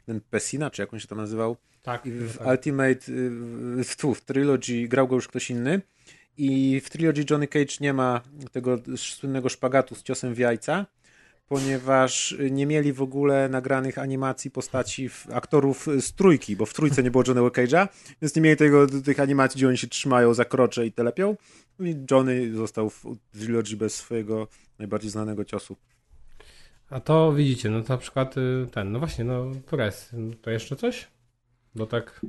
ten Pessina, czy jak on się tam nazywał, Tak, i w tak. Ultimate, y, w, w, tu, w Trilogy grał go już ktoś inny i w Trilogy Johnny Cage nie ma tego słynnego szpagatu z ciosem w jajca, ponieważ nie mieli w ogóle nagranych animacji postaci w, aktorów z trójki, bo w trójce nie było Johnny'ego Cage'a, więc nie mieli tego, tych animacji, gdzie oni się trzymają za krocze i telepią i Johnny został w Trilogy bez swojego najbardziej znanego ciosu. A to widzicie, no to na przykład y, ten, no właśnie, no Torres, to jeszcze coś? Bo tak,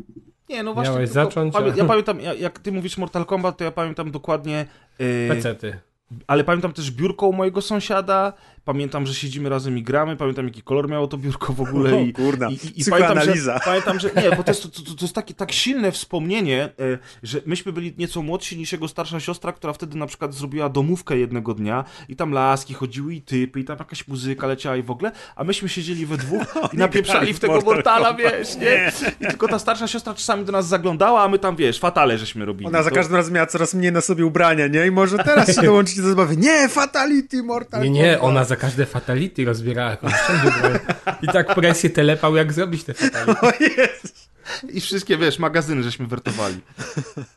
Nie, no właśnie. Miałeś zacząć, Pamię, a- ja pamiętam, ja- jak ty mówisz Mortal Kombat, to ja pamiętam dokładnie. Yy, pecety. ale pamiętam też biurko u mojego sąsiada. Pamiętam, że siedzimy razem i gramy. Pamiętam, jaki kolor miało to biurko w ogóle. O, I, kurna, i, i, pamiętam, że, pamiętam, że. Nie, bo to jest, to, to, to jest takie tak silne wspomnienie, e, że myśmy byli nieco młodsi niż jego starsza siostra, która wtedy na przykład zrobiła domówkę jednego dnia i tam laski chodziły i typy, i tam jakaś muzyka leciała i w ogóle, a myśmy siedzieli we dwóch (laughs) i napieprzali w tego Mortal Mortala, wiesz, nie? I tylko ta starsza siostra czasami do nas zaglądała, a my tam, wiesz, fatale żeśmy robili. Ona za To- każdym razem miała coraz mniej na sobie ubrania, nie? I może teraz się dołączycie do zabawy. Nie, Fatality, Mortal Nie, nie, ona za każde fatality rozbierała szczęście I tak presję telepał, jak zrobić te fatality. O Jezus. I wszystkie, wiesz, magazyny żeśmy wertowali.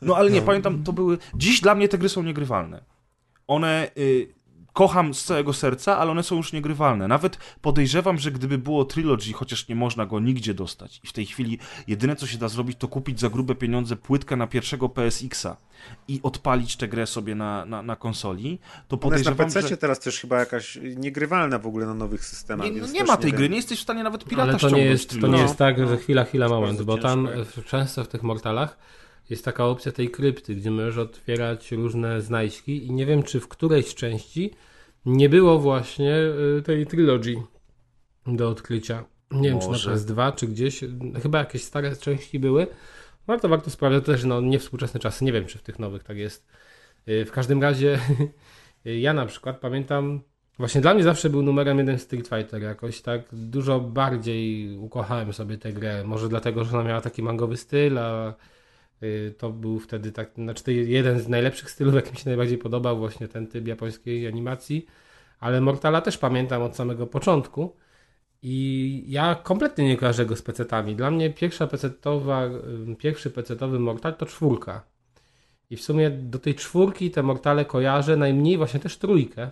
No ale nie, pamiętam, to były... Dziś dla mnie te gry są niegrywalne. One... Y, kocham z całego serca, ale one są już niegrywalne. Nawet podejrzewam, że gdyby było Trilogy, chociaż nie można go nigdzie dostać i w tej chwili jedyne, co się da zrobić, to kupić za grube pieniądze płytkę na pierwszego PSX-a i odpalić tę grę sobie na, na, na konsoli, to Ona jest na podejrzewam, PC że... teraz też chyba jakaś niegrywalna w ogóle na nowych systemach. Nie, no nie ma tej wiem. gry, nie jesteś w stanie nawet pirata Ale to nie, jest, to nie jest tak, No. że chwila, chwila, jest moment, bo tam często w tych mortalach jest taka opcja tej krypty, gdzie możesz otwierać różne znajdźki i nie wiem, czy w którejś części nie było właśnie y, tej trilogy do odkrycia. Nie wiem, czy Może. na PS2, czy gdzieś. Chyba jakieś stare części były. Warto, warto sprawdzić. To też no, niewspółczesne czasy. Nie wiem, czy w tych nowych tak jest. Y, W każdym razie (laughs) ja na przykład pamiętam, właśnie dla mnie zawsze był numerem jeden Street Fighter jakoś tak dużo bardziej ukochałem sobie tę grę. Może dlatego, że ona miała taki mangowy styl, a y, to był wtedy tak, znaczy jeden z najlepszych stylów, jaki mi się najbardziej podobał, właśnie ten typ japońskiej animacji. Ale Mortala też pamiętam od samego początku. I ja kompletnie nie kojarzę go z pecetami. Dla mnie pierwsza pecetowa, y, pierwszy pecetowy Mortal to czwórka. I w sumie do tej czwórki te Mortale kojarzę, najmniej właśnie też trójkę.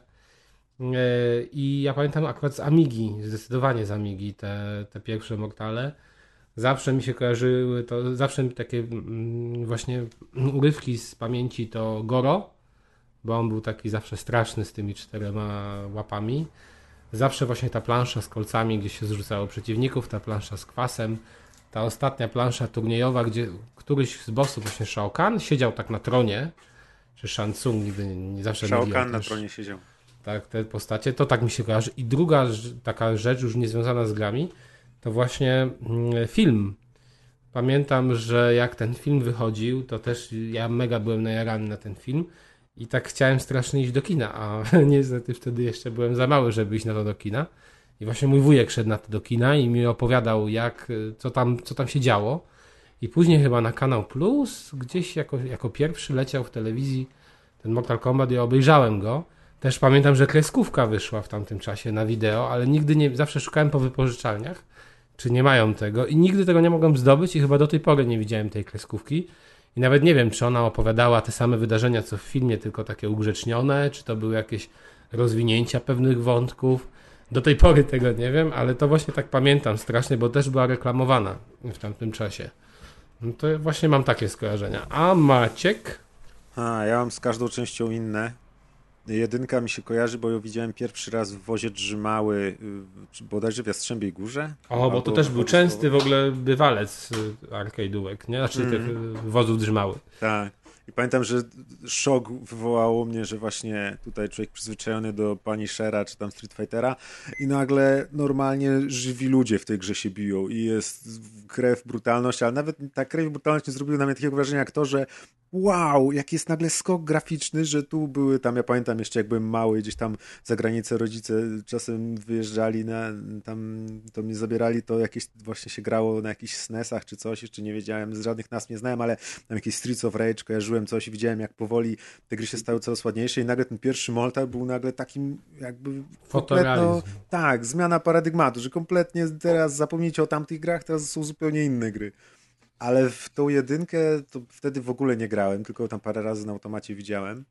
Yy, I ja pamiętam akurat z Amigi, zdecydowanie z Amigi te, te pierwsze Mortale. Zawsze mi się kojarzyły, to zawsze takie mm, właśnie urywki z pamięci to Goro, bo on był taki zawsze straszny z tymi czterema łapami. Zawsze właśnie ta plansza z kolcami, gdzie się zrzucało przeciwników, ta plansza z kwasem, ta ostatnia plansza turniejowa, gdzie któryś z bossów, właśnie Shao Kahn, siedział tak na tronie, czy Shansung, nigdy nie, nie zawsze Shao Kahn na tronie siedział. Tak, te postacie, to tak mi się kojarzy. I druga taka rzecz, już niezwiązana z grami, to właśnie mm, film. Pamiętam, że jak ten film wychodził, to też ja mega byłem najarany na ten film i tak chciałem strasznie iść do kina, a (laughs) niestety wtedy jeszcze byłem za mały, żeby iść na to do kina. I właśnie mój wujek szedł na to do kina i mi opowiadał, jak, co, tam, co tam się działo. I później chyba na Kanał Plus, gdzieś jako, jako pierwszy leciał w telewizji ten Mortal Kombat i obejrzałem go. Też pamiętam, że kreskówka wyszła w tamtym czasie na wideo, ale nigdy nie, zawsze szukałem po wypożyczalniach, czy nie mają tego i nigdy tego nie mogłem zdobyć i chyba do tej pory nie widziałem tej kreskówki. I nawet nie wiem, czy ona opowiadała te same wydarzenia co w filmie, tylko takie ugrzecznione, czy to były jakieś rozwinięcia pewnych wątków. Do tej pory tego nie wiem, ale to właśnie tak pamiętam strasznie, bo też była reklamowana w tamtym czasie. No to właśnie mam takie skojarzenia. A Maciek? A, ja mam z każdą częścią inne. Jedynka mi się kojarzy, bo ją widziałem pierwszy raz w wozie Drzymały, y, bodajże w Jastrzębiej Górze. O, bo to też był częsty w ogóle bywalec y, arcade'ówek, nie? Znaczy tych y, wozów drzymały. Tak. I pamiętam, że szok wywołało mnie, że właśnie tutaj człowiek przyzwyczajony do pani Shera czy tam Street Fightera i nagle normalnie żywi ludzie w tej grze się biją i jest krew, brutalność, ale nawet ta krew i brutalność nie zrobiły na mnie takiego wrażenia jak to, że wow, jaki jest nagle skok graficzny, że tu były tam, ja pamiętam jeszcze jak byłem mały, gdzieś tam za granicę rodzice czasem wyjeżdżali na, tam, to mnie zabierali, to jakieś właśnie się grało na jakichś SNESach czy coś, jeszcze nie wiedziałem, z żadnych nas nie znałem, ale tam jakieś Streets of Rage kojarzyłem coś i widziałem jak powoli te gry się stały coraz ładniejsze i nagle ten pierwszy Moltar był nagle takim jakby kompletno, tak, zmiana paradygmatu, że kompletnie teraz zapomnijcie o tamtych grach, teraz są zupełnie inne gry. Ale w tą jedynkę to wtedy w ogóle nie grałem, tylko tam parę razy na automacie widziałem.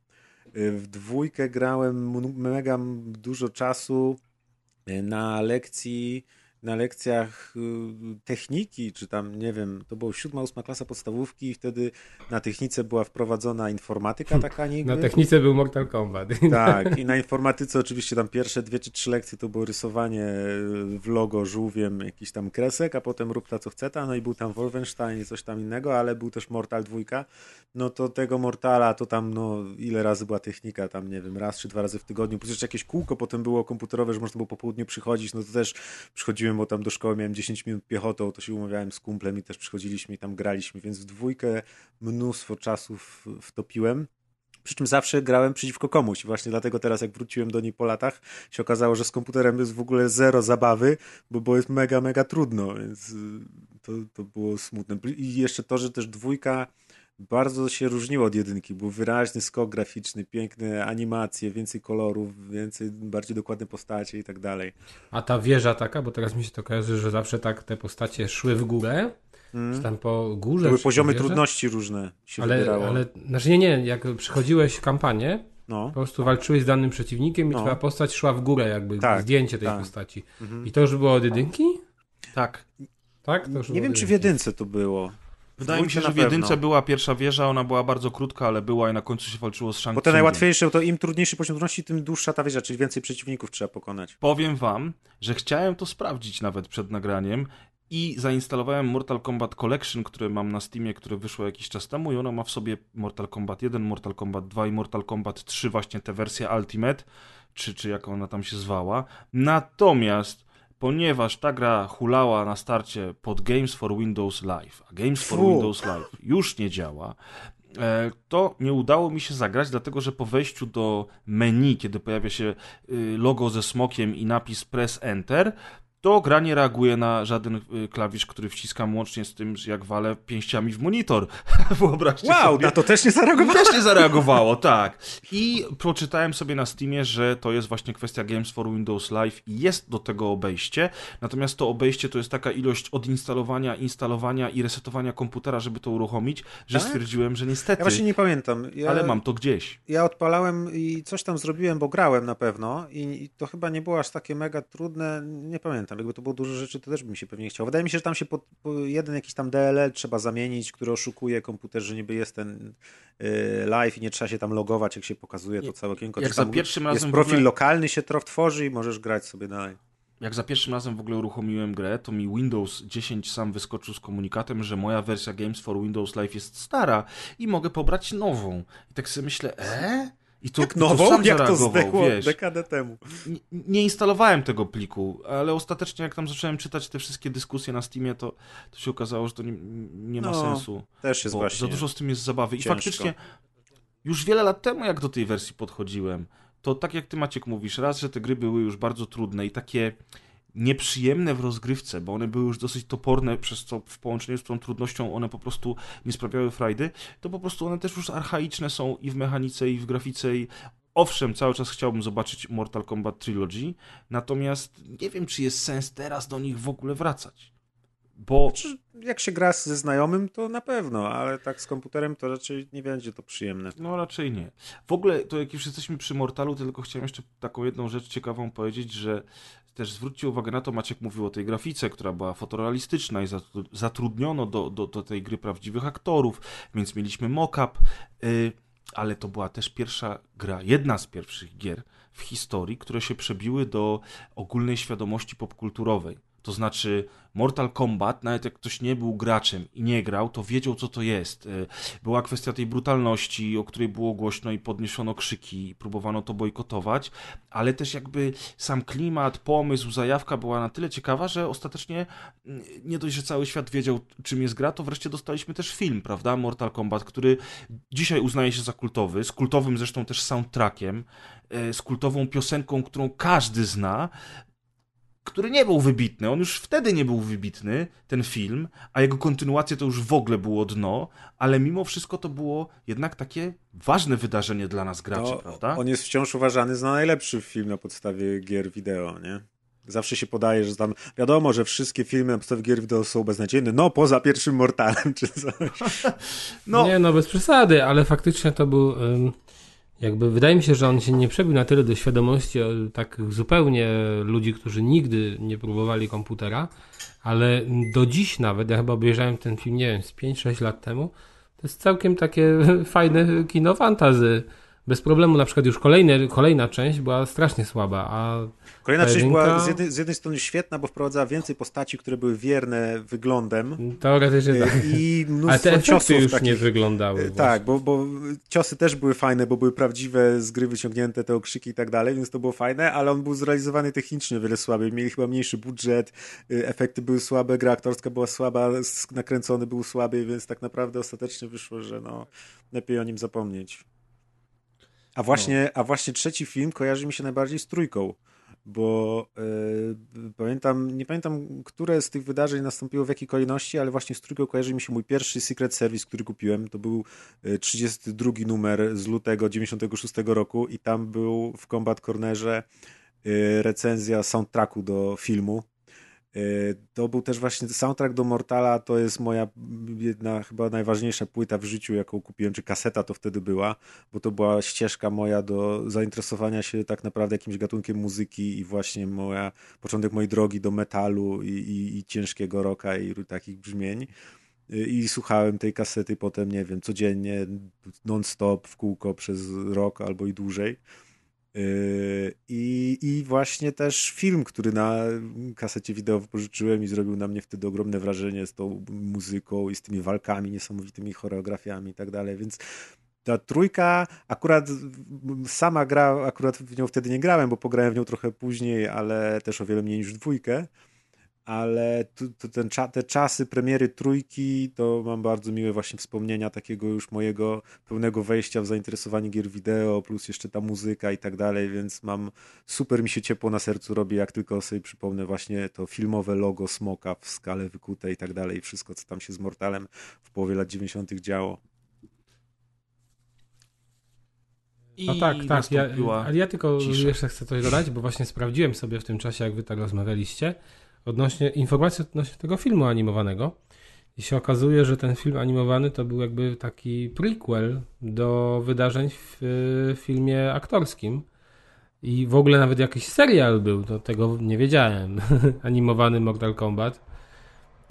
Y, W dwójkę grałem mega dużo czasu y, na lekcji, na lekcjach y, techniki, czy tam, nie wiem, to była siódma, ósma klasa podstawówki i wtedy na technice była wprowadzona informatyka taka niby. Na technice był Mortal Kombat. (laughs) Tak, i na informatyce oczywiście tam pierwsze dwie czy trzy lekcje to było rysowanie y, w logo żółwiem jakiś tam kresek, a potem rób ta co chce ta, no i był tam Wolfenstein i coś tam innego, ale był też Mortal dwójka. No to tego Mortala to tam no ile razy była technika, tam nie wiem, raz czy dwa razy w tygodniu, plus jeszcze jakieś kółko potem było komputerowe, że można było po południu przychodzić, no to też przychodziłem, bo tam do szkoły miałem 10 minut piechotą, to się umawiałem z kumplem i też przychodziliśmy i tam graliśmy, więc w dwójkę mnóstwo czasu w- wtopiłem. Przy czym zawsze grałem przeciwko komuś. Właśnie dlatego teraz, jak wróciłem do niej po latach, się okazało, że z komputerem jest w ogóle zero zabawy, bo, bo jest mega, mega trudno, więc y, to, to było smutne. I jeszcze to, że też dwójka bardzo się różniła od jedynki. Był wyraźny skok graficzny, piękne animacje, więcej kolorów, więcej, bardziej dokładne postacie i tak dalej. A ta wieża taka, bo teraz mi się to kojarzy, że zawsze tak te postacie szły w górę, czy tam po górze. To były poziomy trudności różne się Ale, wybierało. ale, znaczy nie, nie, jak przechodziłeś kampanię, No. po prostu walczyłeś z danym przeciwnikiem i No. twoja postać szła w górę, jakby Tak, zdjęcie tej tak. postaci. I to już było od jedynki? Tak. Tak? To już Nie wiem, czy w jedynce to było. Wydaje mi się, że w jedynce była pierwsza wieża, ona była bardzo krótka, ale była i na końcu się walczyło z Shang Bo te najłatwiejsze, to im trudniejszy poziom trudności, tym dłuższa ta wieża, czyli więcej przeciwników trzeba pokonać. Powiem wam, że chciałem to sprawdzić nawet przed nagraniem i zainstalowałem Mortal Kombat Collection, które mam na Steamie, które wyszło jakiś czas temu i ono ma w sobie Mortal Kombat 1, Mortal Kombat 2 i Mortal Kombat 3, właśnie tę wersję Ultimate, czy, czy jak ona tam się zwała. Natomiast ponieważ ta gra hulała na starcie pod Games for Windows Live, a Games for. Windows Live już nie działa, e, to nie udało mi się zagrać, dlatego że po wejściu do menu, kiedy pojawia się y, logo ze smokiem i napis press enter, to gra nie reaguje na żaden y, klawisz, który wciskam łącznie z tym, że jak walę pięściami w monitor. (laughs) Wyobraźcie Wow, sobie. na to też nie zareagowałem. Też nie zareagowało, tak. I przeczytałem sobie na Steamie, że to jest właśnie kwestia Games for Windows Live i jest do tego obejście. Natomiast to obejście to jest taka ilość odinstalowania, instalowania i resetowania komputera, żeby to uruchomić, że Tak? stwierdziłem, że niestety, Ja właśnie nie pamiętam. Ja, ale mam to gdzieś. Ja odpalałem i coś tam zrobiłem, bo grałem na pewno i, i to chyba nie było aż takie mega trudne. Nie pamiętam, jakby to było dużo rzeczy, to też bym się pewnie chciał. Wydaje mi się, że tam się pod, po jeden jakiś tam DLL trzeba zamienić, który oszukuje komputer, że niby jest ten y, live i nie trzeba się tam logować, jak się pokazuje to całe okienko. jak Czy za pierwszym jest razem w profil ogóle- lokalny się tworzy i możesz grać sobie dalej. Jak za pierwszym razem w ogóle uruchomiłem grę, to mi Windows 10 sam wyskoczył z komunikatem, że moja wersja Games for Windows Live jest stara i mogę pobrać nową. I tak sobie myślę, e? I to, Jak to nową? sam Jak to zdechło wiesz. dekadę temu. Nie, nie instalowałem tego pliku, ale ostatecznie jak tam zacząłem czytać te wszystkie dyskusje na Steamie, to, to się okazało, że to nie, nie ma No, sensu. Też jest właśnie. za dużo z tym jest zabawy. I ciężko. faktycznie już wiele lat temu, jak do tej wersji podchodziłem, to tak jak ty Maciek mówisz, raz, że te gry były już bardzo trudne i takie nieprzyjemne w rozgrywce, bo one były już dosyć toporne, przez co w połączeniu z tą trudnością one po prostu nie sprawiały frajdy, to po prostu one też już archaiczne są i w mechanice, i w grafice, i owszem, cały czas chciałbym zobaczyć Mortal Kombat Trilogy, natomiast nie wiem, czy jest sens teraz do nich w ogóle wracać. Bo Znaczy, jak się gra ze znajomym, to na pewno, ale tak z komputerem to raczej nie będzie to przyjemne. No raczej nie. W ogóle, to jak już jesteśmy przy Mortalu, to tylko chciałem jeszcze taką jedną rzecz ciekawą powiedzieć, że też zwróćcie uwagę na to, Maciek mówił o tej grafice, która była fotorealistyczna i zatru- zatrudniono do, do, do tej gry prawdziwych aktorów, więc mieliśmy mock-up, y, ale to była też pierwsza gra, jedna z pierwszych gier w historii, które się przebiły do ogólnej świadomości popkulturowej. To znaczy Mortal Kombat, nawet jak ktoś nie był graczem i nie grał, to wiedział co to jest. Y, Była kwestia tej brutalności, o której było głośno i podniesiono krzyki, i próbowano to bojkotować, ale też jakby sam klimat, pomysł, zajawka była na tyle ciekawa, że ostatecznie mm, nie dość, że cały świat wiedział czym jest gra, to wreszcie dostaliśmy też film, prawda? Mortal Kombat, który dzisiaj uznaje się za kultowy, z kultowym zresztą też soundtrackiem, y, z kultową piosenką, którą każdy zna, który nie był wybitny. On już wtedy nie był wybitny, ten film, a jego kontynuację to już w ogóle było dno, ale mimo wszystko to było jednak takie ważne wydarzenie dla nas graczy, No, prawda? On jest wciąż uważany za najlepszy film na podstawie gier wideo, nie? Zawsze się podaje, że tam wiadomo, że wszystkie filmy na podstawie gier wideo są beznadziejne, no poza pierwszym Mortalem czy coś. (laughs) No, Nie, no bez przesady, ale faktycznie to był. ym, Jakby wydaje mi się, że on się nie przebił na tyle do świadomości o, tak zupełnie ludzi, którzy nigdy nie próbowali komputera, ale do dziś nawet, ja chyba obejrzałem ten film, nie wiem, z 5-6 lat temu, to jest całkiem takie (laughs) fajne kino fantazy. Bez problemu, na przykład już kolejne, kolejna część była strasznie słaba, a Kolejna część była z jednej, z jednej strony świetna, bo wprowadzała więcej postaci, które były wierne wyglądem teoretycznie tak. e, i Ale mnóstwo te efekty ciosów już takich. nie wyglądały. Tak, bo, bo ciosy też były fajne, bo były prawdziwe z gry wyciągnięte, te okrzyki i tak dalej, więc to było fajne, ale on był zrealizowany technicznie wiele słabiej. Mieli chyba mniejszy budżet, y, efekty były słabe, gra aktorska była słaba, nakręcony był słaby, więc tak naprawdę ostatecznie wyszło, że no, lepiej o nim zapomnieć. A właśnie, a właśnie trzeci film kojarzy mi się najbardziej z trójką. Bo y, pamiętam, nie pamiętam, które z tych wydarzeń nastąpiło w jakiej kolejności, ale właśnie z trójką kojarzy mi się mój pierwszy Secret Service, który kupiłem. To był y, 32 numer z lutego 96 roku i tam był w Combat Cornerze y, recenzja soundtracku do filmu. Y, To był też właśnie soundtrack do Mortala, to jest moja jedna chyba najważniejsza płyta w życiu, jaką kupiłem, czy kaseta to wtedy była, bo to była ścieżka moja do zainteresowania się tak naprawdę jakimś gatunkiem muzyki i właśnie moja, początek mojej drogi do metalu i, i, i ciężkiego rocka i takich brzmień. Y, I słuchałem tej kasety potem, nie wiem, codziennie, non-stop, w kółko przez rok albo i dłużej. Yy, I, I właśnie też film, który na kasecie wideo wypożyczyłem i zrobił na mnie wtedy ogromne wrażenie z tą muzyką i z tymi walkami, niesamowitymi choreografiami i tak dalej, więc ta trójka, akurat m, sama gra, akurat w nią wtedy nie grałem, bo pograłem w nią trochę później, ale też o wiele mniej niż dwójkę, ale tu, tu ten, cza- te czasy premiery trójki, to mam bardzo miłe właśnie wspomnienia takiego już mojego pełnego wejścia w zainteresowanie gier wideo, plus jeszcze ta muzyka i tak dalej, więc mam, super mi się ciepło na sercu robi, jak tylko sobie przypomnę właśnie to filmowe logo Smoka w skale wykute i tak dalej, wszystko co tam się z Mortalem w połowie lat 90 działo. I No tak, tak. Ja, ale ja tylko cisza. jeszcze chcę coś dodać, bo właśnie sprawdziłem sobie w tym czasie, jak wy tak rozmawialiście, odnośnie informacji odnośnie tego filmu animowanego. I się okazuje, że ten film animowany to był jakby taki prequel do wydarzeń w y, filmie aktorskim. I w ogóle nawet jakiś serial był, to tego nie wiedziałem. (laughs) Animowany Mortal Kombat.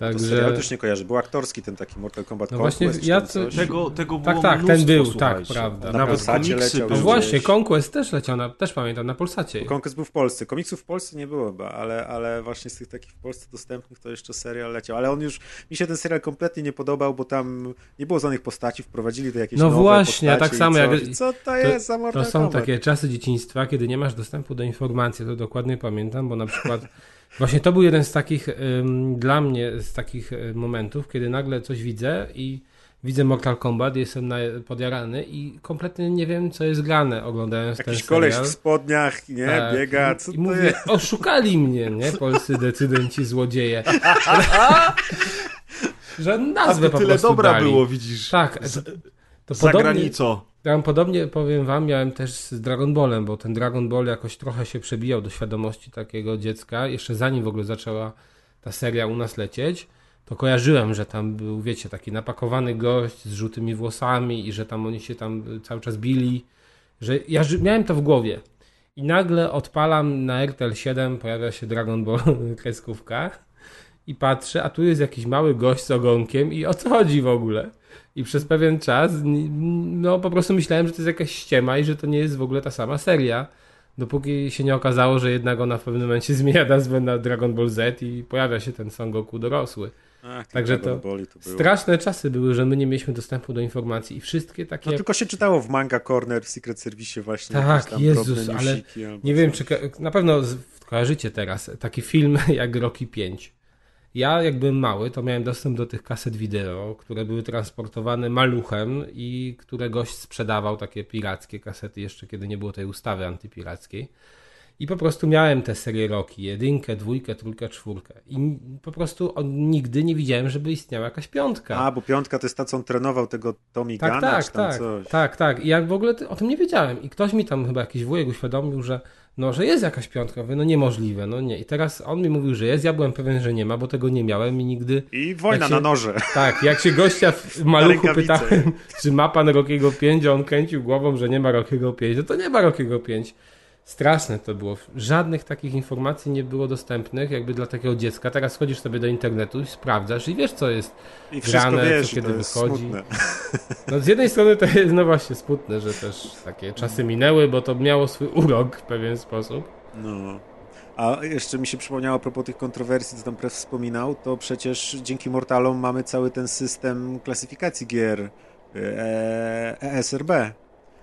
To Także. serial też nie kojarzę, był aktorski ten taki Mortal Kombat No Conquest, właśnie, ja to-. Tego, tego Tak, było tak, ten mnóstwo, był, tak, prawda. Na Nawet Polsacie komiksy leciał No właśnie. Conquest też leciał, na, też pamiętam, na Polsacie. Konkurs był w Polsce. Komiksów w Polsce nie było chyba, ale, ale właśnie z tych takich w Polsce dostępnych to jeszcze serial leciał. Ale on już, mi się ten serial kompletnie nie podobał, bo tam nie było żadnych postaci, wprowadzili to jakieś No nowe właśnie, tak samo i jak-. Co to jest za Mortal To są Kombat? takie czasy dzieciństwa, kiedy nie masz dostępu do informacji, to dokładnie pamiętam, bo na przykład (laughs) właśnie to był jeden z takich ym, dla mnie z takich y, momentów, kiedy nagle coś widzę i widzę Mortal Kombat, jestem na, podjarany i kompletnie nie wiem, co jest grane oglądając ten Jakiś serial. koleś w spodniach, nie, Tak. biega, co I to mówię, jest? oszukali mnie, nie? Polscy decydenci, złodzieje. (laughs) Że A nazwę to po tyle prostu dobra dali. było, widzisz. Tak. Z, To za podobnie- granicą. Ja podobnie, powiem wam, miałem też z Dragon Ballem, bo ten Dragon Ball jakoś trochę się przebijał do świadomości takiego dziecka, jeszcze zanim w ogóle zaczęła ta seria u nas lecieć, to kojarzyłem, że tam był, wiecie, taki napakowany gość z żółtymi włosami i że tam oni się tam cały czas bili, że ja miałem to w głowie. I nagle odpalam na RTL 7, pojawia się Dragon Ball (laughs) kreskówka i patrzę, a tu jest jakiś mały gość z ogonkiem i o co chodzi w ogóle? I przez pewien czas, no po prostu myślałem, że to jest jakaś ściema i że to nie jest w ogóle ta sama seria. Dopóki się nie okazało, że jednak ona w pewnym momencie (laughs) zmienia nazwę na Dragon Ball Z i pojawia się ten Son Goku dorosły. Ach, Także to to. Straszne czasy były, że my nie mieliśmy dostępu do informacji i wszystkie takie... No tylko się czytało w Manga Corner w Secret Service właśnie. Tak, Jezus, ale Nie wiem, coś. czy na pewno kojarzycie teraz taki film (laughs) jak Rocky 5. Ja, jak byłem mały, to miałem dostęp do tych kaset wideo, które były transportowane maluchem i które gość sprzedawał, takie pirackie kasety, jeszcze kiedy nie było tej ustawy antypirackiej. I po prostu miałem te serie Rocky, jedynkę, dwójkę, trójkę, czwórkę. I po prostu nigdy nie widziałem, żeby istniała jakaś piątka. A, bo piątka to jest ta, co on trenował tego Tommy Tak, Gana, tak, tak, coś. tak, tak. I ja w ogóle o tym nie wiedziałem. I ktoś mi tam chyba jakiś wujek uświadomił, że no, że jest jakaś piątka. Mówię, no niemożliwe, no nie. I teraz on mi mówił, że jest, ja byłem pewien, że nie ma, bo tego nie miałem i nigdy... I wojna się- na noże. Tak, jak się gościa w (laughs) maluchu pytałem, czy ma pan Rockiego 5, a on kręcił głową, że nie ma Rockiego 5, no to nie ma Rockiego 5. Straszne to było. Żadnych takich informacji nie było dostępnych jakby dla takiego dziecka. Teraz chodzisz sobie do internetu i sprawdzasz i wiesz, co jest I grane, wiesz, co kiedy wychodzi. No z jednej strony to jest no właśnie smutne, że też takie czasy minęły, bo to miało swój urok w pewien sposób. No. A jeszcze mi się przypomniało a propos tych kontrowersji, co tam Pref wspominał, to przecież dzięki Mortalom mamy cały ten system klasyfikacji gier e, ESRB.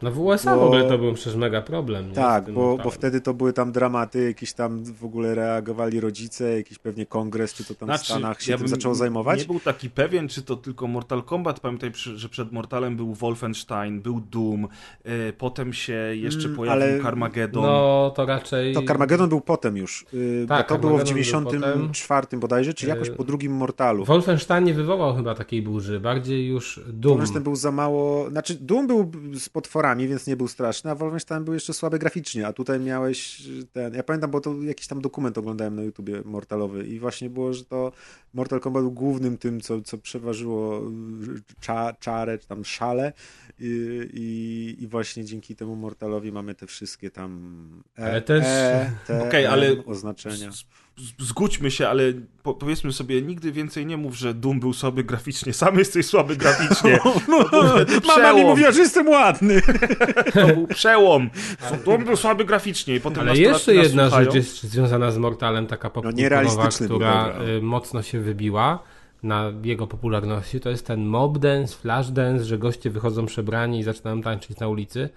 No w USA Bo- w ogóle to był przecież mega problem. Nie? Tak, tym bo, bo wtedy to były tam dramaty, jakieś tam w ogóle reagowali rodzice, jakiś pewnie kongres, czy to tam w Stanach się tym bym zaczęło zajmować. Nie był taki pewien, czy to tylko Mortal Kombat. Pamiętaj, że przed Mortalem był Wolfenstein, był Doom, e, potem się jeszcze Mm, pojawił ale- Carmageddon. No to raczej... To Carmageddon był potem już, yy, Tak, bo to było w Carmageddon był 94 bodajże, czy jakoś Yy, po drugim Mortalu. Wolfenstein nie wywołał chyba takiej burzy, bardziej już Doom. Wolfenstein był za mało, znaczy Doom był z potworami, więc nie był straszny, a Wolfenstein był jeszcze słaby graficznie, a tutaj miałeś ten, ja pamiętam, bo to jakiś tam dokument oglądałem na YouTubie Mortalowy i właśnie było, że to Mortal Kombat był głównym tym, co, co przeważyło y, cza, czarę, czy tam szale i, i, i właśnie dzięki temu Mortalowi mamy te wszystkie tam e, Ale też- e, te M ale- oznaczenia. Zgódźmy się, ale po, powiedzmy sobie, nigdy więcej nie mów, że Doom był słaby graficznie. Sam jesteś słaby graficznie. (laughs) Mama mi mówiła, że jestem ładny. (laughs) To był przełom. Doom był słaby graficznie i potem Ale jeszcze jedna słuchają. rzecz jest związana z Mortalem, taka popkulturowa, nierealistyczny był, która y, mocno się wybiła na jego popularności. To jest ten mob dance, flash dance, że goście wychodzą przebrani i zaczynają tańczyć na ulicy.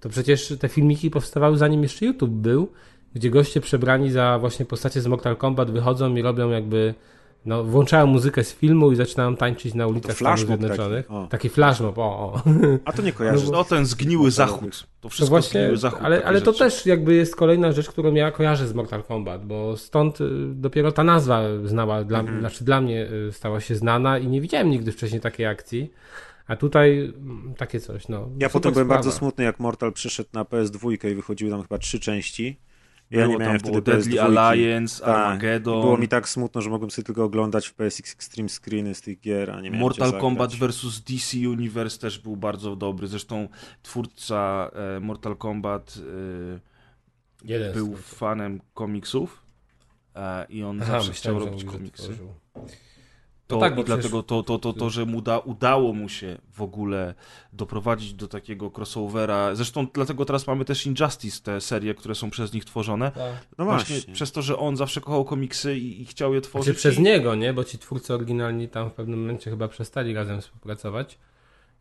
To przecież te filmiki powstawały zanim jeszcze YouTube był, gdzie goście przebrani za właśnie postacie z Mortal Kombat wychodzą i robią jakby no, włączają muzykę z filmu i zaczynają tańczyć na ulicach Stanów Zjednoczonych. taki, o. Taki flashmob, o, o. A to nie kojarzę. No ten zgniły zachód. To To wszystko właśnie, zgniły zachód. ale, ale to rzeczy. też jakby jest kolejna rzecz, którą ja kojarzę z Mortal Kombat, bo stąd y, dopiero ta nazwa znała, dla, Mhm. znaczy dla mnie y, stała się znana i nie widziałem nigdy wcześniej takiej akcji, a tutaj mm, takie coś, no. Ja potem byłem sprawa. bardzo smutny, jak Mortal przyszedł na PS2 i wychodziły tam chyba trzy części. Ja Było nie miałem tam było wtedy Deadly PS2. Alliance, Tak. Armageddon. Było mi tak smutno, że mogłem sobie tylko oglądać w PSX Extreme Screeny z tych gier, a nie miałem Mortal Kombat vs DC Universe też był bardzo dobry. Zresztą twórca e, Mortal Kombat e, był fanem komiksów e, i on Aha, zawsze chciał robić komiksy. tworzył. To, No tak, bo I dlatego to, to, to, to, że mu da, udało mu się w ogóle doprowadzić do takiego crossovera. Zresztą dlatego teraz mamy też Injustice, te serie, które są przez nich tworzone. Tak. No właśnie, właśnie. przez to, że on zawsze kochał komiksy i, i chciał je tworzyć. Znaczy przez i... niego, nie? Bo ci twórcy oryginalni tam w pewnym momencie chyba przestali razem współpracować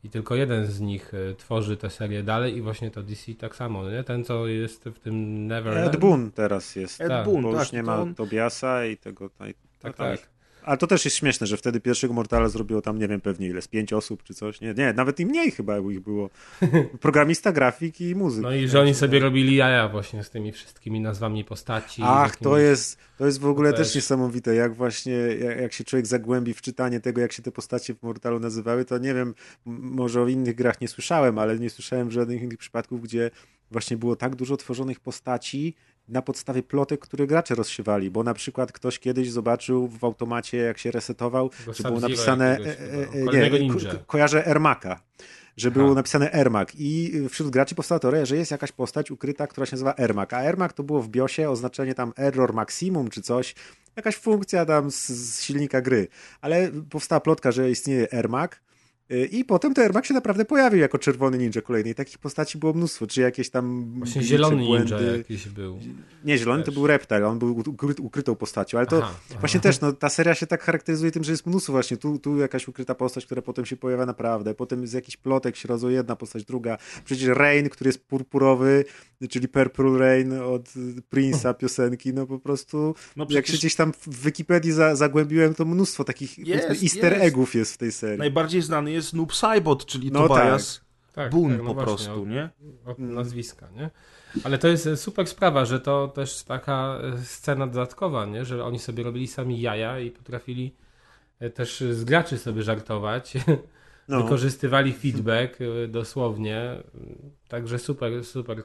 i tylko jeden z nich y, tworzy tę serię dalej i właśnie to DC tak samo, nie? Ten, co jest w tym Neverland. Ed Boon teraz jest. Ed Tak, Boon, bo tak. już nie to ma on- Tobiasa i tego. Tak, tam tak. Ich- A to też jest śmieszne, że wtedy pierwszego Mortala zrobiło tam, nie wiem, pewnie ile, z pięć osób czy coś. Nie, nie nawet i mniej chyba ich było. (laughs) Programista, grafik i muzyk. No i że oni sobie robili jaja właśnie z tymi wszystkimi nazwami postaci. Ach, z to jakimiś- jest, to jest w ogóle To też też. niesamowite, jak właśnie, jak, jak się człowiek zagłębi w czytanie tego, jak się te postacie w Mortalu nazywały, to nie wiem, może o innych grach nie słyszałem, ale nie słyszałem żadnych innych przypadków, gdzie właśnie było tak dużo tworzonych postaci na podstawie plotek, które gracze rozsiewali, bo na przykład ktoś kiedyś zobaczył w automacie, jak się resetował, Tego że było napisane, jakiegoś e, e, e, kolejnego nie, ko- kojarzę Ermaka, że było Aha. napisane Ermak i wśród graczy powstała teoria, że jest jakaś postać ukryta, która się nazywa Ermak, a Ermak to było w BIOSie oznaczenie tam error maximum czy coś, jakaś funkcja tam z, z silnika gry, ale powstała plotka, że istnieje Ermak i potem ten Ermak się naprawdę pojawił jako czerwony ninja kolejny i takich postaci było mnóstwo, czy jakieś tam Właśnie zielony błędy. ninja jakiś był. Nie, zielony to Też. był Reptile, on był ukry, ukrytą postacią, ale to Aha, aha. właśnie też, no, ta seria się tak charakteryzuje tym, że jest mnóstwo właśnie, tu, tu jakaś ukryta postać, która potem się pojawia naprawdę, potem z jakichś plotek się rodzą jedna postać, druga, przecież Rain, który jest purpurowy, czyli Purple Rain od y, Prince'a (laughs) piosenki, no po prostu, No jak się przecież gdzieś tam w Wikipedii za, zagłębiłem, to mnóstwo takich Jest, easter jest. eggów jest w tej serii. najbardziej znany jest Noob Saibot, czyli No Tobias Tak, Boone tak, no po właśnie, prostu, od- nie? od nazwiska, nie? Ale to jest e, super sprawa, że to też taka e, scena dodatkowa, nie? Że oni sobie robili sami jaja i potrafili e, też z graczy sobie żartować. (laughs) No. Wykorzystywali feedback e, dosłownie. Także super, super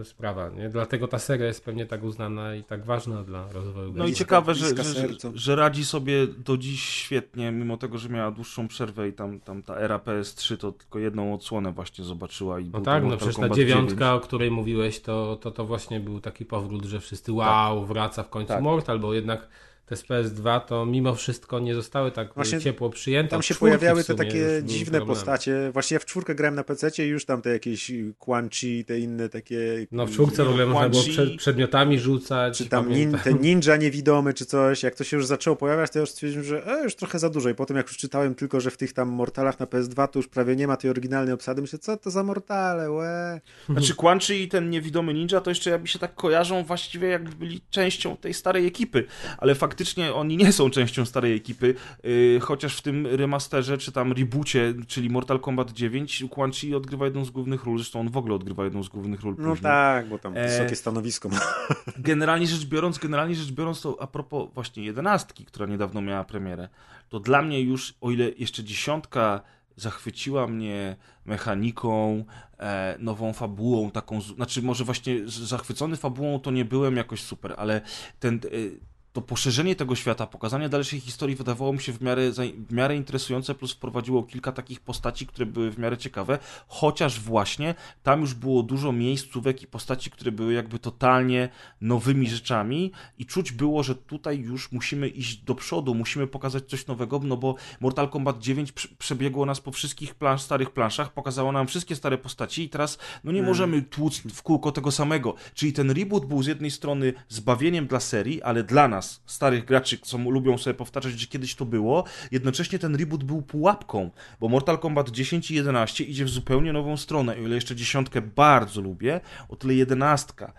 e, sprawa, nie? Dlatego ta seria jest pewnie tak uznana i tak ważna dla rozwoju No i ciekawe, że, że, że, radzi sobie do dziś świetnie, mimo tego, że miała dłuższą przerwę i tam, tam ta era PS3 to tylko jedną odsłonę właśnie zobaczyła. I No był to tak, no przecież ta dziewiątka, 9. o której mówiłeś, to, to, to właśnie był taki powrót, że wszyscy wow, wraca w końcu Tak. Mortal, bo jednak te z PS2 to mimo wszystko nie zostały tak Właśnie ciepło przyjęte. Tam się pojawiały te takie dziwne postacie. Właśnie ja w czwórkę grałem na PC i już tam te jakieś Quan Chi, te inne takie. No w czwórce w ogóle można było przedmiotami rzucać. Czy tam nin, ten ninja niewidomy, czy coś. Jak to się już zaczęło pojawiać, to ja już stwierdziłem, że e, już trochę za dużo. I potem jak już czytałem tylko, że w tych tam Mortalach na PS2 to już prawie nie ma tej oryginalnej obsady, myślę, co to za Mortale, łe. Znaczy Quan Chi i ten niewidomy ninja to jeszcze jakby się tak kojarzą właściwie jakby byli częścią tej starej ekipy, ale faktycznie oni nie są częścią starej ekipy, yy, chociaż w tym remasterze czy tam reboocie, czyli Mortal Kombat 9 Quan Chi odgrywa jedną z głównych ról, zresztą on w ogóle odgrywa jedną z głównych ról No później. tak, bo tam E, wysokie stanowisko ma. (laughs) Generalnie rzecz biorąc, generalnie rzecz biorąc, to a propos właśnie jedenastki, która niedawno miała premierę, to dla mnie już, o ile jeszcze dziesiątka zachwyciła mnie mechaniką, e, nową fabułą, taką, znaczy może właśnie zachwycony fabułą to nie byłem jakoś super, ale ten, e, to poszerzenie tego świata, pokazanie dalszej historii wydawało mi się w miarę, w miarę interesujące, plus wprowadziło kilka takich postaci, które były w miarę ciekawe, chociaż właśnie tam już było dużo miejscówek i postaci, które były jakby totalnie nowymi rzeczami i czuć było, że tutaj już musimy iść do przodu, musimy pokazać coś nowego, no bo Mortal Kombat 9 prze- przebiegło nas po wszystkich plansz, starych planszach, pokazało nam wszystkie stare postaci i teraz no nie możemy tłuc w kółko tego samego. Czyli ten reboot był z jednej strony zbawieniem dla serii, ale dla nas, starych graczy, co lubią sobie powtarzać, że kiedyś to było, jednocześnie ten reboot był pułapką, bo Mortal Kombat 10 i 11 idzie w zupełnie nową stronę. O ile jeszcze dziesiątkę bardzo lubię, o tyle jedenastka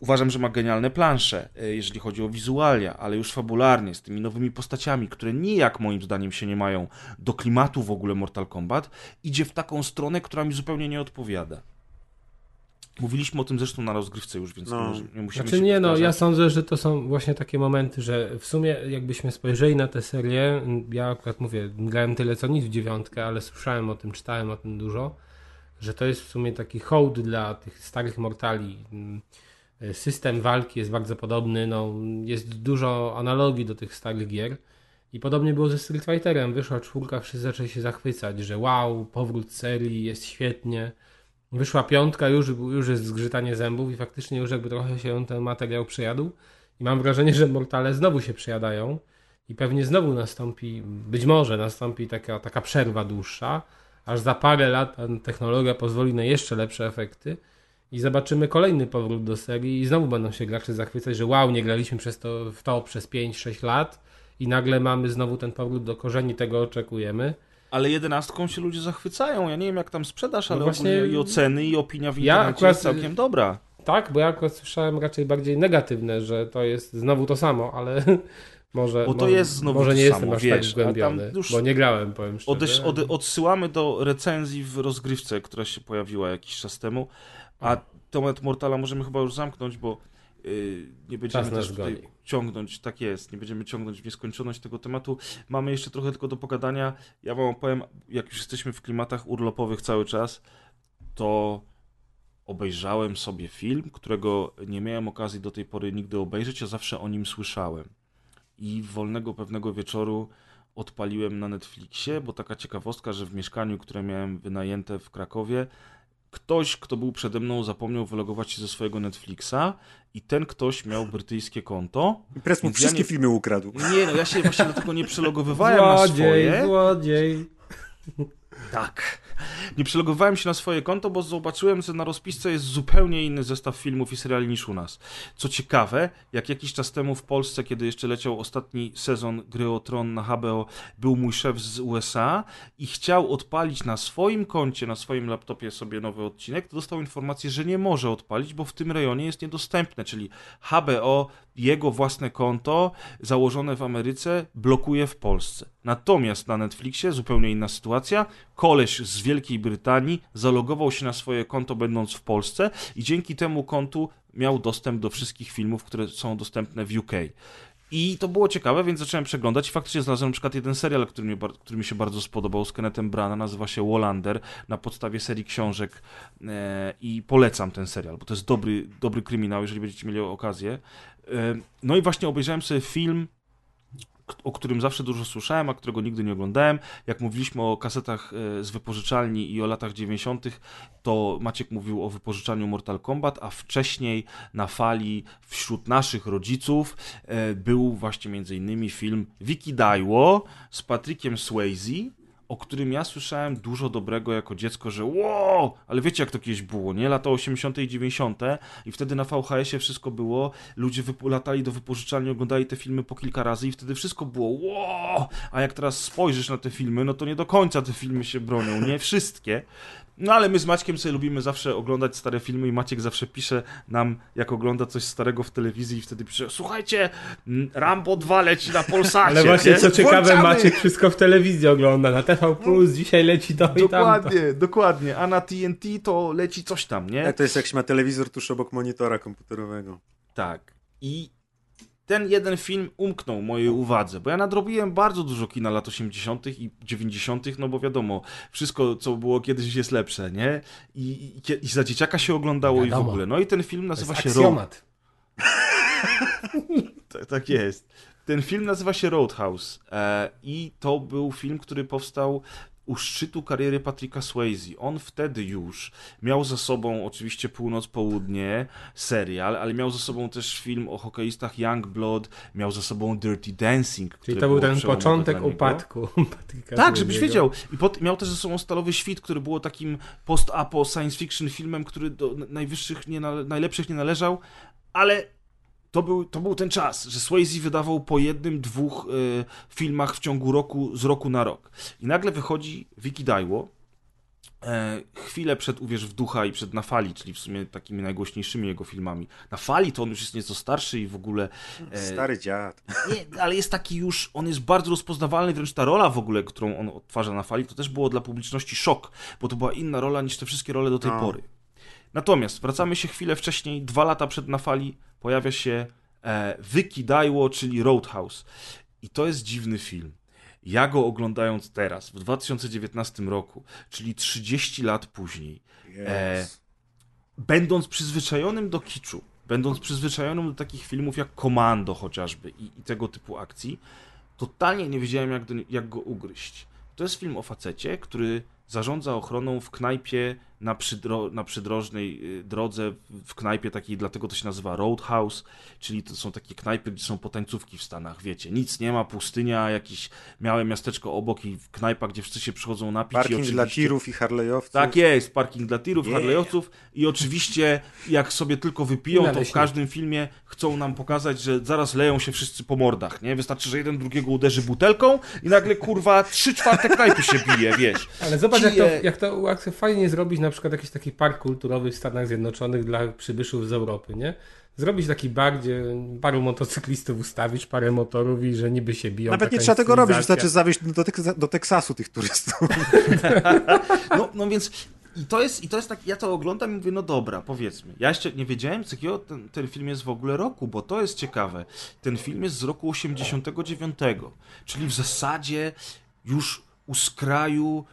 Uważam, że ma genialne plansze, e, jeżeli chodzi o wizualia, ale już fabularnie, z tymi nowymi postaciami, które nijak moim zdaniem się nie mają do klimatu w ogóle Mortal Kombat, idzie w taką stronę, która mi zupełnie nie odpowiada. Mówiliśmy o tym zresztą na rozgrywce już, więc No. nie, musimy Znaczy się nie, no ja sądzę, że to są właśnie takie momenty, że w sumie jakbyśmy spojrzeli na tę serię, ja akurat mówię, grałem tyle co nic w dziewiątkę, ale słyszałem o tym, czytałem o tym dużo, że to jest w sumie taki hołd dla tych starych mortali. System walki jest bardzo podobny, no, jest dużo analogii do tych starych gier. I podobnie było ze Street Fighterem. Wyszła czwórka, wszyscy zaczęli się zachwycać, że wow, powrót serii, jest świetnie. Wyszła piątka, już, już jest zgrzytanie zębów i faktycznie już jakby trochę się ten materiał przejadł. I mam wrażenie, że Mortale znowu się przejadają i pewnie znowu nastąpi, być może nastąpi taka, taka przerwa dłuższa, aż za parę lat technologia pozwoli na jeszcze lepsze efekty i zobaczymy kolejny powrót do serii i znowu będą się gracze zachwycać, że wow, nie graliśmy przez to, w to przez 5-6 lat i nagle mamy znowu ten powrót do korzeni, tego oczekujemy. Ale jedenastką się ludzie zachwycają. Ja nie wiem, jak tam sprzedaż, No ale właśnie- i oceny, i opinia w Ja internecie akurat- jest całkiem dobra. Tak, bo ja akurat słyszałem raczej bardziej negatywne, że to jest znowu to samo, ale (laughs) Może, Bo to może, jest znowu może nie samo, jestem aż wiesz, tak wgłębiony, już- bo nie grałem, powiem szczerze. Od, odsyłamy do recenzji w rozgrywce, która się pojawiła jakiś czas temu, a temat Mortala możemy chyba już zamknąć, bo yy, nie będziemy Czas też tutaj goni. Ciągnąć, tak jest, nie będziemy ciągnąć w nieskończoność tego tematu. Mamy jeszcze trochę tylko do pogadania. Ja wam opowiem, jak już jesteśmy w klimatach urlopowych cały czas, to obejrzałem sobie film, którego nie miałem okazji do tej pory nigdy obejrzeć, a zawsze o nim słyszałem. I wolnego pewnego wieczoru odpaliłem na Netflixie, bo taka ciekawostka, że w mieszkaniu, które miałem wynajęte w Krakowie, ktoś, kto był przede mną, zapomniał wylogować się ze swojego Netflixa i ten ktoś miał brytyjskie konto. Press mu Więc ja wszystkie nie- filmy ukradł. Nie, no ja się właśnie dlatego nie przelogowywałem na Złodziej, swoje. złodziej. Tak. Nie przelogowałem się na swoje konto, bo zobaczyłem, że na rozpisce jest zupełnie inny zestaw filmów i seriali niż u nas. Co ciekawe, jak jakiś czas temu w Polsce, kiedy jeszcze leciał ostatni sezon Gry o Tron na HBO, był mój szef z USA i chciał odpalić na swoim koncie, na swoim laptopie sobie nowy odcinek, to dostał informację, że nie może odpalić, bo w tym rejonie jest niedostępne, czyli HBO, jego własne konto założone w Ameryce blokuje w Polsce. Natomiast na Netflixie zupełnie inna sytuacja. Koleś z Wielkiej Brytanii zalogował się na swoje konto będąc w Polsce i dzięki temu kontu miał dostęp do wszystkich filmów, które są dostępne w UK. I to było ciekawe, więc zacząłem przeglądać i faktycznie znalazłem na przykład jeden serial, który mi, bar- który mi się bardzo spodobał z Kennethem Brana, nazywa się Wallander, na podstawie serii książek e, i polecam ten serial, bo to jest dobry, dobry kryminał, jeżeli będziecie mieli okazję. E, no i właśnie obejrzałem sobie film o którym zawsze dużo słyszałem, a którego nigdy nie oglądałem. Jak mówiliśmy o kasetach e, z wypożyczalni i o latach 90., to Maciek mówił o wypożyczaniu Mortal Kombat, a wcześniej na fali wśród naszych rodziców e, był właśnie między innymi film Wiki Daiwo z Patrickiem Swayze, o którym ja słyszałem dużo dobrego jako dziecko, że wow, ale wiecie jak to kiedyś było, nie? Lata 80. i 90. i wtedy na VHS-ie wszystko było, ludzie latali do wypożyczalni, oglądali te filmy po kilka razy i wtedy wszystko było wow, a jak teraz spojrzysz na te filmy, no to nie do końca te filmy się bronią, nie wszystkie. No ale my z Maćkiem sobie lubimy zawsze oglądać stare filmy i Maciek zawsze pisze nam, jak ogląda coś starego w telewizji i wtedy pisze, słuchajcie, mm, Rambo 2 leci na Polsacie. Ale właśnie nie? co ciekawe, Włączamy! Maciek wszystko w telewizji ogląda. Na TV Plus dzisiaj leci to i tamto. Dokładnie, dokładnie. A na TNT to leci coś tam, nie? Jak to jest, jak się ma telewizor tuż obok monitora komputerowego. Tak. I ten jeden film umknął mojej uwadze, bo ja nadrobiłem bardzo dużo kina lat 80. i 90., no bo wiadomo, wszystko co było kiedyś jest lepsze, nie? I, i, i za dzieciaka się oglądało i w Wiadomo. ogóle. No i ten film nazywa się Road. (laughs) Tak, tak jest. Ten film nazywa się Roadhouse e, i to był film, który powstał u szczytu kariery Patricka Swayze. On wtedy już miał ze sobą oczywiście Północ-Południe, serial, ale miał ze sobą też film o hokeistach Youngblood, miał ze sobą Dirty Dancing. Czyli to był ten początek upadku (laughs) Patryka Tak, żebyś wiedział. I pot, miał też ze sobą Stalowy Świt, który było takim post-apo science fiction filmem, który do najwyższych, nie najlepszych nie należał, ale to był, to był ten czas, że Swayze wydawał po jednym, dwóch y, filmach w ciągu roku, z roku na rok. I nagle wychodzi Wiki Daiwo, e, chwilę przed Uwierz w ducha i przed Na fali, czyli w sumie takimi najgłośniejszymi jego filmami. Na fali to on już jest nieco starszy i w ogóle... e, Stary dziad. (laughs) nie, ale jest taki już, on jest bardzo rozpoznawalny, wręcz ta rola w ogóle, którą on odtwarza na fali, to też było dla publiczności szok, bo to była inna rola niż te wszystkie role do tej No. pory. Natomiast wracamy się chwilę wcześniej, dwa lata przed na fali, pojawia się e, Wiki Daiwo, czyli Roadhouse. I to jest dziwny film. Ja go oglądając teraz, w 2019 roku, czyli 30 lat później, E, Yes. będąc przyzwyczajonym do kiczu, będąc przyzwyczajonym do takich filmów jak Komando chociażby i, i tego typu akcji, totalnie nie wiedziałem, jak, do, jak go ugryźć. To jest film o facecie, który zarządza ochroną w knajpie na, przydro, na przydrożnej y, drodze, w- knajpie takiej, dlatego to się nazywa Roadhouse, czyli to są takie knajpy, gdzie są potańcówki w Stanach, wiecie, nic nie ma, pustynia, jakieś małe miasteczko obok i knajpa, gdzie wszyscy się przychodzą napić. i Parking dla oczywiście- tirów i harlejowców. tak jest, parking dla tirów, Yeah. harlejowców i oczywiście jak sobie tylko wypiją, to w każdym filmie chcą nam pokazać, że zaraz leją się wszyscy po mordach, nie? Wystarczy, że jeden drugiego uderzy butelką i nagle kurwa trzy czwarte knajpy się bije, wiesz. Ale zobacz, jak to, jak to jak fajnie zrobić na przykład jakiś taki park kulturowy w Stanach Zjednoczonych dla przybyszów z Europy, nie? Zrobić taki bar, gdzie paru motocyklistów ustawisz, parę motorów i że niby się biją. Nawet nie trzeba tego robić, wystarczy zawieźć do, Teksa- do Teksasu tych turystów. No, no więc i to jest, i to jest tak, ja to oglądam i mówię, no dobra, powiedzmy. Ja jeszcze nie wiedziałem, z jakiego ten, ten film jest w ogóle roku, bo to jest ciekawe. Ten film jest z roku 89, czyli w zasadzie już u skraju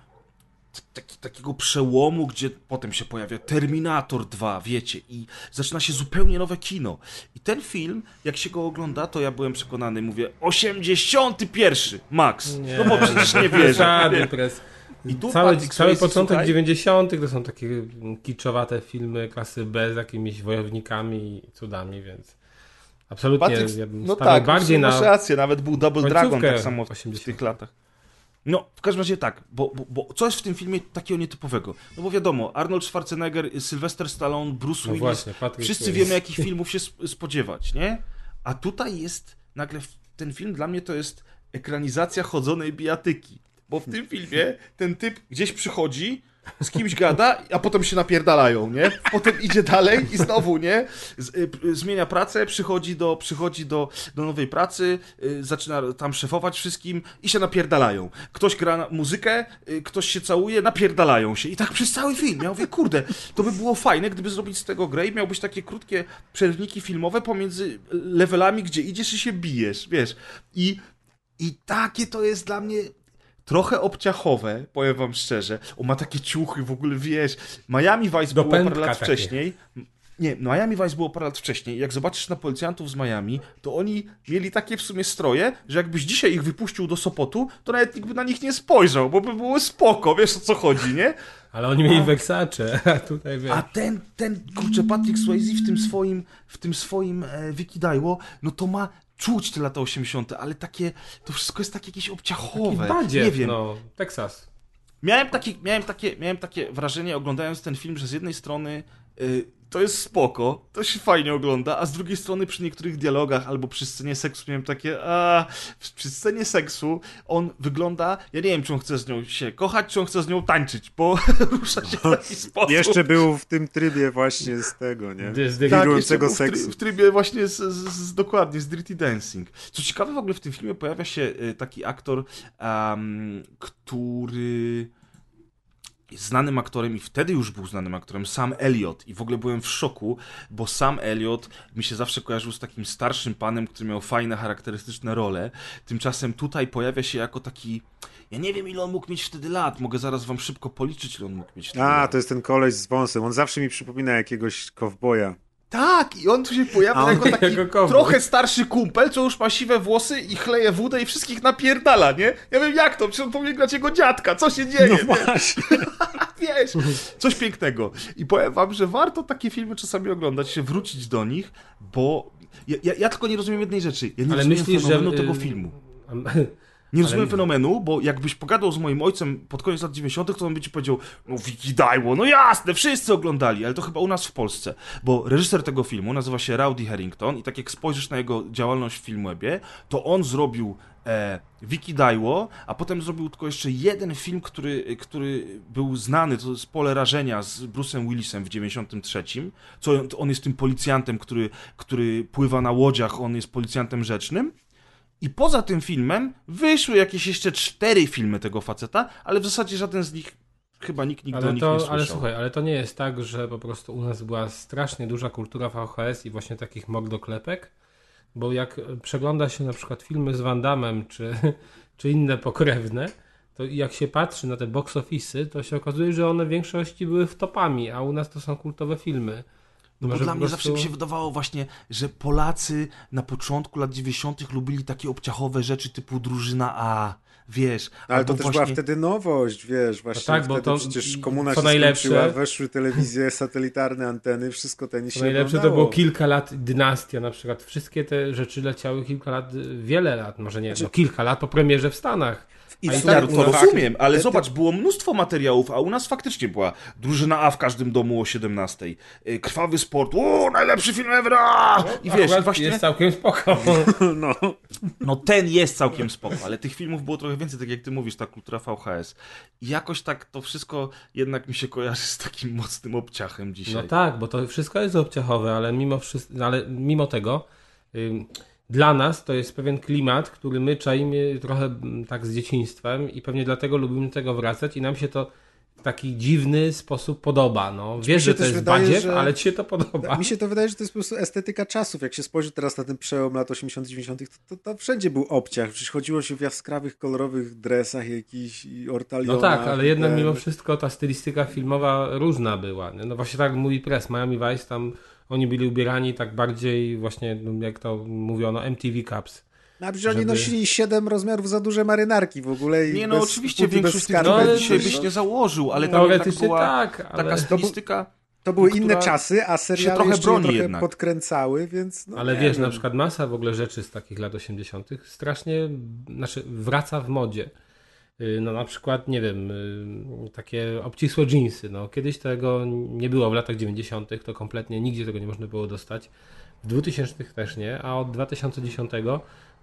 taki, takiego przełomu, gdzie potem się pojawia Terminator 2, wiecie, i zaczyna się zupełnie nowe kino. I ten film, jak się go ogląda, to ja byłem przekonany, mówię, 81, Max. No bo przecież nie wierzę. (laughs) I tu Cały, Patrick cały początek słuchaj, 90. to są takie kiczowate filmy klasy B z jakimiś wojownikami i cudami, więc absolutnie Patryk, ja bym no stawiał tak, bardziej masz na rację, nawet był Double Dragon tak samo w, w 80. tych latach. No, w każdym razie tak, bo, bo, bo co jest w tym filmie takiego nietypowego? No bo wiadomo, Arnold Schwarzenegger, Sylvester Stallone, Bruce No Willis, właśnie, Patrick wszyscy wiemy jakich (laughs) filmów się sp- spodziewać, nie? A tutaj jest nagle, ten film dla mnie to jest ekranizacja chodzonej bijatyki. Bo w tym filmie ten typ gdzieś przychodzi, z kimś gada, a potem się napierdalają, nie? Potem idzie dalej i znowu, nie? Z, y, zmienia pracę, przychodzi do, przychodzi do, do nowej pracy, y, zaczyna tam szefować wszystkim i się napierdalają. Ktoś gra muzykę, y, ktoś się całuje, napierdalają się. I tak przez cały film. Ja mówię, kurde, to by było fajne, gdyby zrobić z tego grę i miałbyś takie krótkie przerwniki filmowe pomiędzy levelami, gdzie idziesz i się bijesz, wiesz. I, i takie to jest dla mnie trochę obciachowe, powiem wam szczerze. On ma takie ciuchy, w ogóle wiesz. Miami Vice było parę lat takie. wcześniej. Nie, Miami Vice było parę lat wcześniej. Jak zobaczysz na policjantów z Miami, to oni mieli takie w sumie stroje, że jakbyś dzisiaj ich wypuścił do Sopotu, to nawet nikt by na nich nie spojrzał, bo by było spoko, wiesz o co chodzi, nie? Ale oni mieli Versace, (laughs) a tutaj wiesz. A ten, ten, kurczę, Patrick Swayze w tym swoim, w tym swoim e, Wiki Dajło, no to ma czuć te lata 80., ale takie, to wszystko jest takie jakieś obciachowe. Badzie, nie wiem. no, Teksas. Miałem, taki, miałem, takie, miałem takie wrażenie, oglądając ten film, że z jednej strony y, to jest spoko, to się fajnie ogląda, a z drugiej strony przy niektórych dialogach albo przy scenie seksu miałem takie, a przy scenie seksu on wygląda, ja nie wiem, czy on chce z nią się kochać, czy on chce z nią tańczyć, bo (laughs) rusza się w taki sposób. Jeszcze był w tym trybie właśnie z tego, nie? Z- Tak, był w, try, seksu. w trybie właśnie z, z, z, dokładnie z Dirty Dancing. Co ciekawe, w ogóle w tym filmie pojawia się y, taki aktor, em, który znanym aktorem i wtedy już był znanym aktorem, Sam Elliott. I w ogóle byłem w szoku, bo Sam Elliott mi się zawsze kojarzył z takim starszym panem, który miał fajne, charakterystyczne role. Tymczasem tutaj pojawia się jako taki... Ja nie wiem, ile on mógł mieć wtedy lat. Mogę zaraz wam szybko policzyć, ile on mógł mieć wtedy A, lat. to jest ten koleś z wąsem. On zawsze mi przypomina jakiegoś kowboja. Tak, i on tu się pojawia jako (laughs) taki jako trochę starszy kumpel, co już ma siwe włosy i chleje wódę i wszystkich napierdala, nie? Ja wiem jak to, przecież on powinien grać jego dziadka, co się dzieje? No. (laughs) Wiesz, coś pięknego. I powiem wam, że warto takie filmy czasami oglądać, się wrócić do nich, bo ja, ja, ja tylko nie rozumiem jednej rzeczy. Ja nie Ale rozumiem myślisz, że... fenomenu tego y, filmu. (laughs) Nie rozumiem ale- fenomenu, bo jakbyś pogadał z moim ojcem pod koniec lat 90., to on by ci powiedział, no Wiki Dajło, no jasne, wszyscy oglądali, ale to chyba u nas w Polsce, bo reżyser tego filmu nazywa się Rowdy Harrington i tak jak spojrzysz na jego działalność w Filmwebie, to on zrobił e, Wiki Dajło, a potem zrobił tylko jeszcze jeden film, który, który był znany, to jest Pole Rażenia z Bruce'em Willisem w 93, co on, on jest tym policjantem, który, który pływa na łodziach, on jest policjantem rzecznym, i poza tym filmem wyszły jakieś jeszcze cztery filmy tego faceta, ale w zasadzie żaden z nich chyba nikt nigdy o nich nie słyszał. ale słuchaj, ale to nie jest tak, że po prostu u nas była strasznie duża kultura VHS i właśnie takich mordoklepek, bo jak przegląda się na przykład filmy z Van Damme czy, (laughs) czy inne pokrewne, to jak się patrzy na te box office'y, to się okazuje, że one w większości były wtopami, a u nas to są kultowe filmy. No bo dla mnie prostu- zawsze mi się wydawało właśnie, że Polacy na początku lat 90. lubili takie obciachowe rzeczy typu drużyna A, wiesz. Ale albo to też była właśnie... wtedy nowość, wiesz, właśnie tak, bo wtedy to- przecież komuna się najlepsze- skończyła, weszły telewizje satelitarne, anteny, wszystko ten się To najlepsze to oglądało. było kilka lat, dynastia na przykład. Wszystkie te rzeczy leciały kilka lat, wiele lat, może nie, Znaczy- no kilka lat po premierze w Stanach. I A tak to rozumiem, ale te- zobacz, było mnóstwo materiałów, a u nas faktycznie była drużyna A w każdym domu o 17, y, krwawy Sport, o, najlepszy film ever! I wiesz, i właśnie, jest całkiem spoko. (laughs) No. no ten jest całkiem spoko, ale tych filmów było trochę więcej, tak jak ty mówisz, ta kultura VHS. I jakoś tak to wszystko jednak mi się kojarzy z takim mocnym obciachem dzisiaj. No tak, bo to wszystko jest obciachowe, ale mimo, wszystko, ale mimo tego ym, dla nas to jest pewien klimat, który my czaimy trochę mm, tak z dzieciństwem i pewnie dlatego lubimy do tego wracać i nam się to w taki dziwny sposób podoba. No. Wiesz, że to jest wydaje, badziew, że- ale ci się to podoba. Mi się to wydaje, że to jest po prostu estetyka czasów. Jak się spojrzy teraz na ten przełom lat 80-90, to, to, to wszędzie był obciach. Przecież chodziło się w jaskrawych, kolorowych dresach jakichś i ortalionach. No tak, ale jednak ten- mimo wszystko ta stylistyka filmowa różna była. No właśnie tak mówi press, Miami Vice, tam oni byli ubierani tak bardziej właśnie, no, jak to mówiono, MTV Caps. No, a przecież oni żeby- nosili 7 rozmiarów za duże marynarki w ogóle. I Nie no, bez oczywiście większość tych. No, ale dzisiaj byś nie założył, ale tam Teoretycznie była tak, taka ale... stylistyka... To były inne czasy, a seriale trochę broni trochę jednak. podkręcały, więc no, Ale nie wiesz, wiem. na przykład masa w ogóle rzeczy z takich lat 80. strasznie znaczy wraca w modzie. Yy, No na przykład, nie wiem, yy, takie obcisłe jeansy. No, kiedyś tego nie było w latach 90., to kompletnie nigdzie tego nie można było dostać. W 2000 też nie, a od 2010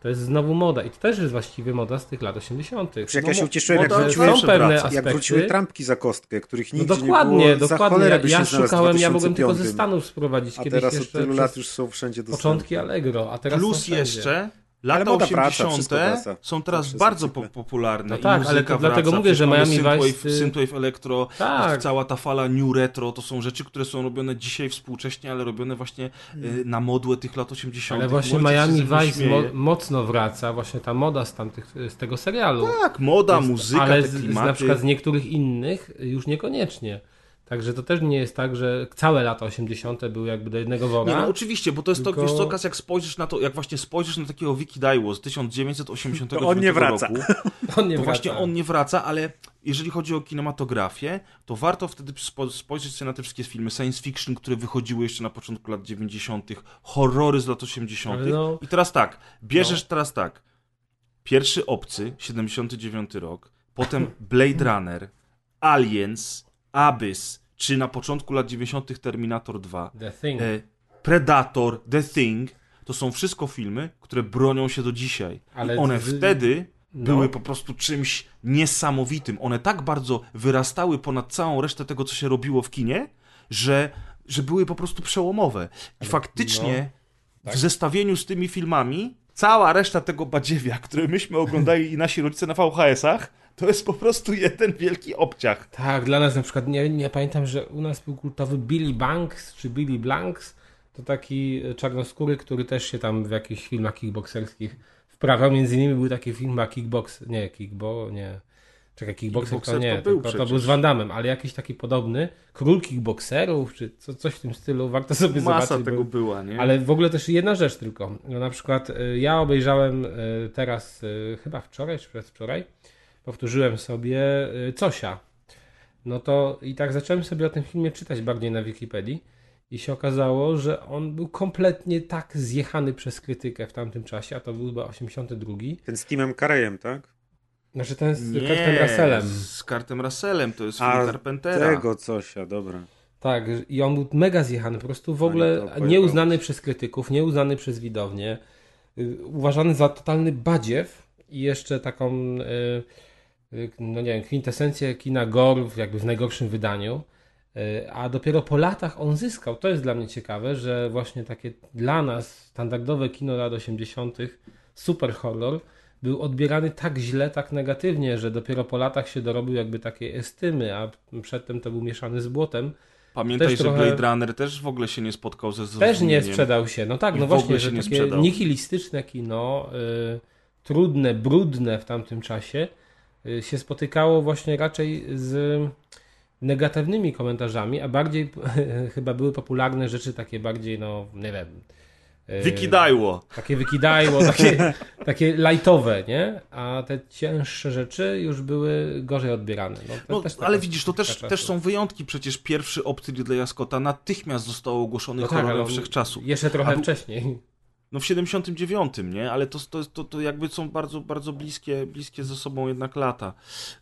to jest znowu moda. I to też jest właściwie moda z tych lat 80. Przecież jak No, ja się ucieszyłem, jak wróciły, są pewne aspekty. jak wróciły trampki za kostkę, których No nigdzie dokładnie, nie było. Dokładnie. cholerę Ja, ja szukałem, ja mogłem tylko ze 2005. Stanów sprowadzić A kiedyś teraz od jeszcze tylu przez lat już są wszędzie dostępne. początki Allegro, a teraz Plus jeszcze lata moda wraca, 80. wszystko wraca. są teraz bardzo po popularne. No I tak, ale to dlatego wraca. mówię, że Miami Vice, synthwave, y- synthwave elektro, Tak. cała ta fala new retro, to są rzeczy, które są robione dzisiaj współcześnie, ale robione właśnie y, na modłę tych lat 80. Ale właśnie Miami Vice mo mocno wraca, właśnie ta moda z, tamtych, z tego serialu. Tak, moda, Jest- muzyka, ale te z, na przykład z niektórych innych już niekoniecznie. Także to też nie jest tak, że całe lata 80. były jakby do jednego Nie, wora. no oczywiście, bo to jest Tylko- to, wiesz co, Kas, jak spojrzysz na to, jak właśnie spojrzysz na takiego Wiki Daiwo z 1989 To on nie wraca. roku, on nie to wraca. właśnie on nie wraca, ale jeżeli chodzi o kinematografię, to warto wtedy spo- spojrzeć sobie na te wszystkie filmy science fiction, które wychodziły jeszcze na początku lat 90., horrory z lat 80. Ale no- I teraz tak, bierzesz teraz tak, pierwszy Obcy, 79 rok, potem Blade (laughs) Runner, Aliens, Abyss, czy na początku lat 90. Terminator 2, The Thing. e, Predator, The Thing, to są wszystko filmy, które bronią się do dzisiaj. Ale I one wy- wtedy No. były po prostu czymś niesamowitym. One tak bardzo wyrastały ponad całą resztę tego, co się robiło w kinie, że, że były po prostu przełomowe. I faktycznie tak. w zestawieniu z tymi filmami, cała reszta tego badziewia, które myśmy oglądali i nasi rodzice na VHS-ach, to jest po prostu jeden wielki obciach. Tak, dla nas na przykład, nie, nie pamiętam, że u nas był kultowy Billy Banks, czy Billy Blanks, to taki e, czarnoskóry, który też się tam w jakichś filmach kickboxerskich wprawiał. Między innymi był taki film jak Kickbox, nie, Kickbo, nie. Czekaj, Kickboxer to Kickboxer nie, to był to był z Van Damme, ale jakiś taki podobny, Król Kickboxerów, czy co, coś w tym stylu, warto sobie Masa zobaczyć. tego bo- była, nie? ale w ogóle też jedna rzecz tylko. No na przykład y, ja obejrzałem y, teraz chyba wczoraj czy przedwczoraj, powtórzyłem sobie y, Cosia. No to i tak zacząłem sobie o tym filmie czytać bardziej na Wikipedii i się okazało, że on był kompletnie tak zjechany przez krytykę w tamtym czasie, a to był chyba 82. Ten z Timem Careyem, tak? Znaczy ten z Nie, Kurtem Russellem. z Kartem Russellem, to jest film A Carpentera. tego coś, a dobra. Tak, i on był mega zjechany, po prostu w ogóle to pojebało. nieuznany przez krytyków, nieuznany przez widownię, y, uważany za totalny badziew i jeszcze taką, y, no nie wiem, kwintesencję kina gore jakby w najgorszym wydaniu, Y, a dopiero po latach on zyskał, to jest dla mnie ciekawe, że właśnie takie dla nas standardowe kino lat 80., super horror, był odbierany tak źle, tak negatywnie, że dopiero po latach się dorobił jakby takiej estymy, a przedtem to był mieszany z błotem. Pamiętaj, Też że trochę- Blade Runner też w ogóle się nie spotkał ze Też nie zrozumieniem. sprzedał się. No tak, I no właśnie, że takie sprzedał. nihilistyczne kino, y, trudne, brudne w tamtym czasie, y, się spotykało właśnie raczej z negatywnymi komentarzami, a bardziej (laughs) chyba były popularne rzeczy takie bardziej, no nie wiem. y, Wikidajło. Takie wykidajło, (laughs) takie, takie lightowe, nie? A te cięższe rzeczy już były gorzej odbierane. No, No, taka ale widzisz, to też, też są wyjątki. Przecież pierwszy obcy Ridleya Scotta natychmiast został ogłoszony No tak, horrorem wszechczasu. Jeszcze trochę był- wcześniej. No w 79, nie? Ale to, to, to, to jakby są bardzo, bardzo bliskie, bliskie ze sobą jednak lata.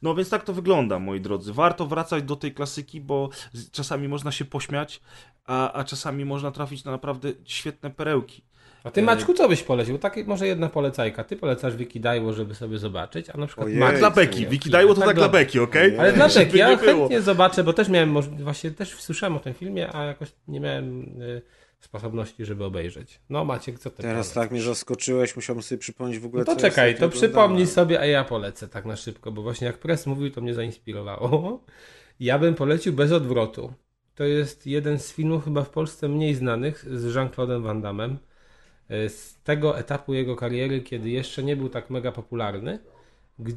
No więc tak to wygląda, moi drodzy. Warto wracać do tej klasyki, bo czasami można się pośmiać, a, a czasami można trafić na naprawdę świetne perełki. A ty Maćku co byś polecił? Tak, może jedna polecajka. Ty polecasz Wiki Dajło, żeby sobie zobaczyć, a na przykład Ojej. Max- Tak dla Beki. Wiki Dajło to tak, dla Beki, okej? Ale dla Beki, ja chętnie zobaczę, bo też miałem, właśnie też słyszałem o tym filmie, a jakoś nie miałem y, sposobności, żeby obejrzeć. No Maciek, co ty Teraz tak mnie zaskoczyłeś, musiałbym sobie przypomnieć w ogóle, No to czekaj, to przypomnij sobie, a ja polecę tak na szybko, bo właśnie jak Press mówił, to mnie zainspirowało. (laughs) Ja bym polecił Bez odwrotu. To jest jeden z filmów chyba w Polsce mniej znanych z Jean-Claude'em Van Damme. Y, Z tego etapu jego kariery, kiedy jeszcze nie był tak mega popularny.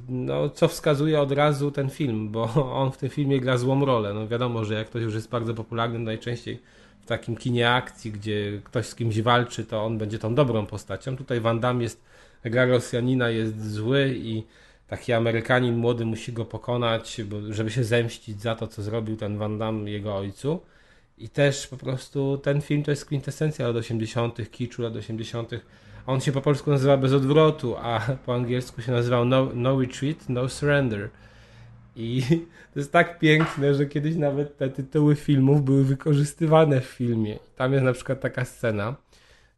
No, co wskazuje od razu ten film, bo (laughs) on w tym filmie gra złą rolę. No wiadomo, że jak ktoś już jest bardzo popularny, najczęściej w takim kinie akcji, gdzie ktoś z kimś walczy, to on będzie tą dobrą postacią. Tutaj Van Damme jest, gra Rosjanina jest zły i taki Amerykanin młody musi go pokonać, żeby się zemścić za to, co zrobił ten Van Damme jego ojcu. I też po prostu ten film to jest kwintesencja lat 80., kiczu lat 80. On się po polsku nazywa Bez odwrotu, a po angielsku się nazywał No, no Retreat, No Surrender. I (laughs) to jest tak piękne, że kiedyś nawet te tytuły filmów były wykorzystywane w filmie. Tam jest na przykład taka scena,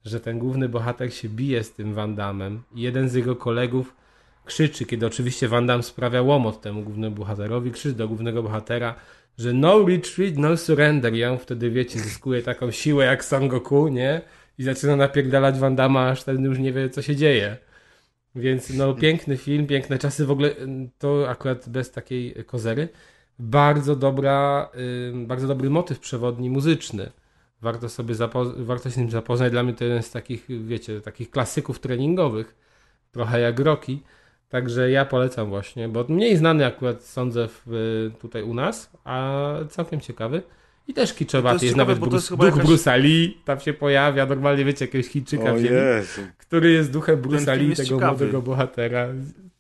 że ten główny bohater się bije z tym Van Damme i jeden z jego kolegów krzyczy, kiedy oczywiście Van Damme sprawia łomot temu głównemu bohaterowi, krzyczy do głównego bohatera, że no retreat, no surrender. I on wtedy, wiecie, zyskuje taką siłę jak Son Goku, nie? I zaczyna napierdalać Van Damme, aż ten już nie wie, co się dzieje. Więc no, piękny film, piękne czasy. W ogóle ym, to akurat bez takiej kozery. Bardzo dobra, bardzo dobry motyw przewodni muzyczny. Warto sobie warto się z nim zapoznać. Dla mnie to jeden z takich, wiecie, takich klasyków treningowych. Trochę jak Rocky. Także ja polecam właśnie, bo mniej znany akurat sądzę w, y, tutaj u nas, a całkiem ciekawy. I też kiczowaty. Jest jest, nawet bo to Bruce, jest duch jakaś- Bruce'a Lee tam się pojawia. Normalnie wiecie, jakiegoś Chińczyka wzięli który jest duchem Bruce'a Lee, tego ciekawy. młodego bohatera,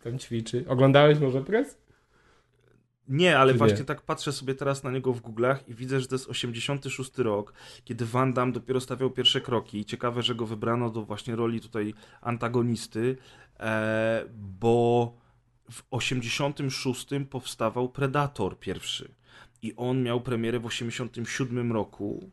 tam ćwiczy. Oglądałeś może pres? Nie, ale Czy właśnie nie? tak patrzę sobie teraz na niego w Google'ach i widzę, że to jest 86 rok, kiedy Van Damme dopiero stawiał pierwsze kroki. Ciekawe, że go wybrano do właśnie roli tutaj antagonisty, e, bo w 86 powstawał Predator pierwszy i on miał premierę w 87 roku.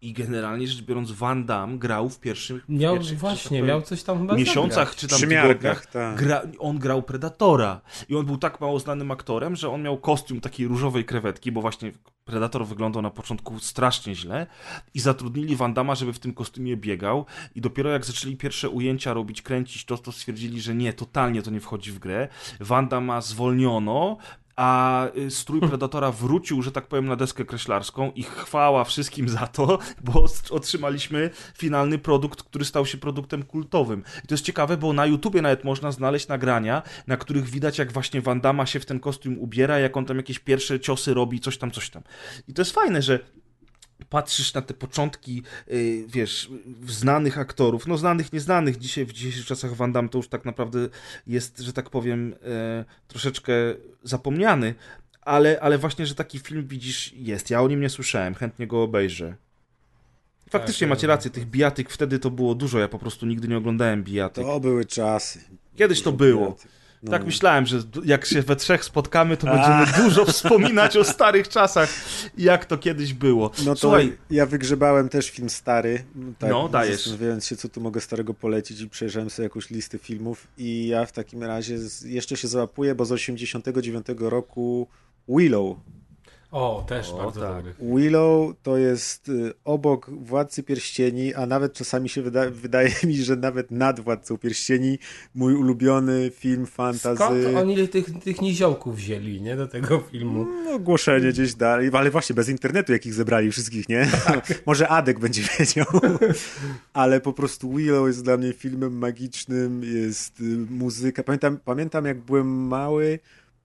I generalnie rzecz biorąc Van Damme grał w pierwszym Miał, pierwszych, tak właśnie, miał coś tam chyba miesiącach czy tam tygodniach. tak. gra, on grał Predatora. I on był tak mało znanym aktorem, że on miał kostium takiej różowej krewetki, bo właśnie Predator wyglądał na początku strasznie źle. I zatrudnili Van Damma, żeby w tym kostiumie biegał. I dopiero jak zaczęli pierwsze ujęcia robić, kręcić to, to stwierdzili, że nie, totalnie to nie wchodzi w grę. Van Damma zwolniono, a strój Predatora wrócił, że tak powiem, na deskę kreślarską i chwała wszystkim za to, bo otrzymaliśmy finalny produkt, który stał się produktem kultowym. I to jest ciekawe, bo na YouTubie nawet można znaleźć nagrania, na których widać, jak właśnie Van Damme się w ten kostium ubiera, jak on tam jakieś pierwsze ciosy robi, coś tam, coś tam. I to jest fajne, że patrzysz na te początki, y, wiesz, znanych aktorów, no znanych, nieznanych, dzisiaj w dzisiejszych czasach Van Damme to już tak naprawdę jest, że tak powiem, e, troszeczkę zapomniany, ale, ale właśnie, że taki film widzisz, jest. Ja o nim nie słyszałem, chętnie go obejrzę. Faktycznie Tak, macie no. rację, tych bijatyk wtedy to było dużo, ja po prostu nigdy nie oglądałem bijatyk. To były czasy. Kiedyś to było. bijatyk. No. Tak myślałem, że jak się we trzech spotkamy, to będziemy dużo (laughs) wspominać o starych czasach, jak to kiedyś było. No to Słuchaj, ja wygrzebałem też film stary. Tak, No, dajesz. Zastanawiając się, co tu mogę starego polecić i przejrzałem sobie jakąś listę filmów i ja w takim razie jeszcze się załapuję, bo z 89 roku Willow. O, też O, bardzo tak. dobry. Willow to jest y, obok Władcy Pierścieni, a nawet czasami się wyda wydaje mi, że nawet nad Władcą Pierścieni mój ulubiony film fantazy. Skąd oni tych, tych niziołków wzięli, nie, do tego filmu? No, ogłoszenie gdzieś dalej, ale właśnie bez internetu, jakich zebrali wszystkich, nie? (laughs) Może Adek będzie wiedział. (laughs) ale po prostu Willow jest dla mnie filmem magicznym, jest y, muzyka. Pamiętam, pamiętam jak byłem mały,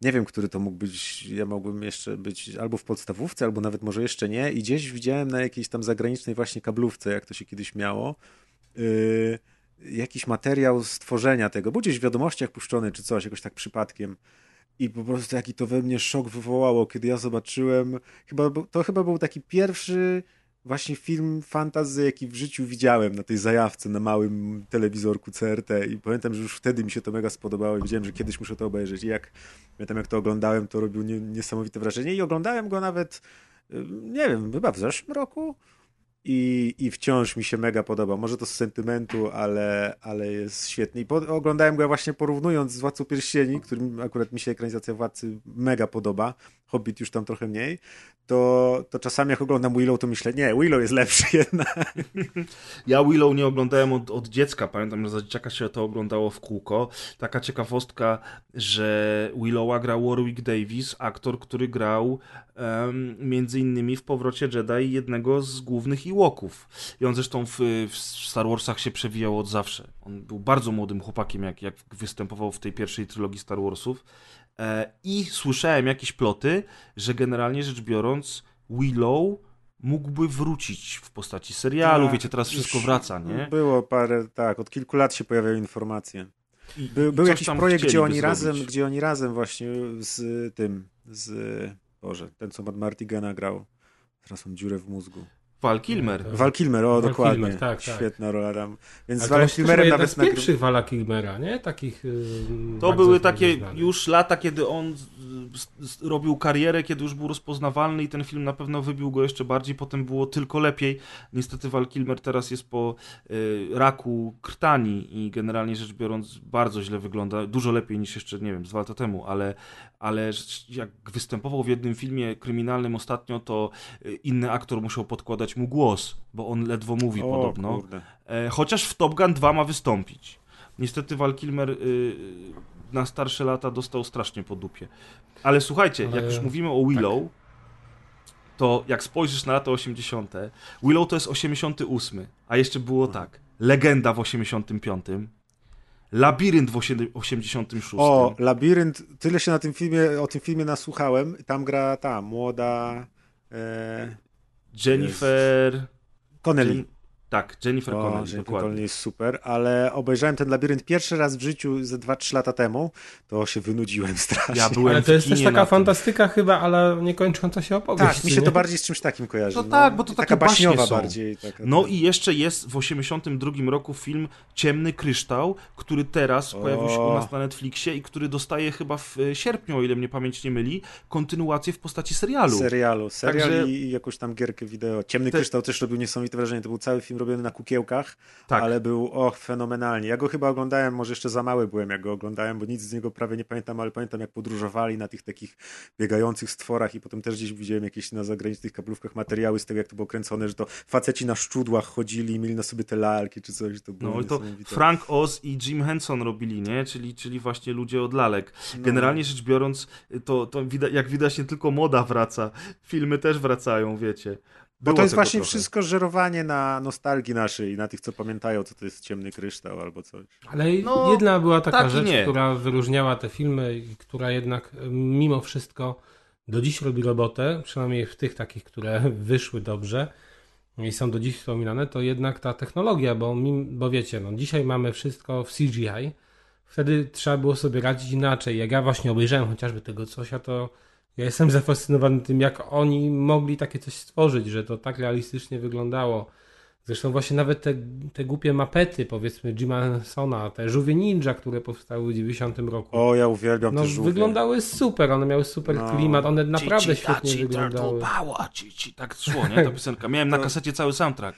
nie wiem, który to mógł być, ja mogłem jeszcze być albo w podstawówce, albo nawet może jeszcze nie i gdzieś widziałem na jakiejś tam zagranicznej właśnie kablówce, jak to się kiedyś miało, y, jakiś materiał stworzenia tego, był gdzieś w wiadomościach puszczony czy coś, jakoś tak przypadkiem. I po prostu jaki to we mnie szok wywołało, kiedy ja zobaczyłem. Chyba, to chyba był taki pierwszy właśnie film fantazy, jaki w życiu widziałem na tej zajawce na małym telewizorku CRT i pamiętam, że już wtedy mi się to mega spodobało i wiedziałem, że kiedyś muszę to obejrzeć. I jak pamiętam jak to oglądałem, to robił nie, niesamowite wrażenie i oglądałem go nawet y, nie wiem, chyba w zeszłym roku i, i wciąż mi się mega podoba. Może to z sentymentu, ale, ale jest świetny. I po, oglądałem go właśnie porównując z Władcą Pierścieni, którym akurat mi się ekranizacja Władcy mega podoba. Hobbit już tam trochę mniej. To, to czasami jak oglądam Willow, to myślę, nie, Willow jest lepszy (laughs) jednak. Ja Willow nie oglądałem od, od dziecka. Pamiętam, że za dzieciaka się to oglądało w kółko. Taka ciekawostka, że Willowa grał Warwick Davis, aktor, który grał um, między innymi w Powrocie Jedi jednego z głównych Ewoków. I on zresztą w, w Star Warsach się przewijał od zawsze. On był bardzo młodym chłopakiem, jak, jak występował w tej pierwszej trylogii Star Warsów. E, I słyszałem jakieś ploty, że generalnie rzecz biorąc, Willow mógłby wrócić w postaci serialu. Tak, Wiecie, teraz wszystko wraca, nie? Było parę, tak, od kilku lat się pojawiają informacje. I- Był, jakiś projekt, gdzie oni, razem, gdzie oni razem właśnie z tym, z, Boże, ten co Matt Martigana grał. Teraz mam dziurę w mózgu. Val Kilmer. Val Kilmer, o Val dokładnie. Kilmer, tak, tak. Świetna rola tam. Więc z to Valem Kilmerem nawet z nagry... pierwszych Vala Kilmera, nie? Takich yy, To były takie znanych. już lata, kiedy on z- z- robił karierę, kiedy już był rozpoznawalny i ten film na pewno wybił go jeszcze bardziej, potem było tylko lepiej. Niestety Val Kilmer teraz jest po y, raku krtani i generalnie rzecz biorąc bardzo źle wygląda, dużo lepiej niż jeszcze, nie wiem, dwa lata temu, ale, ale jak występował w jednym filmie kryminalnym ostatnio, to y, inny aktor musiał podkładać mu głos, bo on ledwo mówi O, podobno. kurde. E, chociaż w Top Gun 2 ma wystąpić. Niestety Val Kilmer y, na starsze lata dostał strasznie po dupie. Ale słuchajcie, Ale- jak już mówimy o Willow, to jak spojrzysz na lata 80., Willow to jest 88, a jeszcze było tak. Legenda w 85, Labirynt w 86. O, Labirynt, tyle się na tym filmie, o tym filmie nasłuchałem. Tam gra ta młoda e, Jennifer... Connelly. Tak, Jennifer O, Connelly, Jennifer dokładnie. Connelly jest super, ale obejrzałem ten Labirynt pierwszy raz w życiu ze 2-3 lata temu, to się wynudziłem (laughs) strasznie. Ja byłem Ale to jest też taka fantastyka chyba, ale nie kończąca się opowieść. Tak, mi się nie? to bardziej z czymś takim kojarzy. No tak, bo to taka baśniowa są. bardziej. Taka, No i jeszcze jest w 82 roku film Ciemny Kryształ, który teraz O. pojawił się u nas na Netflixie i który dostaje chyba w e, sierpniu, o ile mnie pamięć nie myli, kontynuację w postaci serialu. serialu. Serial Także- i, i jakąś tam gierkę wideo. Ciemny Te- Kryształ też robił niesamowite wrażenie. To był cały film robiony na kukiełkach, Tak. ale był och, fenomenalnie. Ja go chyba oglądałem, może jeszcze za mały byłem, jak go oglądałem, bo nic z niego prawie nie pamiętam, ale pamiętam jak podróżowali na tych takich biegających stworach i potem też gdzieś widziałem jakieś na zagranicznych kablówkach materiały z tego, jak to było kręcone, że to faceci na szczudłach chodzili i mieli na sobie te lalki czy coś. To było No i to. Frank Oz i Jim Henson robili, nie? Czyli, czyli właśnie ludzie od lalek. No. Generalnie rzecz biorąc, to, to jak widać nie tylko moda wraca, filmy też wracają, wiecie. Bo Było to jest właśnie trochę. wszystko żerowanie na nostalgii naszej i na tych, co pamiętają, co to jest ciemny kryształ albo coś. Ale No, jedna była taka tak rzecz, nie. która wyróżniała te filmy i która jednak e, mimo wszystko do dziś robi robotę, przynajmniej w tych takich, które (laughs) wyszły dobrze i są do dziś wspominane, to jednak ta technologia, bo, mim, bo wiecie, no, dzisiaj mamy wszystko w CGI, wtedy trzeba było sobie radzić inaczej. Jak ja właśnie obejrzałem chociażby tego coś, a to ja jestem zafascynowany tym, jak oni mogli takie coś stworzyć, że to tak realistycznie wyglądało. Zresztą właśnie nawet te, te głupie mapety, powiedzmy Jima Hensona, te żółwie ninja, które powstały w 90 roku. O, ja uwielbiam no, te żółwie. wyglądały super, one miały super No. klimat, one naprawdę Ci, ci, świetnie taci, wyglądały. turtle power, ci, ci, tak szło, nie? Ta piosenka. Miałem na kasecie cały soundtrack.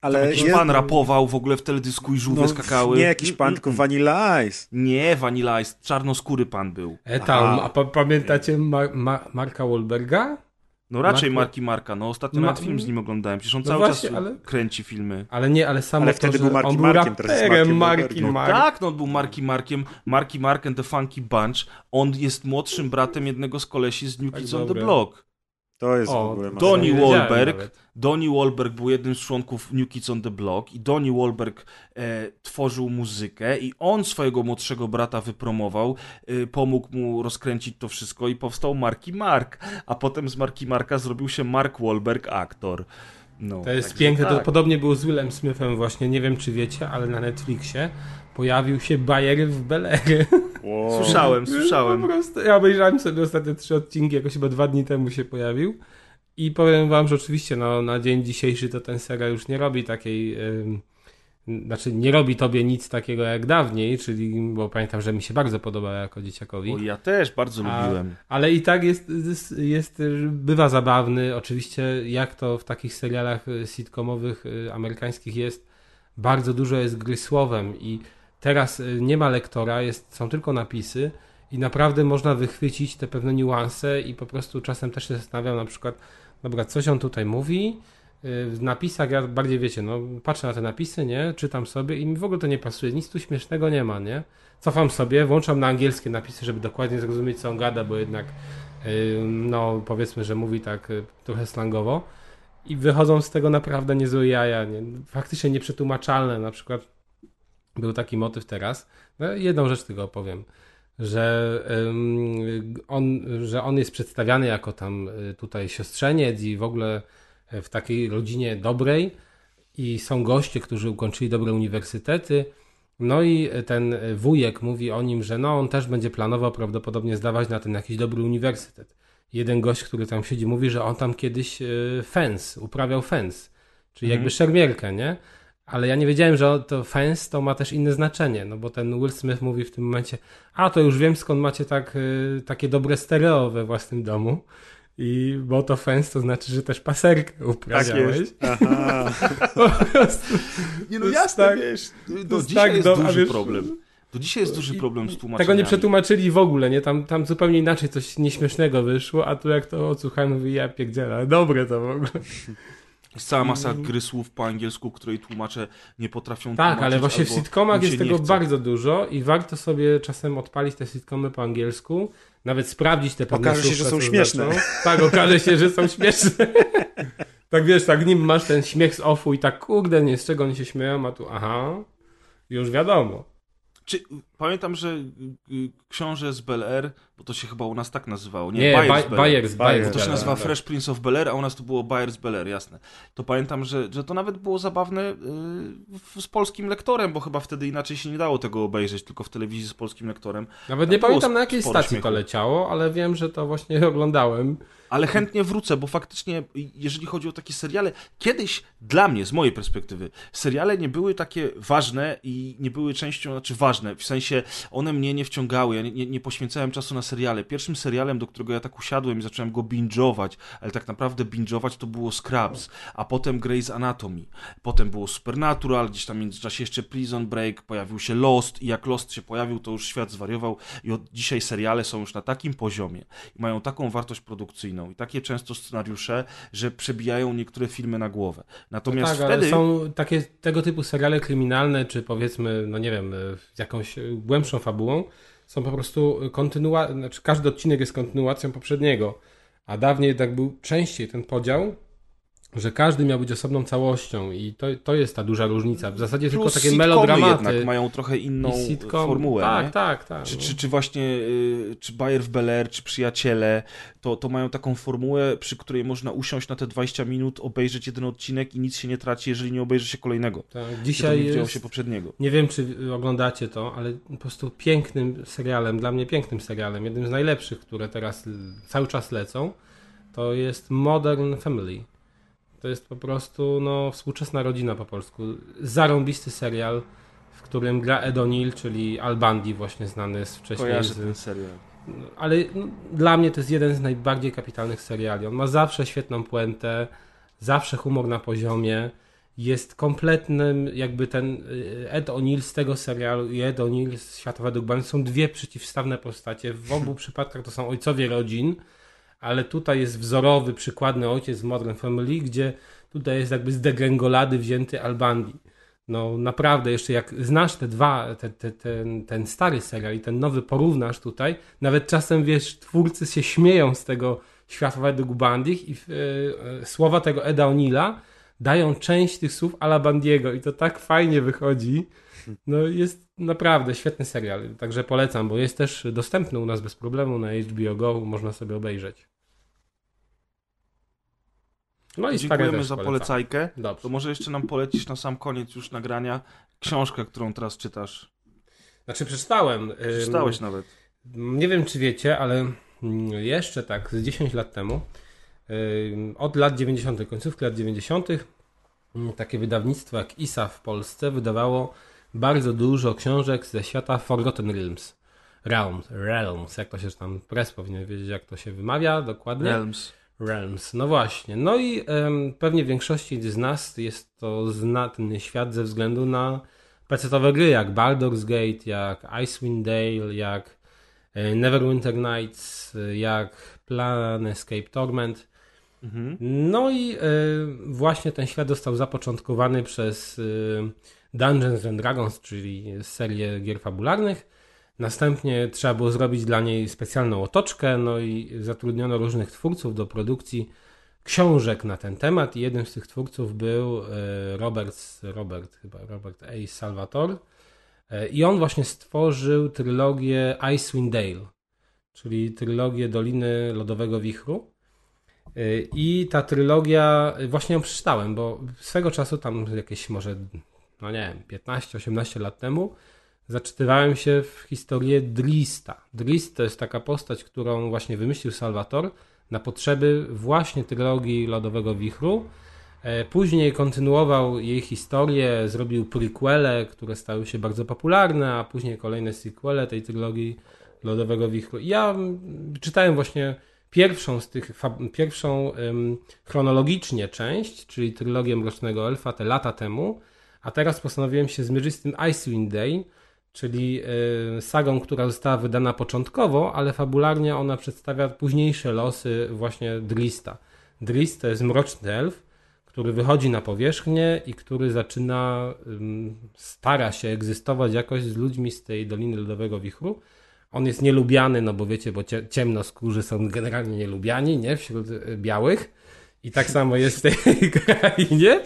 Ale Jakiś jest- pan rapował w ogóle w teledysku i żółwie no, skakały. Nie jakiś pan, tylko Vanilla Ice. Nie, Vanilla Ice, czarnoskóry pan był. E tam, a pa pamiętacie Mar Ma Marka Wahlberga? No raczej Marku- Marki Marka, no ostatnio Ma- nawet film z nim oglądałem, przecież on No cały właśnie, czas ale- kręci filmy. Ale nie, ale samo Ale to, wtedy był Marki on był Markiem, teraz jest raperem, Markiem Marki. Mark. Tak, no on był Marki Markiem, Marki Mark and the Funky Bunch, on jest młodszym bratem jednego z kolesi z New Tak Kids on the. Block. To jest w O, ogóle to masakra. Donnie Wahlberg. Donnie Wahlberg był jednym z członków New Kids on the Block i Donnie Wahlberg e, tworzył muzykę i on swojego młodszego brata wypromował, e, pomógł mu rozkręcić to wszystko i powstał Marki Mark, a potem z Marki Marka zrobił się Mark Wahlberg aktor. No, To jest piękne. To tak. podobnie było z Willem Smithem właśnie. Nie wiem, czy wiecie, ale na Netflixie pojawił się Bayer w Belery. Wow. Słyszałem, słyszałem. Po prostu, ja obejrzałem sobie ostatnie trzy odcinki, jakoś chyba dwa dni temu się pojawił. I powiem wam, że oczywiście no, na dzień dzisiejszy to ten serial już nie robi takiej... ym, znaczy nie robi tobie nic takiego jak dawniej, czyli, bo pamiętam, że mi się bardzo podoba jako dzieciakowi. O, ja też bardzo A- lubiłem. Ale i tak jest, jest, jest, bywa zabawny. Oczywiście, jak to w takich serialach y, sitcomowych y, amerykańskich jest, bardzo dużo jest gry słowem i teraz y, nie ma lektora, jest, są tylko napisy i naprawdę można wychwycić te pewne niuanse i po prostu czasem też się zastanawiam na przykład, dobra, coś on tutaj mówi, y, w napisach ja bardziej wiecie, no patrzę na te napisy, nie, czytam sobie i mi w ogóle to nie pasuje, nic tu śmiesznego nie ma, nie, cofam sobie, włączam na angielskie napisy, żeby dokładnie zrozumieć co on gada, bo jednak y, no powiedzmy, że mówi tak trochę slangowo i wychodzą z tego naprawdę niezłe jaja, nie? faktycznie nieprzetłumaczalne, na przykład był taki motyw teraz, no, jedną rzecz tylko opowiem, że ym, on, że on jest przedstawiany jako tam y, tutaj siostrzeniec i w ogóle y, w takiej rodzinie dobrej i są goście, którzy ukończyli dobre uniwersytety. No i ten wujek mówi o nim, że no on też będzie planował prawdopodobnie zdawać na ten jakiś dobry uniwersytet. Jeden gość, który tam siedzi, mówi, że on tam kiedyś fens, uprawiał fens, czyli jakby szermierkę, nie? Ale ja nie wiedziałem, że to fence to ma też inne znaczenie, no bo ten Will Smith mówi w tym momencie, a to już wiem skąd macie tak, y, takie dobre stereo we własnym domu. I bo to fence to znaczy, że też paserkę uprawiałeś. (laughs) Aha. Po prostu. Nie no jasne, tak, wiesz, Do jest dzisiaj tak jest do- duży wiesz- problem. Do dzisiaj jest duży problem z Tego tłumaczeniem. nie przetłumaczyli w ogóle, nie? Tam, tam zupełnie inaczej coś nieśmiesznego wyszło, a tu jak to odsłuchałem, mówi ja pierdzielę, dobre to w ogóle. Jest cała masa gry słów po angielsku, której tłumacze nie potrafią Tak, tłumaczyć. ale właśnie w sitcomach jest tego chce. bardzo dużo i warto sobie czasem odpalić te sitcomy po angielsku, nawet sprawdzić te pewne Okaże się, że są śmieszne. znaczą. Tak, okaże się, że są śmieszne. (laughs) tak wiesz, tak nim masz ten śmiech z offu i tak kurde, nie z czego oni się śmieją, a tu aha, już wiadomo. Czy, pamiętam, że y, y, książę z Bel Air, bo to się chyba u nas tak nazywało, nie? Nie, Bayers Bayers, z Bel Air. Bo to się Air, nazywa tak. Fresh Prince of Bel Air, a u nas to było Bayers Bel Air, jasne. To pamiętam, że, że to nawet było zabawne y, w- z polskim lektorem, bo chyba wtedy inaczej się nie dało tego obejrzeć, tylko w telewizji z polskim lektorem. Nawet nie pamiętam na jakiej stacji to śmiechu. leciało, ale wiem, że to właśnie (laughs) oglądałem. Ale chętnie wrócę, bo faktycznie, jeżeli chodzi o takie seriale, kiedyś dla mnie, z mojej perspektywy, seriale nie były takie ważne i nie były częścią, znaczy ważne, w sensie one mnie nie wciągały, ja nie, nie, poświęcałem czasu na seriale. Pierwszym serialem, do którego ja tak usiadłem i zacząłem go binge'ować, ale tak naprawdę binge'ować to było Scrubs, a potem Grey's Anatomy, potem było Supernatural, gdzieś tam w międzyczasie jeszcze Prison Break, pojawił się Lost i jak Lost się pojawił, to już świat zwariował i od dzisiaj seriale są już na takim poziomie i mają taką wartość produkcyjną i takie często scenariusze, że przebijają niektóre filmy na głowę. Natomiast tak, ale wtedy... są takie tego typu seriale kryminalne, czy powiedzmy, no nie wiem, jakąś głębszą fabułą, są po prostu kontynuacją, znaczy każdy odcinek jest kontynuacją poprzedniego. A dawniej tak był częściej ten podział, że każdy miał być osobną całością i to, to jest ta duża różnica. W zasadzie tylko Plus takie sitcomy melodramaty. jednak mają trochę inną formułę, Tak, nie? tak, tak. Czy, czy, czy właśnie, y, czy Bayer w Bel Air, czy Przyjaciele, to, to mają taką formułę, przy której można usiąść na te 20 minut, obejrzeć jeden odcinek i nic się nie traci, jeżeli nie obejrzy się kolejnego. tak. Dzisiaj nie jest... się poprzedniego. Nie wiem, czy oglądacie to, ale po prostu pięknym serialem, dla mnie pięknym serialem, jednym z najlepszych, które teraz cały czas lecą, to jest Modern Family. To jest po prostu no, współczesna rodzina po polsku. Zarąbisty serial, w którym gra Ed O'Neill, czyli Al Bundy właśnie znany z wcześniej. Kojarzę Z, ten serial. ale no, dla mnie to jest jeden z najbardziej kapitalnych seriali. On ma zawsze świetną puentę, zawsze humor na poziomie. Jest kompletnym, jakby ten y, Ed O'Neill z tego serialu i Ed O'Neill z Świata według Bani są dwie przeciwstawne postacie. W obu (laughs) przypadkach to są ojcowie rodzin, ale tutaj jest wzorowy, przykładny ojciec w Modern Family, gdzie tutaj jest jakby z degrengolady wzięty Al Bundy. No naprawdę, jeszcze jak znasz te dwa, te, te, ten, ten stary serial i ten nowy porównasz tutaj, nawet czasem wiesz, twórcy się śmieją z tego świata według Bandich i e, e, słowa tego Eda O'Neilla dają część tych słów Ala Bandiego i to tak fajnie wychodzi. No jest naprawdę świetny serial, także polecam, bo jest też dostępny u nas bez problemu na HBO Go, można sobie obejrzeć. No i Dziękujemy za polecajkę. Dobrze. To może jeszcze nam polecisz na sam koniec już nagrania książkę, którą teraz czytasz. Znaczy przeczytałem. Przeczytałeś nawet. Nie wiem, czy wiecie, ale mm, jeszcze tak z 10 lat temu Od lat 90., końcówki lat 90., mm, takie wydawnictwo jak ISA w Polsce wydawało bardzo dużo książek ze świata Forgotten Realms. Realms, Realms, jak to się tam, press powinien wiedzieć, jak to się wymawia dokładnie. Realms. Realms, no właśnie. No i um, pewnie większości z nas jest to znatny świat ze względu na PC-owe gry, jak Baldur's Gate, jak Icewind Dale, jak e, Neverwinter Nights, jak Planescape Torment. Mhm. No i y, właśnie ten świat został zapoczątkowany przez y, Dungeons and Dragons, czyli serię gier fabularnych. Następnie trzeba było zrobić dla niej specjalną otoczkę, no i zatrudniono różnych twórców do produkcji książek na ten temat i jednym z tych twórców był Robert, Robert chyba Robert A. Salvatore i on właśnie stworzył trylogię Icewind Dale, czyli trylogię Doliny Lodowego Wichru. I ta trylogia, właśnie ją przeczytałem, bo swego czasu, tam jakieś może, no nie wiem, 15-18 lat temu, zaczytywałem się w historię Drista. Drist to jest taka postać, którą właśnie wymyślił Salvator na potrzeby właśnie trylogii Lodowego Wichru. E, później kontynuował jej historię, zrobił prequele, które stały się bardzo popularne, a później kolejne sequele tej trylogii Lodowego Wichru. Ja czytałem właśnie pierwszą z tych, pierwszą chronologicznie część, czyli trylogię Mrocznego Elfa te lata temu, a teraz postanowiłem się zmierzyć z tym Icewind Dale, czyli y, sagą, która została wydana początkowo, ale fabularnie ona przedstawia późniejsze losy właśnie Drista. Drist to jest mroczny elf, który wychodzi na powierzchnię i który zaczyna, stara się egzystować jakoś z ludźmi z tej Doliny Lodowego Wichru. On jest nielubiany, no bo wiecie, bo ciemnoskórzy są generalnie nielubiani, nie? Wśród y, białych. I tak samo jest w tej (laughs) krainie.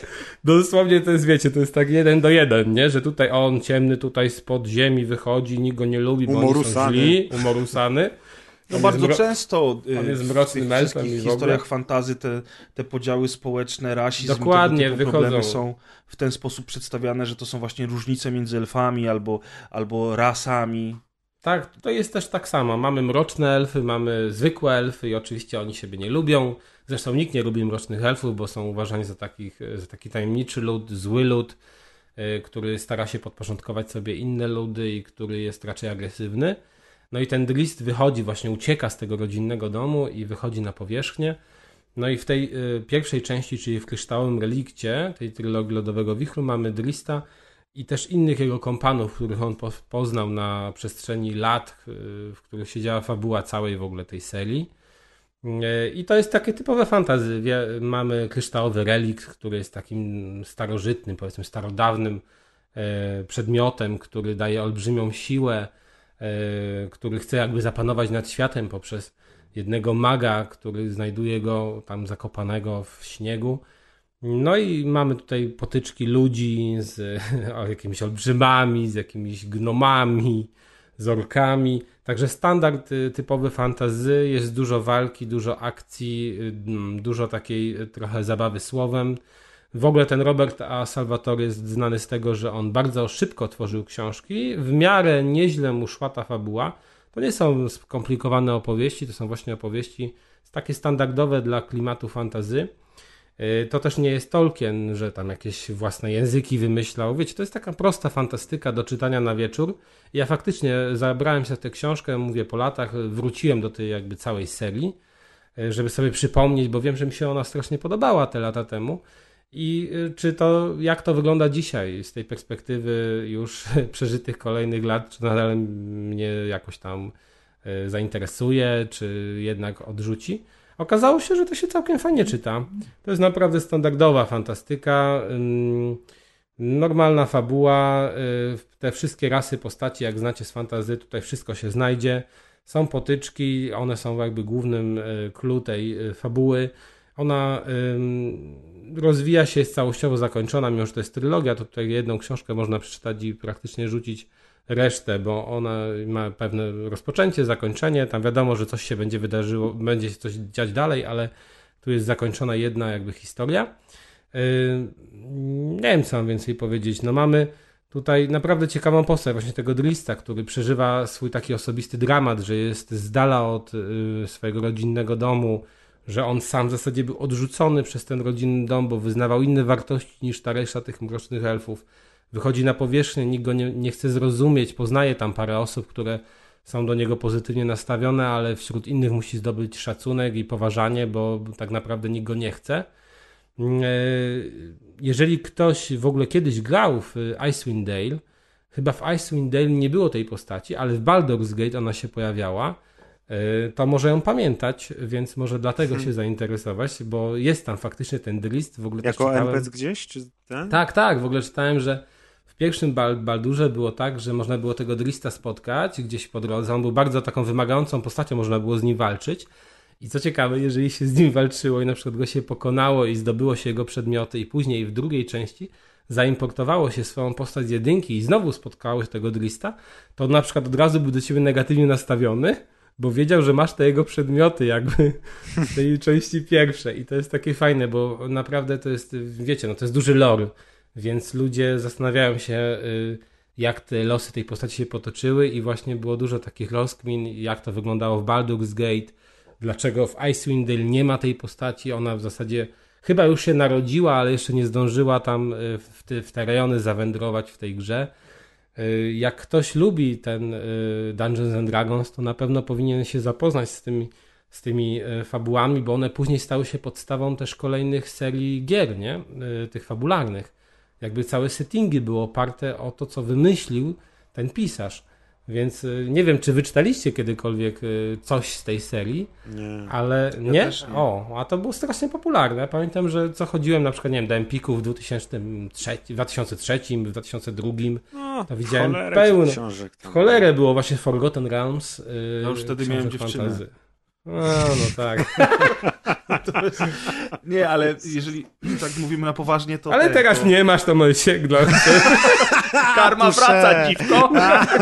Dosłownie to jest, wiecie, to jest tak jeden do jeden, nie? Że tutaj on ciemny tutaj spod ziemi wychodzi, nikt go nie lubi, bo oni są źli, umorusany. No on bardzo często on jest mrocznym w elfem w historiach fantazy te, te podziały społeczne, rasizm, Dokładnie, tego wychodzą. problemy są w ten sposób przedstawiane, że to są właśnie różnice między elfami albo, albo rasami. Tak, to jest też tak samo. Mamy mroczne elfy, mamy zwykłe elfy i oczywiście oni siebie nie lubią. Zresztą nikt nie lubi mrocznych elfów, bo są uważani za, takich, za taki tajemniczy lud, zły lud, e, który stara się podporządkować sobie inne ludy i który jest raczej agresywny. No i ten list wychodzi, właśnie ucieka z tego rodzinnego domu i wychodzi na powierzchnię. No i w tej y, pierwszej części, czyli w kryształowym relikcie tej trylogii Lodowego Wichru mamy Drista i też innych jego kompanów, których on po, poznał na przestrzeni lat, y, w których siedziała fabuła całej w ogóle tej serii. E, I to jest takie typowe fantazy. Mamy kryształowy relikt, który jest takim starożytnym, powiedzmy starodawnym e, przedmiotem, który daje olbrzymią siłę, który chce jakby zapanować nad światem poprzez jednego maga, który znajduje go tam zakopanego w śniegu. No i mamy tutaj potyczki ludzi z (laughs) jakimiś olbrzymami, z jakimiś gnomami, z orkami. Także standard y, typowy fantazy, jest dużo walki, dużo akcji, y, dużo takiej y, trochę zabawy słowem. W ogóle ten Robert A. Salvatore jest znany z tego, że on bardzo szybko tworzył książki, w miarę nieźle mu szła ta fabuła. To nie są skomplikowane opowieści, to są właśnie opowieści takie standardowe dla klimatu fantazy. Y, to też nie jest Tolkien, że tam jakieś własne języki wymyślał. Wiecie, to jest taka prosta fantastyka do czytania na wieczór. Ja faktycznie zabrałem się tę książkę, mówię po latach, wróciłem do tej jakby całej serii, y, żeby sobie przypomnieć, bo wiem, że mi się ona strasznie podobała te lata temu. I y, czy to, jak to wygląda dzisiaj z tej perspektywy już (laughs) przeżytych kolejnych lat, czy nadal mnie jakoś tam zainteresuje, czy jednak odrzuci? Okazało się, że to się całkiem fajnie czyta. To jest naprawdę standardowa fantastyka. Normalna fabuła, y, te wszystkie rasy postaci, jak znacie z fantazy, tutaj wszystko się znajdzie. Są potyczki, one są jakby głównym y, clue tej y, fabuły. Ona rozwija się, jest całościowo zakończona, mimo że to jest trylogia, to tutaj jedną książkę można przeczytać i praktycznie rzucić resztę, bo ona ma pewne rozpoczęcie, zakończenie, tam wiadomo, że coś się będzie wydarzyło, będzie się coś dziać dalej, ale tu jest zakończona jedna jakby historia. Yy, nie wiem, co mam więcej powiedzieć. No mamy tutaj naprawdę ciekawą postać właśnie tego Drista, który przeżywa swój taki osobisty dramat, że jest z dala od yy, swojego rodzinnego domu, że on sam w zasadzie był odrzucony przez ten rodzinny dom, bo wyznawał inne wartości niż ta reszta tych mrocznych elfów. Wychodzi na powierzchnię, nikt go nie, nie chce zrozumieć, poznaje tam parę osób, które są do niego pozytywnie nastawione, ale wśród innych musi zdobyć szacunek i poważanie, bo tak naprawdę nikt go nie chce. Mm, e, jeżeli ktoś w ogóle kiedyś grał w Icewind Dale, chyba w Icewind Dale nie było tej postaci, ale w Baldur's Gate ona się pojawiała, e, to może ją pamiętać, więc może dlatego hmm. się zainteresować, bo jest tam faktycznie ten Drist. W ogóle jako NPC gdzieś? Czy ten? Tak, tak, w ogóle czytałem, że pierwszym Baldurze było tak, że można było tego Drista spotkać gdzieś po drodze. On był bardzo taką wymagającą postacią, można było z nim walczyć. I co ciekawe, jeżeli się z nim walczyło i na przykład go się pokonało i zdobyło się jego przedmioty i później w drugiej części zaimportowało się swoją postać z jedynki i znowu spotkałeś tego Drista, to na przykład od razu był do ciebie negatywnie nastawiony, bo wiedział, że masz te jego przedmioty jakby w tej części pierwszej i to jest takie fajne, bo naprawdę to jest, wiecie, no to jest duży lore, więc ludzie zastanawiają się y, jak te losy tej postaci się potoczyły i właśnie było dużo takich rozkmin, jak to wyglądało w Baldur's Gate, dlaczego w Icewind Dale nie ma tej postaci, ona w zasadzie chyba już się narodziła, ale jeszcze nie zdążyła tam y, w te, w te rejony zawędrować w tej grze. Y, jak ktoś lubi ten Dungeons and Dragons, to na pewno powinien się zapoznać z tymi, z tymi fabułami, bo one później stały się podstawą też kolejnych serii gier, nie? Tych fabularnych. Jakby całe settingi były oparte o to, co wymyślił ten pisarz. Więc y, nie wiem, czy wyczytaliście kiedykolwiek y, coś z tej serii, nie. ale ja nie? nie? O, a to było strasznie popularne. Pamiętam, że co chodziłem na przykład, nie wiem, do Empiku w 2003, 2003 w 2002, no, to widziałem pełno. Książek w cholerę było właśnie Forgotten Realms. Yy, no już wtedy miałem dziewczynę. Fantazy. No, no tak. (laughs) jest... Nie, ale jeżeli tak mówimy na poważnie, to. Ale te, teraz to... nie masz, to moje sięglo. (laughs) Karma wraca, dziwko.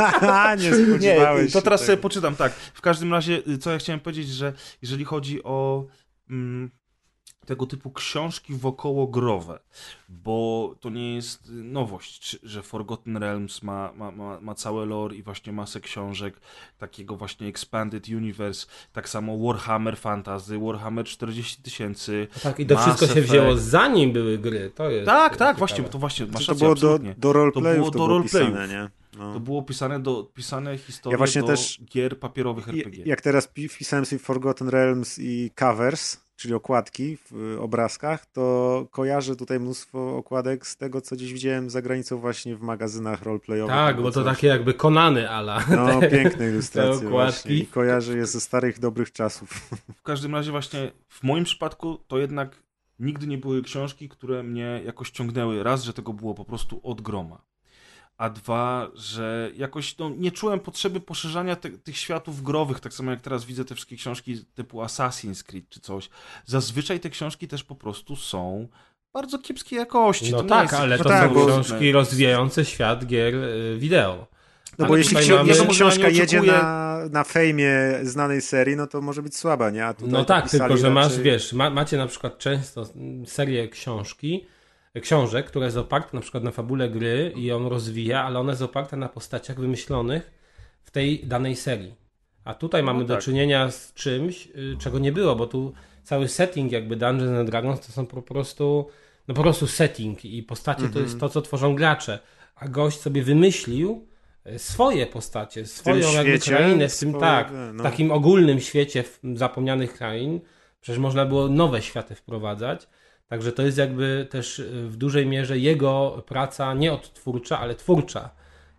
(laughs) nie spodziewałeś nie, To teraz sobie poczytam, tak. W każdym razie, co ja chciałem powiedzieć, że jeżeli chodzi o. Mm, tego typu książki wokołogrowe, bo to nie jest nowość, że Forgotten Realms ma, ma, ma, ma całe lore i właśnie masę książek, takiego właśnie Expanded Universe, tak samo Warhammer Fantasy, Warhammer 40 tysięcy. Tak, i to wszystko się wzięło zanim były gry, to jest Tak, tak, właśnie, to właśnie, masz to było do, do roleplayów, to było, do roleplayów. Nie? No. To było pisane, do, pisane historie ja właśnie do też, gier papierowych RPG. Jak teraz wpisałem sobie Forgotten Realms i covers, czyli okładki w obrazkach, to kojarzę tutaj mnóstwo okładek z tego, co gdzieś widziałem za granicą właśnie w magazynach roleplayowych. Tak, bo to coś. takie jakby Konany ala. No, (laughs) te, piękne ilustracje te okładki. I kojarzę je ze starych, dobrych czasów. (laughs) W każdym razie właśnie w moim przypadku to jednak nigdy nie były książki, które mnie jakoś ciągnęły. Raz, że tego było po prostu od groma a dwa, że jakoś no, nie czułem potrzeby poszerzania te, tych światów growych, tak samo jak teraz widzę te wszystkie książki typu Assassin's Creed czy coś. Zazwyczaj te książki też po prostu są bardzo kiepskiej jakości. No to tak, ale to tak, są książki rozwijające świat gier y, wideo. No bo jeśli ksi mamy... książka jedzie na, na fejmie znanej serii, no to może być słaba, nie? no tak, tylko że masz, wiesz, ma, macie na przykład często serię książki, książek, która jest oparta na przykład na fabule gry i on rozwija, ale ona jest oparta na postaciach wymyślonych w tej danej serii. A tutaj mamy no tak. do czynienia z czymś, y, czego nie było, bo tu cały setting jakby Dungeons and Dragons to są po prostu no po prostu setting i postacie to jest mhm. to, co tworzą gracze. A gość sobie wymyślił y, swoje postacie, swoją jakby krainę w tym, tak, no. takim ogólnym świecie zapomnianych krain. Przecież można było nowe światy wprowadzać. Także to jest jakby też y, w dużej mierze jego praca nie odtwórcza, ale twórcza.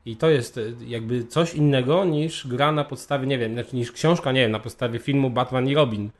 I to jest y, jakby coś innego niż gra na podstawie, nie wiem, znaczy niż książka, nie wiem, na podstawie filmu Batman i Robin.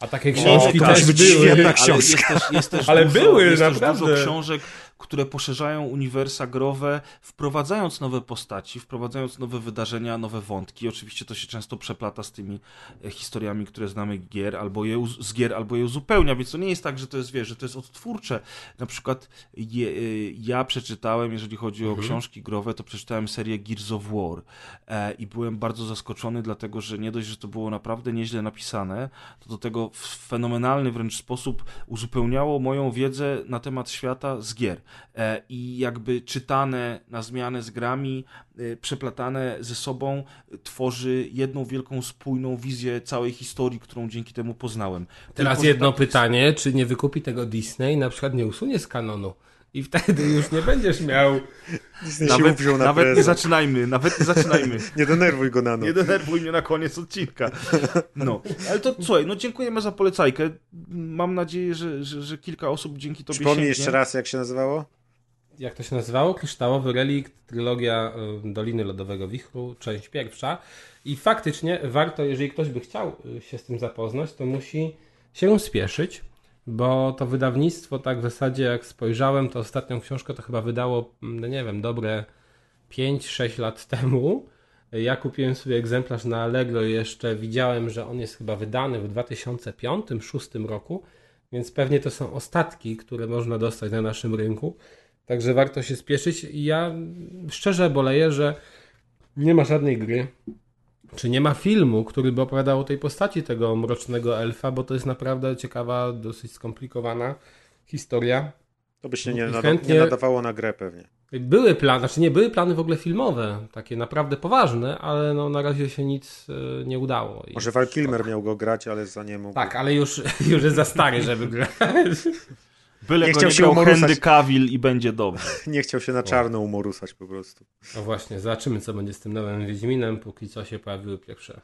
A takie książki o, też były. Ale jest też, jest też ale dużo, były, jest naprawdę. Też dużo książek, które poszerzają uniwersa growe, wprowadzając nowe postaci, wprowadzając nowe wydarzenia, nowe wątki. Oczywiście to się często przeplata z tymi e, historiami, które znamy gier, albo je, z gier, albo je uzupełnia, więc to nie jest tak, że to jest, wiesz, że to jest odtwórcze. Na przykład je, e, ja przeczytałem, jeżeli chodzi o mhm. książki growe, to przeczytałem serię Gears of War e, i byłem bardzo zaskoczony, dlatego, że nie dość, że to było naprawdę nieźle napisane, to do tego w fenomenalny wręcz sposób uzupełniało moją wiedzę na temat świata z gier. E, i jakby czytane na zmianę z grami, e, przeplatane ze sobą, tworzy jedną wielką, spójną wizję całej historii, którą dzięki temu poznałem. Teraz Tylko, jedno tak pytanie, czy nie wykupi tego Disney na przykład nie usunie z kanonu? I wtedy już nie będziesz miał... Nawet, na nawet nie zaczynajmy, nawet nie zaczynajmy. (laughs) Nie denerwuj go na noc. Nie denerwuj mnie na koniec odcinka. No, ale to słuchaj, no dziękujemy za polecajkę. Mam nadzieję, że, że, że kilka osób dzięki tobie Przypomnij sięgnie. jeszcze raz, jak się nazywało? Jak to się nazywało? Kryształowy relikt, trylogia y, Doliny Lodowego Wichru, część pierwsza. I faktycznie warto, jeżeli ktoś by chciał y, się z tym zapoznać, to musi się spieszyć, bo to wydawnictwo, tak w zasadzie jak spojrzałem, to ostatnią książkę to chyba wydało, mm, no nie wiem, dobre 5-6 lat (laughs) temu. Ja kupiłem sobie egzemplarz na Allegro i jeszcze widziałem, że on jest chyba wydany w 2005-2006 roku, więc pewnie to są ostatki, które można dostać na naszym rynku. Także warto się spieszyć. Ja szczerze boleję, że nie ma żadnej gry, czy nie ma filmu, który by opowiadał o tej postaci tego mrocznego elfa, bo to jest naprawdę ciekawa, dosyć skomplikowana historia. To by się nie, nada- chętnie- nie nadawało na grę pewnie. Były plany, znaczy nie, były plany w ogóle filmowe, takie naprawdę poważne, ale no na razie się nic e, nie udało. Może Val. Kilmer miał go grać, ale za nie mógł. Tak, ale już, (laughs) już jest za stary, żeby grać. (laughs) Byle Nie go chciał nie się umorusać. Henry Cavill i będzie dobrze. (laughs) Nie chciał się na czarno umorusać po prostu. No właśnie, zobaczymy co będzie z tym nowym Wiedźminem, póki co się pojawiły pierwsze,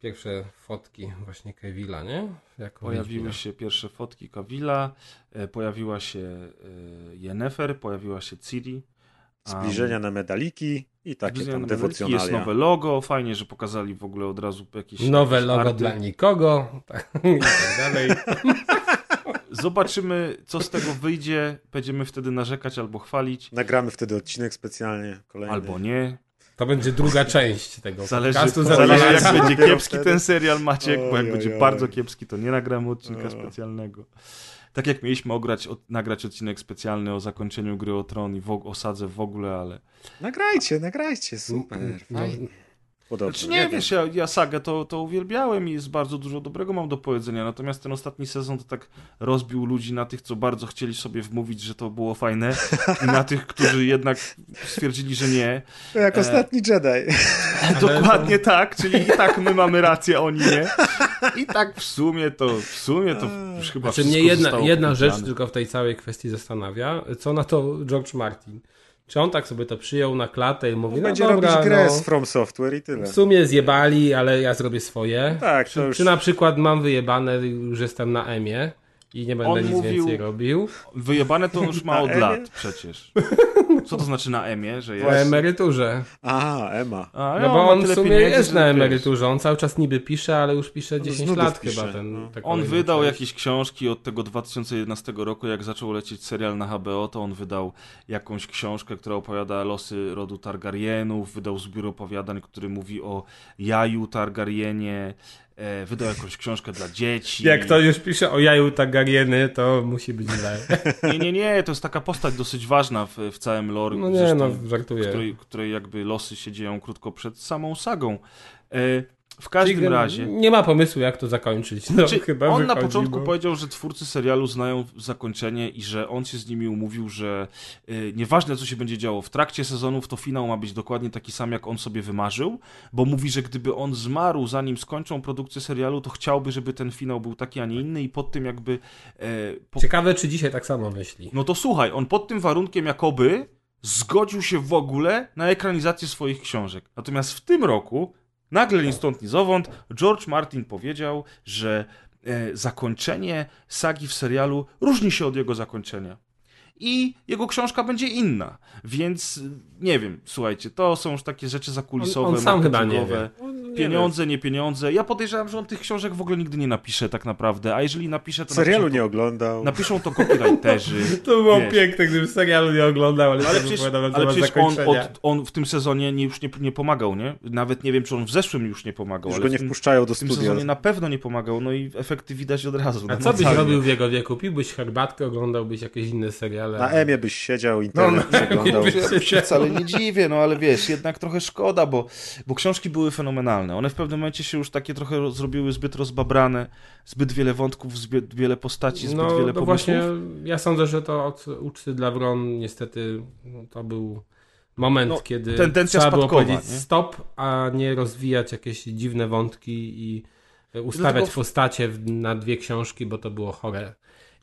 pierwsze fotki właśnie Kevilla, nie? Jako Pojawiły Wiedźmina. się pierwsze fotki Cavilla, e, pojawiła się e, Yennefer, pojawiła się Ciri. Zbliżenia na medaliki i takie tam na medaliki, Jest dewocjonalia. nowe logo, fajnie, że pokazali w ogóle od razu jakieś Nowe jakieś logo arty. dla nikogo (laughs) tak, i tak dalej. (laughs) Zobaczymy, co z tego wyjdzie. Będziemy wtedy narzekać albo chwalić, Nagramy wtedy odcinek specjalnie kolejny. albo nie. To będzie druga część tego Zależy, podcastu. zależy zależy, jak będzie kiepski wtedy. ten serial Maciek, bo jak Oj, będzie oj, oj. bardzo kiepski, to nie nagramy odcinka specjalnego. Tak jak mieliśmy ograć, od, nagrać odcinek specjalny o zakończeniu gry o tron i w, osadze w ogóle, ale... Nagrajcie, nagrajcie, super, No, fajnie. Podobno. Znaczy nie, wiesz, ja, ja sagę to, to uwielbiałem i jest bardzo dużo dobrego mam do powiedzenia, natomiast ten ostatni sezon to tak rozbił ludzi na tych, co bardzo chcieli sobie wmówić, że to było fajne (laughs) i na tych, którzy jednak stwierdzili, że nie. To jak E, ostatni Jedi. (laughs) Dokładnie tak, czyli i tak my mamy rację, oni nie. I tak w sumie to, w sumie to już chyba Znaczy wszystko mnie jedna, jedna rzecz tylko w tej całej kwestii zastanawia. Co na to George Martin? Czy on tak sobie to przyjął na klatę i mówi, no Będzie dobra, robić grę no, z From Software i tyle. w sumie zjebali, ale ja zrobię swoje. Tak, to Czy, już... czy na przykład mam wyjebane, już jestem na Emie i nie będę On nic mówił- więcej robił. Wyjebane to już ma (laughs) od lat przecież. Co to znaczy na Emie, że Po jest? emeryturze. Aha, Emma. A, No bo on w sumie pieniędzy, jest na emeryturze. On cały czas niby pisze, ale już pisze z 10 nudów lat pisze, chyba ten. no. On wydał część. jakieś książki od tego 2011 roku, jak zaczął lecieć serial na HBO, to on wydał jakąś książkę, która opowiada losy rodu Targaryenów, wydał zbiór opowiadań, który mówi o jaju Targaryenie, e, wydał jakąś książkę dla dzieci. Jak to już pisze o jaju Targaryeny, to musi być źle. (laughs) Nie, nie, nie, to jest taka postać dosyć ważna w, w całym lore, No nie, zresztą, no żartuję. której, której jakby losy się dzieją krótko przed samą sagą. E, w każdym Czyli razie... Nie ma pomysłu, jak to zakończyć. No, Czy chyba on na wychodzi, początku bo... powiedział, że twórcy serialu znają zakończenie i że on się z nimi umówił, że y, nieważne co się będzie działo w trakcie sezonów, to finał ma być dokładnie taki sam, jak on sobie wymarzył, bo mówi, że gdyby on zmarł zanim skończą produkcję serialu, to chciałby, żeby ten finał był taki, a nie inny i pod tym jakby... E, po... Ciekawe, czy dzisiaj tak samo myśli. No to słuchaj, on pod tym warunkiem jakoby zgodził się w ogóle na ekranizację swoich książek. Natomiast w tym roku, nagle ni stąd, ni zowąd, George Martin powiedział, że e, zakończenie sagi w serialu różni się od jego zakończenia. I jego książka będzie inna. Więc nie wiem, słuchajcie, to są już takie rzeczy zakulisowe, On- on sam chyba nie marketingowe. Pieniądze, nie pieniądze. Ja podejrzewam, że on tych książek w ogóle nigdy nie napisze tak naprawdę, a jeżeli napisze, to Serialu napiszą nie oglądał. napiszą to copywriterzy. (laughs) To było Wiesz. piękne, gdybym serialu nie oglądał, ale, Ale to przecież, ale przecież on, od, on w tym sezonie nie, już nie, nie pomagał, nie? Nawet nie wiem, czy on w zeszłym już nie pomagał, Już ale go nie wpuszczają do w tym studia. sezonie na pewno nie pomagał, no i efekty widać od razu. A co byś robił w jego wieku? Piłbyś herbatkę, oglądałbyś jakieś inne seriale? Na Emie byś siedział, internet No, przeglądał. byś- Ja się wcale nie dziwię, no ale wiesz, jednak trochę szkoda, bo, bo książki były fenomenalne. One w pewnym momencie się już takie trochę zrobiły zbyt rozbabrane, zbyt wiele wątków, zbyt wiele postaci, zbyt No, wiele no pomysłów. właśnie, ja sądzę, że to od uczty dla Wron niestety no, to był moment, No, kiedy tendencja trzeba było powiedzieć nie? stop, a nie rozwijać jakieś dziwne wątki i ustawiać Dlatego postacie na dwie książki, bo to było chore.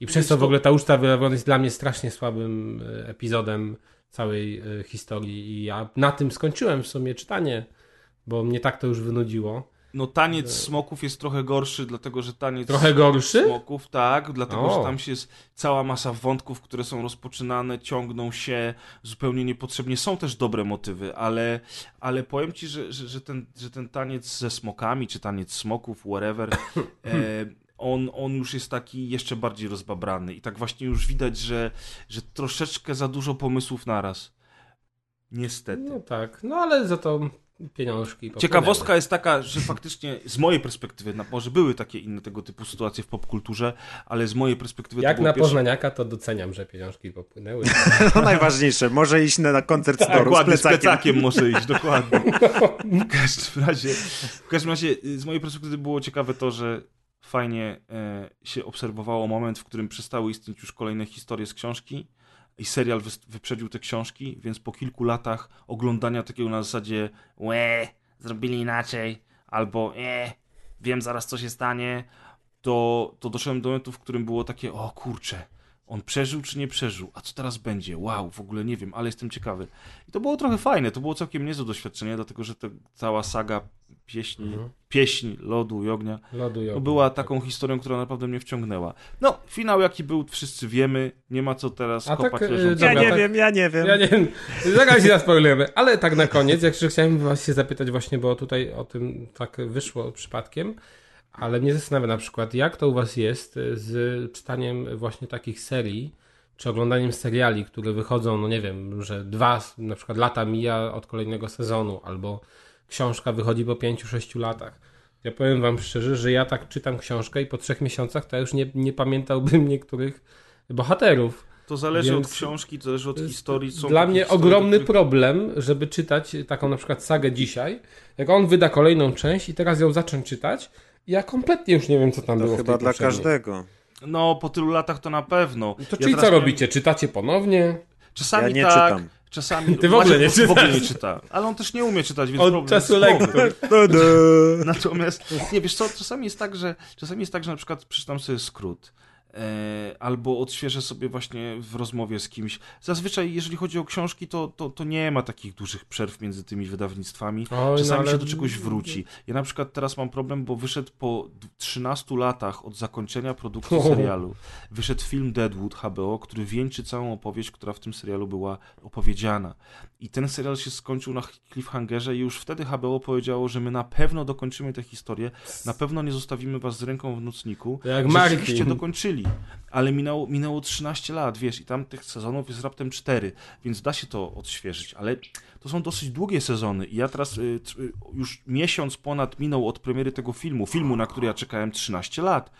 I przez to w ogóle ta uczta Wron jest dla mnie strasznie słabym e, epizodem całej e, historii i ja na tym skończyłem w sumie czytanie, bo mnie tak to już wynudziło. No taniec smoków jest trochę gorszy, dlatego że taniec Trochę gorszy? smoków, tak, dlatego O. że tam się jest cała masa wątków, które są rozpoczynane, ciągną się zupełnie niepotrzebnie. Są też dobre motywy, ale, ale powiem ci, że, że, że, ten, że ten taniec ze smokami, czy taniec smoków, whatever, (coughs) e, on, on już jest taki jeszcze bardziej rozbabrany i tak właśnie już widać, że, że troszeczkę za dużo pomysłów naraz. Niestety. No tak, no ale za to pieniążki. popłynęły. Ciekawostka jest taka, że faktycznie z mojej perspektywy, na, może były takie inne tego typu sytuacje w popkulturze, ale z mojej perspektywy Jak na pierwsze... Poznaniaka to doceniam, że pieniążki popłynęły. To (laughs) najważniejsze. Może iść na, na koncert z Tak, Doru z dokładnie, z plecakiem. plecakiem może iść, dokładnie. (laughs) W każdym razie, w każdym razie y, z mojej perspektywy było ciekawe to, że fajnie e, się obserwowało moment, w którym przestały istnieć już kolejne historie z książki i serial wyprzedził te książki, więc po kilku latach oglądania takiego na zasadzie łe, zrobili inaczej, albo e, wiem zaraz co się stanie, to, to doszedłem do momentu, w którym było takie, o kurczę, on przeżył czy nie przeżył, a co teraz będzie? Wow, w ogóle nie wiem, ale jestem ciekawy. I to było trochę fajne, to było całkiem niezłe doświadczenie, dlatego że ta cała saga pieśni, Mhm. pieśni lodu i ognia Lodu i ognia. była taką historią, która naprawdę mnie wciągnęła. No, finał jaki był, wszyscy wiemy, nie ma co teraz A kopać tak, y, leżąc. Ja nie tak- wiem, ja nie wiem. Ja nie wiem, zaraz się zaspoilerujemy, ale tak na koniec, jak chciałem was się zapytać właśnie, bo tutaj o tym tak wyszło przypadkiem, ale mnie zastanawia na przykład, jak to u was jest z czytaniem właśnie takich serii, czy oglądaniem seriali, które wychodzą, no nie wiem, że dwa na przykład lata mija od kolejnego sezonu, albo książka wychodzi po pięciu, sześciu latach. Ja powiem wam szczerze, że ja tak czytam książkę i po trzech miesiącach to ja już nie, nie pamiętałbym (laughs) niektórych bohaterów. To zależy Więc od książki, to zależy od historii. Są Dla mnie ogromny których- problem, żeby czytać taką na przykład sagę dzisiaj. Jak on wyda kolejną część i teraz ją zacząć czytać, ja kompletnie już nie wiem, co tam To było w chyba tej dla poprzedniej. każdego. No, po tylu latach to na pewno. To Ja czyli teraz co miałem- robicie? Czytacie ponownie? Czasami Ja nie tak, czytam. czasami... Ty w ogóle nie w ogóle czytasz. nie czyta. Ale on też nie umie czytać, więc Od problem czasu lektur. (laughs) Natomiast, nie wiesz co, czasami jest tak, że czasami jest tak, że na przykład przeczytam sobie skrót. E, albo odświeżę sobie właśnie w rozmowie z kimś. Zazwyczaj, jeżeli chodzi o książki, to, to, to nie ma takich dużych przerw między tymi wydawnictwami. Oj, Czasami no ale- się do czegoś wróci. Ja na przykład teraz mam problem, bo wyszedł po d- 13 latach od zakończenia produkcji serialu. Wyszedł film Deadwood HBO, który wieńczy całą opowieść, która w tym serialu była opowiedziana. I ten serial się skończył na cliffhangerze i już wtedy HBO powiedziało, że my na pewno dokończymy tę historię, na pewno nie zostawimy was z ręką w nocniku. Jak Rzeczywiście Martin. Ale minęło, minęło 13 lat, wiesz, i tam tych sezonów jest raptem 4, więc da się to odświeżyć, ale to są dosyć długie sezony i ja teraz y, y, już miesiąc ponad minął od premiery tego filmu, filmu, na który ja czekałem 13 lat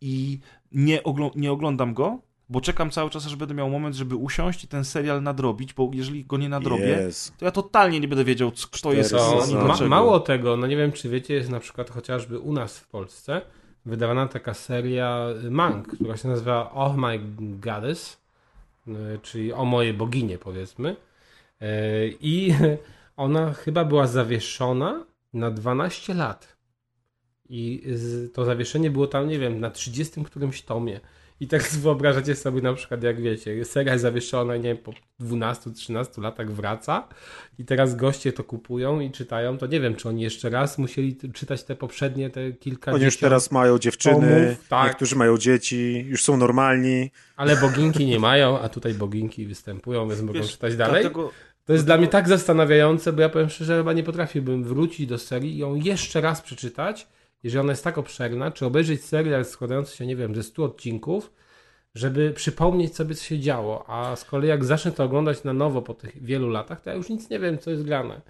i nie, oglo- nie oglądam go, bo czekam cały czas, aż będę miał moment, żeby usiąść i ten serial nadrobić, bo jeżeli go nie nadrobię, Jest. to ja totalnie nie będę wiedział, c- kto jest To, co ma, mało tego, no nie wiem, czy wiecie, jest na przykład chociażby u nas w Polsce wydawana taka seria mang, która się nazywa Oh My Goddess, y, czyli o moje boginie, powiedzmy. Y, I (laughs) ona chyba była zawieszona na 12 lat. I to zawieszenie było tam, nie wiem, na 30 którymś tomie. I tak (laughs) wyobrażacie sobie na przykład, jak wiecie, seria jest zawieszona, nie wiem, po 12-13 latach wraca i teraz goście to kupują i czytają, to nie wiem, czy oni jeszcze raz musieli czytać te poprzednie, te kilka Oni już teraz mają dziewczyny, tomów, tak. niektórzy mają dzieci, już są normalni. Ale boginki nie mają, a tutaj boginki występują, więc mogą Wiesz, czytać dalej. Dlatego, To jest dla mnie tak zastanawiające, bo ja powiem szczerze, chyba nie potrafiłbym wrócić do serii i ją jeszcze raz przeczytać, jeżeli ona jest tak obszerna, czy obejrzeć serial składający się, nie wiem, ze 100 odcinków, żeby przypomnieć sobie, co się działo. A z kolei jak zacznę to oglądać na nowo po tych wielu latach, to ja już nic nie wiem, co jest grane.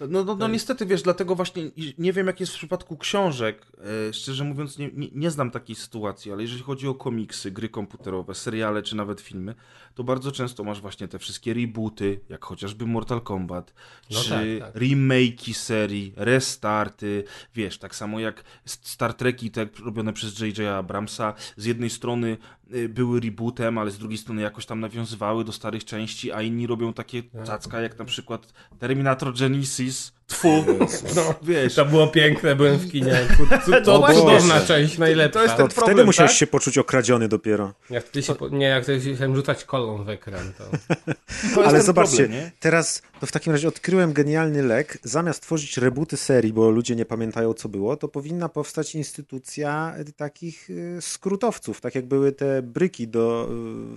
No, no, no niestety, wiesz, dlatego właśnie nie wiem, jak jest w przypadku książek. E, szczerze mówiąc, nie, nie, nie znam takiej sytuacji, ale jeżeli chodzi o komiksy, gry komputerowe, seriale czy nawet filmy, to bardzo często masz właśnie te wszystkie rebooty, jak chociażby Mortal Kombat, No czy tak, tak. remake'i serii, restarty, wiesz, tak samo jak Star Treki te robione przez J.J. Abramsa, z jednej strony były rebootem, ale z drugiej strony jakoś tam nawiązywały do starych części, a inni robią takie Tak. cacka jak na przykład Terminator Genesis, tfu, No, wiesz, to było piękne, byłem w kinie. (laughs) To, to właśnie. cudowna część, najlepsza. To jest ten wtedy problem, musiałeś tak? się poczuć okradziony dopiero. Jak wtedy się, po- nie, jak wtedy się chciałem rzucać kolą w ekran, to... to Ale zobaczcie, problem, nie? teraz to w takim razie odkryłem genialny lek. Zamiast tworzyć rebooty serii, bo ludzie nie pamiętają co było, to powinna powstać instytucja y, takich y, skrótowców, tak jak były te bryki do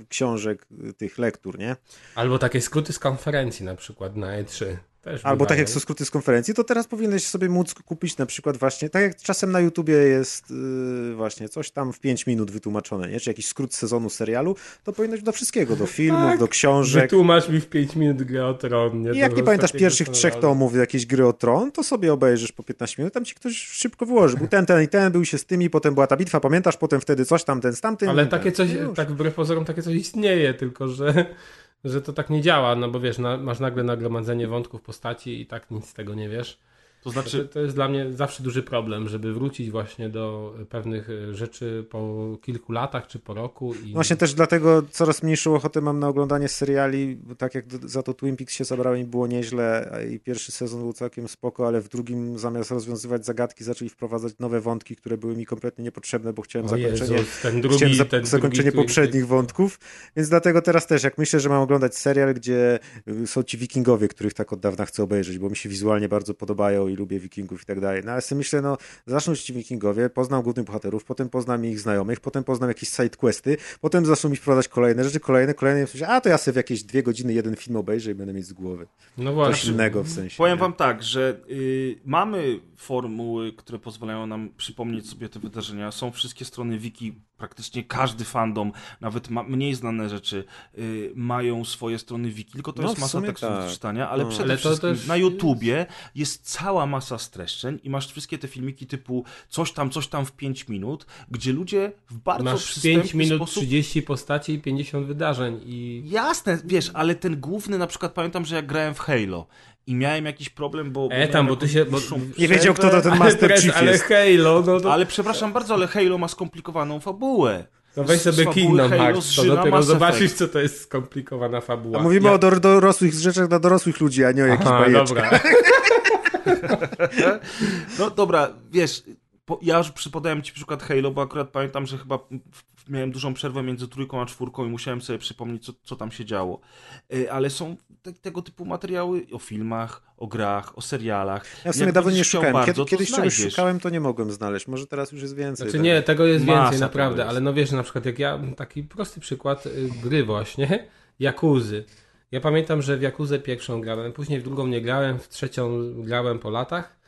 y, książek, tych lektur, nie? Albo takie skróty z konferencji na przykład na E3. Też Albo tak jak są skróty z konferencji, to teraz powinieneś sobie móc kupić na przykład właśnie, tak jak czasem na YouTubie jest yy, właśnie coś tam w 5 minut wytłumaczone, nie? Czy jakiś skrót sezonu serialu, to powinno być do wszystkiego, do filmów, Tak. do książek. Wytłumacz mi w 5 minut grę o tron. Nie? I jak nie pamiętasz pierwszych trzech tomów jakiejś gry o tron, to sobie obejrzysz po 15 minut, tam ci ktoś szybko wyłoży. Był ten, ten i ten, był się z tymi, potem była ta bitwa, pamiętasz, potem wtedy coś tam, ten z tamtym. Ale takie ten. coś, I już. tak wbrew pozorom, takie coś istnieje, tylko że, że to tak nie działa, no bo wiesz, na, masz nagle nagromadzenie wątków postaci i tak nic z tego nie wiesz. To To, znaczy, to jest dla mnie zawsze duży problem, żeby wrócić właśnie do pewnych e, rzeczy po kilku latach czy po roku. I... Właśnie też dlatego coraz mniejszą ochotę mam na oglądanie seriali, bo tak jak za to Twin Peaks się zabrałem i było nieźle i pierwszy sezon był całkiem spoko, ale w drugim zamiast rozwiązywać zagadki zaczęli wprowadzać nowe wątki, które były mi kompletnie niepotrzebne, bo chciałem o zakończenie Jezus, ten drugi, Chciałem za- ten zakończenie drugi Twin poprzednich wątków, więc dlatego teraz też, jak myślę, że mam oglądać serial, gdzie y, są ci wikingowie, których tak od dawna chcę obejrzeć, bo mi się wizualnie bardzo podobają i lubię wikingów i tak dalej. No ale sobie myślę, no zaczną ci wikingowie, poznam głównych bohaterów, potem poznam ich znajomych, potem poznam jakieś side questy, potem zaczną mi wprowadzać kolejne rzeczy, kolejne, kolejne, i myślę, a to ja sobie w jakieś dwie godziny jeden film obejrzę i będę mieć z głowy. No Coś właśnie. innego w sensie. Powiem nie? wam tak, że y, mamy formuły, które pozwalają nam przypomnieć sobie te wydarzenia. Są wszystkie strony wiki, praktycznie każdy fandom, nawet ma, mniej znane rzeczy, y, mają swoje strony wiki, tylko to No, jest masa tekstów tak. do czytania, ale No. przede Ale wszystkim też na YouTubie jest cała masa streszczeń i masz wszystkie te filmiki typu coś tam, coś tam w 5 minut, gdzie ludzie w bardzo Masz przystępny 5 minut, sposób 30 postaci i 50 wydarzeń i Jasne, wiesz, ale ten główny, na przykład pamiętam, że jak grałem w Halo i miałem jakiś problem, bo... E, tam, bo ty się- bo- Nie wiedział, kto to ten ale, Master Chief ale jest. Halo, no to Ale przepraszam bardzo, ale Halo ma skomplikowaną fabułę. no weź sobie Kingdom Hearts, to dopiero zobaczysz, co to jest skomplikowana fabuła. A mówimy Ja- o dor- dorosłych rzeczach dla dorosłych ludzi, a nie o jakichś bajeczkach. dobra. (laughs) No dobra, wiesz, po, ja już przypodałem ci przykład Halo, bo akurat pamiętam, że chyba miałem dużą przerwę między trójką a czwórką i musiałem sobie przypomnieć, co, co tam się działo. Y, Ale są te, tego typu materiały o filmach, o grach, o serialach. Ja w sumie Jak dawno nie szukałem. bardzo, Kiedy, kiedyś czegoś szukałem, to nie mogłem znaleźć. Może teraz już jest więcej. Znaczy tak. nie, tego jest Masa więcej, naprawdę, jest. ale no wiesz, na przykład jak ja, taki prosty przykład y, gry właśnie, (laughs) Jakuzy. Ja pamiętam, że w Jakuzę pierwszą grałem, później w drugą nie grałem, w trzecią grałem po latach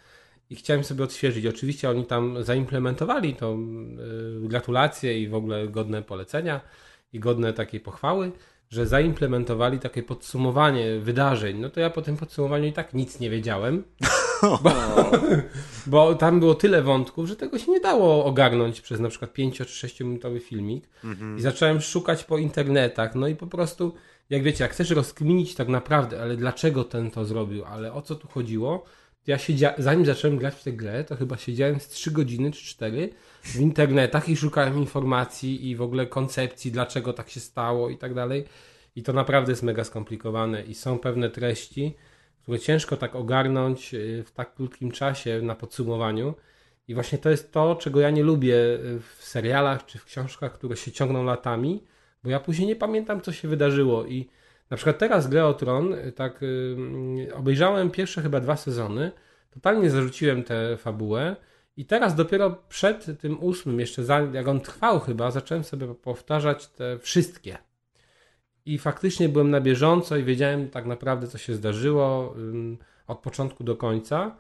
i chciałem sobie odświeżyć. Oczywiście oni tam zaimplementowali to, y, gratulacje i w ogóle godne polecenia i godne takiej pochwały, że zaimplementowali takie podsumowanie wydarzeń. No to ja po tym podsumowaniu i tak nic nie wiedziałem. Bo, (laughs) bo tam było tyle wątków, że tego się nie dało ogarnąć przez na przykład 5 czy 6 minutowy filmik. I zacząłem szukać po internetach. No i po prostu, jak wiecie, jak chcesz rozkminić tak naprawdę, ale dlaczego ten to zrobił, ale o co tu chodziło, ja siedzia... zanim zacząłem grać w tę grę, to chyba siedziałem z 3 godziny czy 4 w internetach i szukałem informacji i w ogóle koncepcji, dlaczego tak się stało i tak dalej. I to naprawdę jest mega skomplikowane i są pewne treści, które ciężko tak ogarnąć y, w tak krótkim czasie na podsumowaniu. I właśnie to jest to, czego ja nie lubię y, w serialach czy w książkach, które się ciągną latami, bo ja później nie pamiętam, co się wydarzyło. I na przykład teraz Grę o Tron, y, tak y, y, obejrzałem pierwsze chyba dwa sezony, totalnie zarzuciłem tę fabułę i teraz dopiero przed tym ósmym, jeszcze za, jak on trwał chyba, zacząłem sobie powtarzać te wszystkie. I faktycznie byłem na bieżąco i wiedziałem tak naprawdę, co się zdarzyło od początku do końca.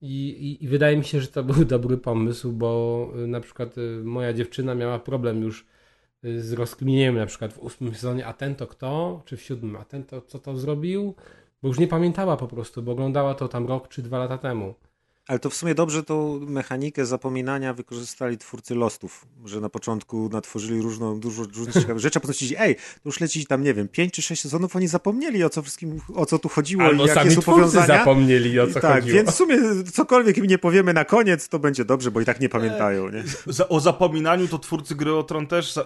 I, i, I wydaje mi się, że to (laughs) był dobry pomysł, bo y, na przykład moja dziewczyna miała problem już z rozkminieniem, na przykład w ósmym sezonie, a ten to kto, czy w siódmym, a ten to co to zrobił, Bo już nie pamiętała po prostu, bo oglądała to tam rok czy dwa lata temu. Ale to w sumie dobrze tą mechanikę zapominania wykorzystali twórcy Lostów, że na początku natworzyli różną, dużo różnych (laughs) ciekawych rzeczy, a potem stwierdzili, ej, to już leci tam, nie wiem, pięć czy sześć sezonów, oni zapomnieli o co wszystkim, o co tu chodziło Albo i jakie sami są twórcy powiązania. zapomnieli o co tak, chodziło. więc w sumie cokolwiek im nie powiemy na koniec, to będzie dobrze, bo i tak nie pamiętają, nie? O zapominaniu to twórcy gry o Tron też y,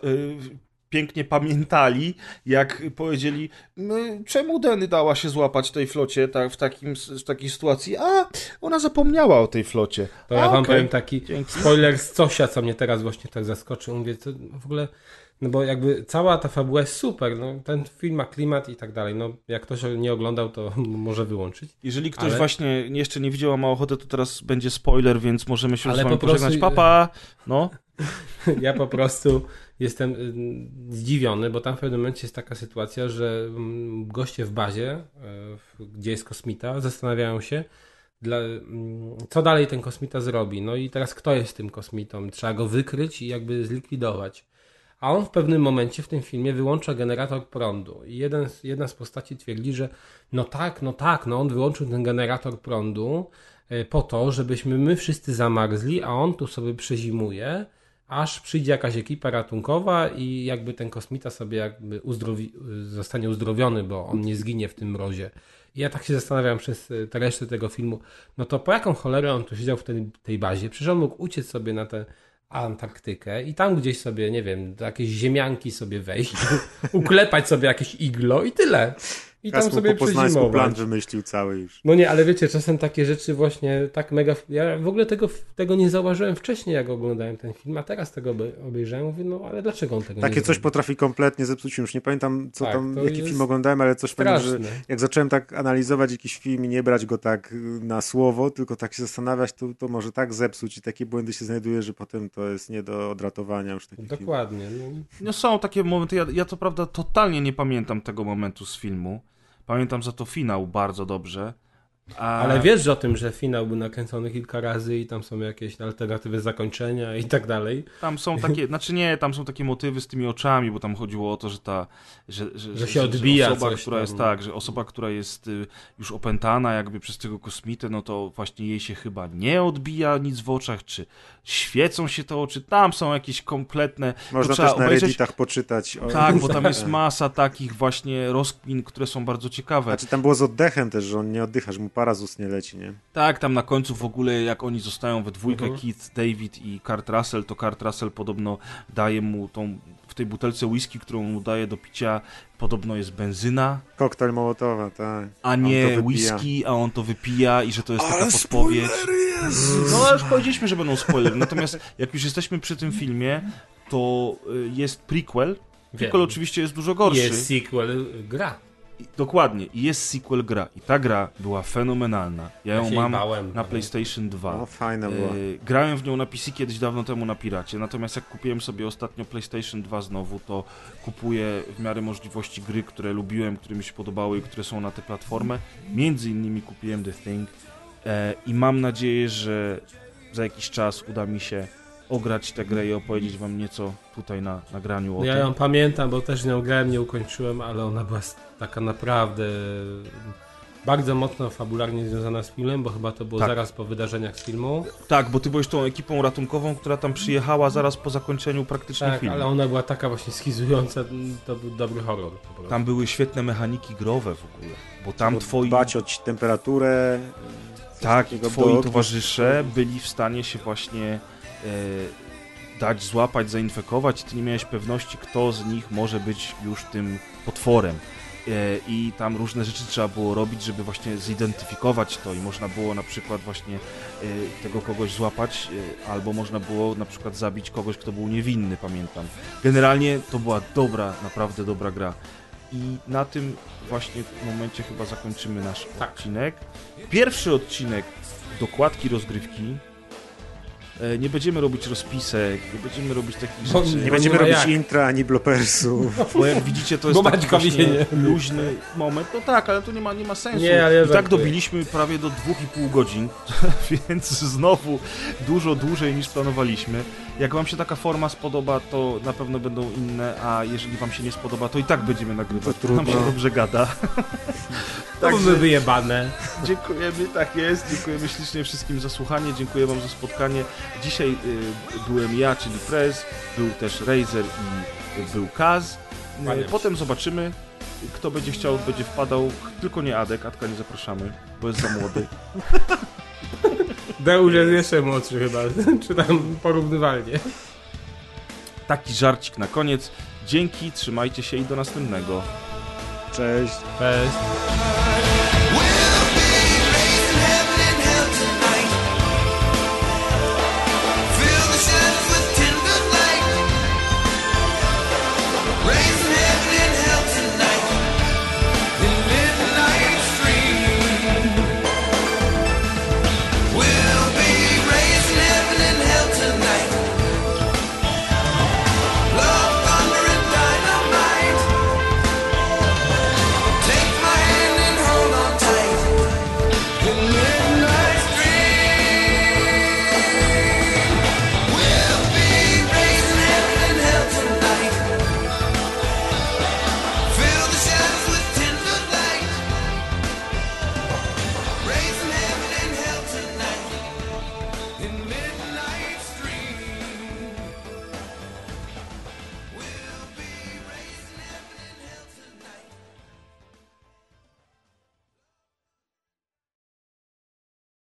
pięknie pamiętali, jak powiedzieli, "My- czemu Deny dała się złapać tej flocie tak, w, takim, w takiej sytuacji, a ona zapomniała o tej flocie. To ja A, wam okej. powiem taki Dzięki. spoiler z Cosia, co mnie teraz właśnie tak zaskoczył. Mówię, to w ogóle, no bo jakby cała ta fabuła jest super, no ten film ma klimat i tak dalej. No jak ktoś nie oglądał, to (laughs) może wyłączyć. Jeżeli ktoś Ale- właśnie jeszcze nie widział, a ma ochotę, to teraz będzie spoiler, więc możemy się już Ale z wami prostu- pożegnać. Papa! No, (laughs) Ja po prostu jestem y, zdziwiony, bo tam w pewnym momencie jest taka sytuacja, że mm, goście w bazie, w- gdzie jest kosmita, zastanawiają się, dla, mm, co dalej ten kosmita zrobi. No i teraz kto jest tym kosmitą? Trzeba go wykryć i jakby zlikwidować. A on w pewnym momencie w tym filmie wyłącza generator prądu. I jeden, jedna z postaci twierdzi, że no tak, no tak, no on wyłączył ten generator prądu y, po to, żebyśmy my wszyscy zamarzli, a on tu sobie przezimuje aż przyjdzie jakaś ekipa ratunkowa i jakby ten kosmita sobie jakby uzdrowi, zostanie uzdrowiony, bo on nie zginie w tym mrozie. I ja tak się zastanawiam przez y, tę resztę tego filmu, no to po jaką cholerę on tu siedział w tej, tej bazie? Przecież on mógł uciec sobie na tę Antarktykę i tam gdzieś sobie, nie wiem, do jakiejś ziemianki sobie wejść, (laughs) uklepać sobie jakieś iglo i tyle. I tam Kasmu sobie po poznańsku plan wymyślił cały już. No nie, ale wiecie, czasem takie rzeczy właśnie tak mega... Ja w ogóle tego, tego nie zauważyłem wcześniej, jak oglądałem ten film, a teraz tego obe- obejrzałem, mówię, no ale dlaczego on tego Takie nie coś zrobił? potrafi kompletnie zepsuć film. Już nie pamiętam, co Tak, tam, jaki film oglądałem, ale coś pamiętam, że jak zacząłem tak analizować jakiś film i nie brać go tak y, na słowo, tylko tak się zastanawiać, to, to może tak zepsuć i takie błędy się znajduje, że potem to jest nie do odratowania już taki film. Dokładnie. No. no są takie momenty, ja, ja to prawda totalnie nie pamiętam tego momentu z filmu. Pamiętam za to finał bardzo dobrze. A... Ale wiesz o tym, że finał był nakręcony kilka razy i tam są jakieś alternatywy zakończenia i tak dalej. Tam są takie, znaczy nie, tam są takie motywy z tymi oczami, bo tam chodziło o to, że ta, że, że, się odbija osoba, coś która tam. jest tak, że osoba, która jest y, już opętana jakby przez tego kosmitę, no to właśnie jej się chyba nie odbija nic w oczach, czy świecą się te oczy, tam są jakieś kompletne, Można też na obejrzeć- Redditach poczytać. O... Tak, bo tam jest (laughs) masa takich właśnie rozkmin, które są bardzo ciekawe. Znaczy tam było z oddechem też, że on nie oddycha, że mu para z ust nie leci, nie? Tak, tam na końcu w ogóle jak oni zostają we dwójkę, Mhm. Keith, David i Kurt Russell, to Kurt Russell podobno daje mu tą, w tej butelce whisky, którą mu daje do picia, podobno jest benzyna, Koktajl Mołotowa, tak. a nie whisky, a on to wypija i że to jest taka podpowiedź. No ale już powiedzieliśmy, że będą spoilery, natomiast jak już jesteśmy przy tym filmie, to y, jest prequel. Prequel Wiem. oczywiście jest dużo gorszy. Jest sequel gra. Dokładnie, i jest sequel gra. I ta gra była fenomenalna. Ja ją się mam bałem. na PlayStation 2. No fajna była. E, grałem w nią na PC kiedyś dawno temu na Piracie, natomiast jak kupiłem sobie ostatnio PlayStation 2 znowu, to kupuję w miarę możliwości gry, które lubiłem, które mi się podobały i które są na tę platformę. Między innymi kupiłem The Thing e, i mam nadzieję, że za jakiś czas uda mi się ograć tę grę i opowiedzieć wam nieco tutaj na nagraniu o ja tym. ją pamiętam, bo też nią grałem, nie ukończyłem, ale ona była taka naprawdę bardzo mocno fabularnie związana z filmem, bo chyba to było Tak. zaraz po wydarzeniach z filmu. Tak, bo ty byłeś tą ekipą ratunkową, która tam przyjechała zaraz po zakończeniu praktycznie Tak, filmu. ale ona była taka właśnie schizująca, to był dobry horror. Tam były świetne mechaniki growe w ogóle, bo tam Bo twoi... Dbać o temperaturę. Tak, twoi towarzysze byli w stanie się właśnie dać, złapać, zainfekować. Ty nie miałeś pewności, kto z nich może być już tym potworem. E, I tam różne rzeczy trzeba było robić, żeby właśnie zidentyfikować to i można było na przykład właśnie e, tego kogoś złapać, e, albo można było na przykład zabić kogoś, kto był niewinny, pamiętam. Generalnie to była dobra, naprawdę dobra gra. I na tym właśnie momencie chyba zakończymy nasz Tak. odcinek. Pierwszy odcinek dokładki rozgrywki E, Nie będziemy robić rozpisek, nie będziemy robić takich Bo rzeczy. Nie będziemy ma robić jak. intra ani blopersów. (laughs) Bo jak widzicie, to jest taki właśnie luźny moment. No tak, ale to nie ma, nie ma sensu. Nie, ale ja I tak żartuję. dobiliśmy prawie do 2,5 godzin, (laughs) więc znowu dużo dłużej niż planowaliśmy. Jak wam się taka forma spodoba, to na pewno będą inne, a jeżeli wam się nie spodoba, to i tak będziemy nagrywać. To trudno. Nam się dobrze gada. Także- wyjebane. Dziękujemy, tak jest. Dziękujemy ślicznie wszystkim za słuchanie. Dziękuję Wam za spotkanie. Dzisiaj y, byłem ja, czyli Prez, był też Razer i y, był Kaz. Y. Potem zobaczymy, kto będzie chciał, będzie wpadał. Tylko nie Adek, Adka nie zapraszamy, bo jest za młody. (laughs) Deusz jest jeszcze młodszy chyba, (laughs) czy tam porównywalnie. Taki żarcik na koniec. Dzięki, trzymajcie się i do następnego. Cześć. Cześć.